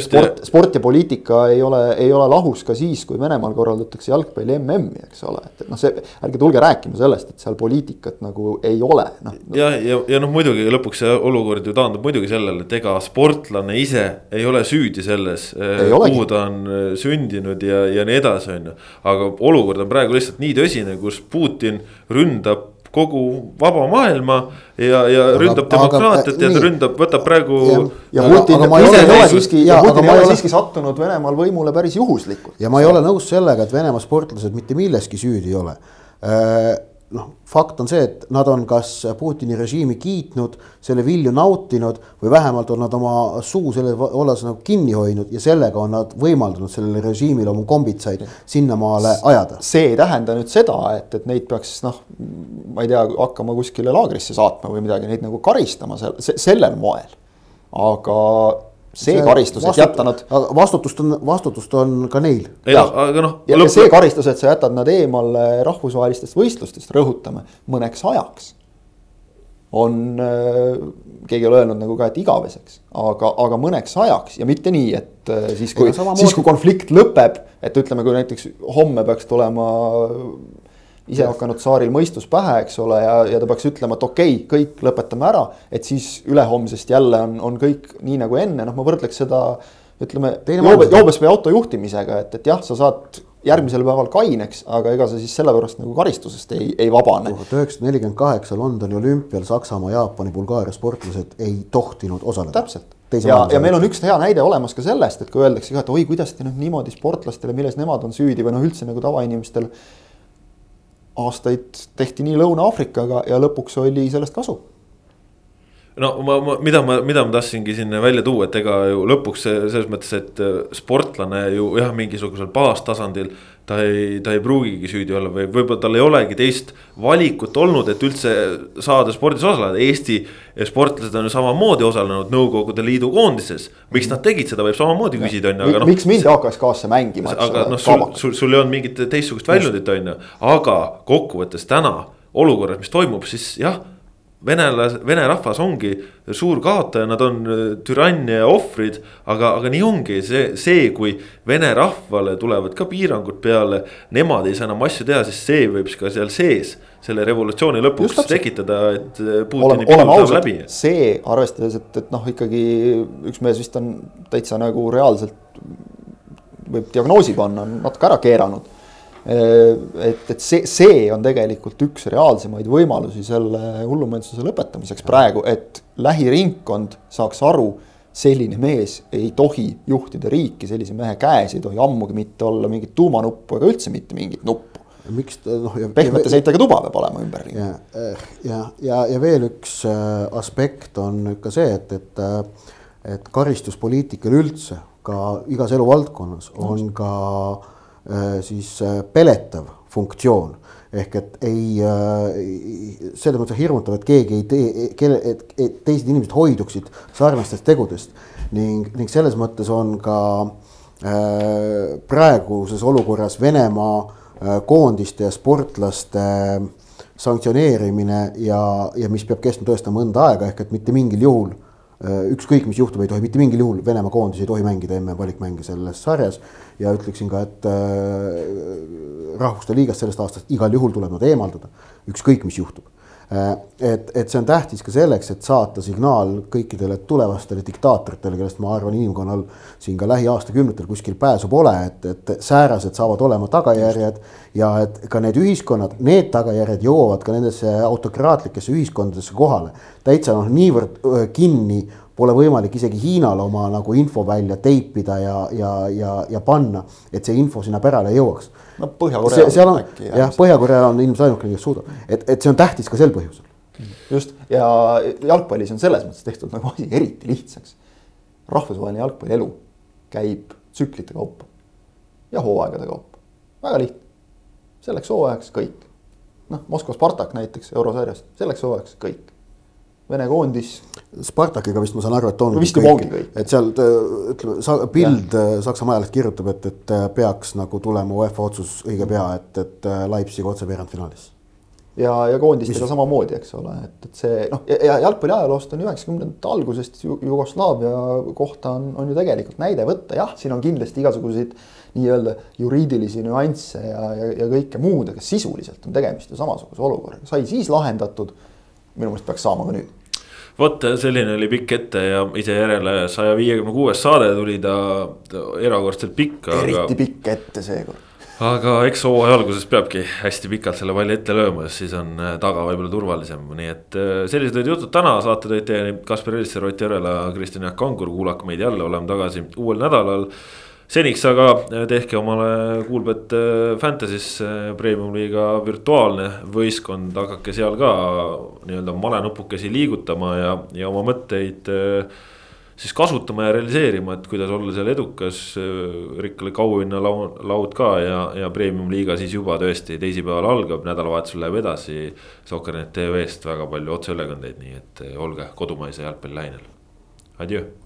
sport, sport ja poliitika ei ole, ei ole lahus ka siis, kui Venemaal korraldatakse jalgpalli MM-i, eks ole, et, et noh, see, ärge tulge rääkima sellest, et seal poliitikat nagu ei ole, noh.
ja, ja, ja noh, muidugi lõpuks see olukord ju taandub muidugi sellele, et ega sportlane ise ei ole süüdi selles, eh, kuhu ta on eh, sündinud ja, ja nii edasi, on ju. aga olukord on praegu lihtsalt nii tõsine, kus Putin ründab kogu vaba maailma ja, ja aga, ründab demokraatiat ja ta ründab, võtab praegu.
ja Putin, Putin ei ole siiski, Putin ei ole siiski sattunud Venemaal võimule päris juhuslikult.
ja ma ei ole nõus sellega, et Venemaa sportlased mitte milleski süüdi ei ole äh, noh, fakt on see, et nad on kas Putini režiimi kiitnud, selle vilju nautinud või vähemalt on nad oma suu selle olles nagu kinni hoidnud ja sellega on nad võimaldanud sellele režiimile oma kombitsaid sinnamaale ajada.
see ei tähenda nüüd seda, et, et neid peaks noh, ma ei tea, hakkama kuskile laagrisse saatma või midagi, neid nagu karistama sel, sellel moel. aga see karistus, et jätta nad.
vastutust on, vastutust on ka neil.
aga noh. ja lõpp... see karistus, et sa jätad nad eemale rahvusvahelistest võistlustest, rõhutame, mõneks ajaks. on äh,, keegi ei ole öelnud nagu ka, et igaveseks, aga, aga mõneks ajaks ja mitte nii, et äh, siis kui, siis kui konflikt lõpeb, et ütleme, kui näiteks homme peaks tulema ise hakanud tsaaril mõistus pähe, eks ole, ja, ja ta peaks ütlema, et okei okay,, kõik lõpetame ära, et siis ülehomsest jälle on, on kõik nii nagu enne, noh, ma võrdleks seda ütleme, joobe, joobes või auto juhtimisega, et, et jah, sa saad järgmisel päeval kaineks, aga ega sa siis sellepärast nagu karistusest ei, ei vabane.
tuhat üheksasada nelikümmend kaheksa Londoni olümpial Saksamaa, Jaapani, Bulgaaria sportlased ei tohtinud osaleda.
täpselt. ja, ja meil on üks hea näide olemas ka sellest, et kui öeldakse ka, et oi, kuidas te nüüd niimoodi sportlastele, milles nemad on süüdi või noh, üldse nagu tavainimestel aastaid tehti nii Lõuna-Aafrikaga ja lõpuks oli sellest kasu.
No ma, ma, mida ma, mida ma tahtsingi siin välja tuua, et ega ju lõpuks selles mõttes, et sportlane ju jah, mingisugusel baastasandil ta ei, ta ei pruugigi süüdi olla või võib-olla tal ei olegi teist valikut olnud, et üldse saada spordis osaleda, Eesti sportlased on ju samamoodi osalenud Nõukogude Liidu koondises. miks nad tegid seda, võib samamoodi küsida, on ju,
aga noh. miks mind HKSK-sse mängima?
aga noh, sul, sul, sul ei olnud mingit teistsugust väljundit, on ju, aga kokkuvõttes täna olukorras, mis toimub, siis jah venelas-, vene rahvas ongi suur kaotaja, nad on äh, türannia ohvrid. aga, aga nii ongi see, see, kui vene rahvale tulevad ka piirangud peale, nemad ei saa enam asju teha, siis see võib ka seal sees selle revolutsiooni lõpuks tekitada, et äh, Putini
piirang läheb läbi. see, arvestades, et, et noh, ikkagi üks mees vist on täitsa nagu reaalselt võib diagnoosi panna, on natuke ära keeranud et, et see, see on tegelikult üks reaalsemaid võimalusi selle hullumeelsuse lõpetamiseks praegu, et lähiringkond saaks aru, selline mees ei tohi juhtida riiki, sellise mehe käes ei tohi ammugi mitte olla mingit tuumanuppu ega üldse mitte mingit nuppu.
miks ta noh.
pehmete seintega tuba peab olema ümberringi.
ja, ja, ja, ja veel üks äh, aspekt on ka see, et, et, äh, et karistuspoliitikal üldse ka igas eluvaldkonnas on ka äh, siis peletav funktsioon. Ehk et ei, selles mõttes hirmutav, et keegi ei tee, kelle, et, teised inimesed hoiduksid sarnastest tegudest. Ning, ning selles mõttes on ka äh, praeguses olukorras Venemaa äh, koondiste ja sportlaste äh, sanktsioneerimine ja, ja mis peab kestma tõesti mõnda aega, ehk et mitte mingil juhul äh, ükskõik, mis juhtub, ei tohi mitte mingil juhul Venemaa koondis ei tohi mängida emme valikmänge selles sarjas. ja ütleksin ka, et äh, rahvuste liigast sellest aastast igal juhul tuleb nad eemaldada, ükskõik mis juhtub Äh, et, et see on tähtis ka selleks, et saata signaal kõikidele tulevastele diktaatoritele, kellest ma arvan, inimkonnal siin ka lähiaastakümnetel kuskil pääsu pole, et, et säärased saavad olema tagajärjed. ja et ka need ühiskonnad, need tagajärjed jõuavad ka nendesse autokraatlikesse ühiskondadesse kohale. täitsa noh, niivõrd kinni pole võimalik isegi Hiinal oma nagu info välja teipida ja, ja, ja, ja panna, et see info sinna pärale jõuaks.
No Põhja-Korea.
seal on jah, Põhja-Korea on ilmselt ainukene, kes suudab, et, et see on tähtis ka sel põhjusel.
just ja jalgpallis on selles mõttes tehtud nagu asi eriti lihtsaks. rahvusvaheline jalgpallielu käib tsüklite kaupa ja hooaegade kaupa, väga lihtne. selleks hooajaks kõik. noh, Moskva Spartak näiteks eurosarjast, selleks hooajaks kõik Vene koondis.
Spartakiga vist ma saan aru, et on
vist juba ongi kõik.
et seal ütleme, Bild äh, Saksamaa ajaleht kirjutab, et, et äh, peaks nagu tulema UEFA otsus õige pea, et, et äh, Leipzig otse veerandfinaalis.
ja, ja koondistega samamoodi, eks ole, et, et see noh, ja jalgpalli ajaloost on üheksakümnendate algusest Jugoslaavia kohta on, on ju tegelikult näide võtta, jah, siin on kindlasti igasuguseid nii-öelda juriidilisi nüansse ja, ja, ja kõike muud, aga sisuliselt on tegemist ju samasuguse olukorraga, sai siis lahendatud minu meelest peaks saama ka nüüd
vot selline oli pikk ette ja ise järele saja viiekümne kuues saade tuli ta erakordselt pikk.
eriti aga... pikk ette seekord.
aga eks hooaja alguses peabki hästi pikalt selle palli ette lööma, sest siis on äh, taga võib-olla turvalisem, nii et äh, sellised olid jutud täna, saate tõid teieni Kaspar Elisser, Ott Järvela, Kristjan Jaak Kangur, kuulake meid jälle, oleme tagasi uuel nädalal seniks aga äh, tehke omale Kuulbet äh, Fantasy's äh, premium-liiga virtuaalne võistkond, hakake seal ka nii-öelda malenupukesi liigutama ja, ja oma mõtteid siis kasutama ja realiseerima, et kuidas olla seal edukas. rikkale kauhinna laud ka ja, ja premium-liiga siis juba tõesti teisipäeval algab, nädalavahetusel läheb edasi. Soccer.net tv-st väga palju otseülekandeid, nii et olge kodumaise jalgpalli läinel, adjöö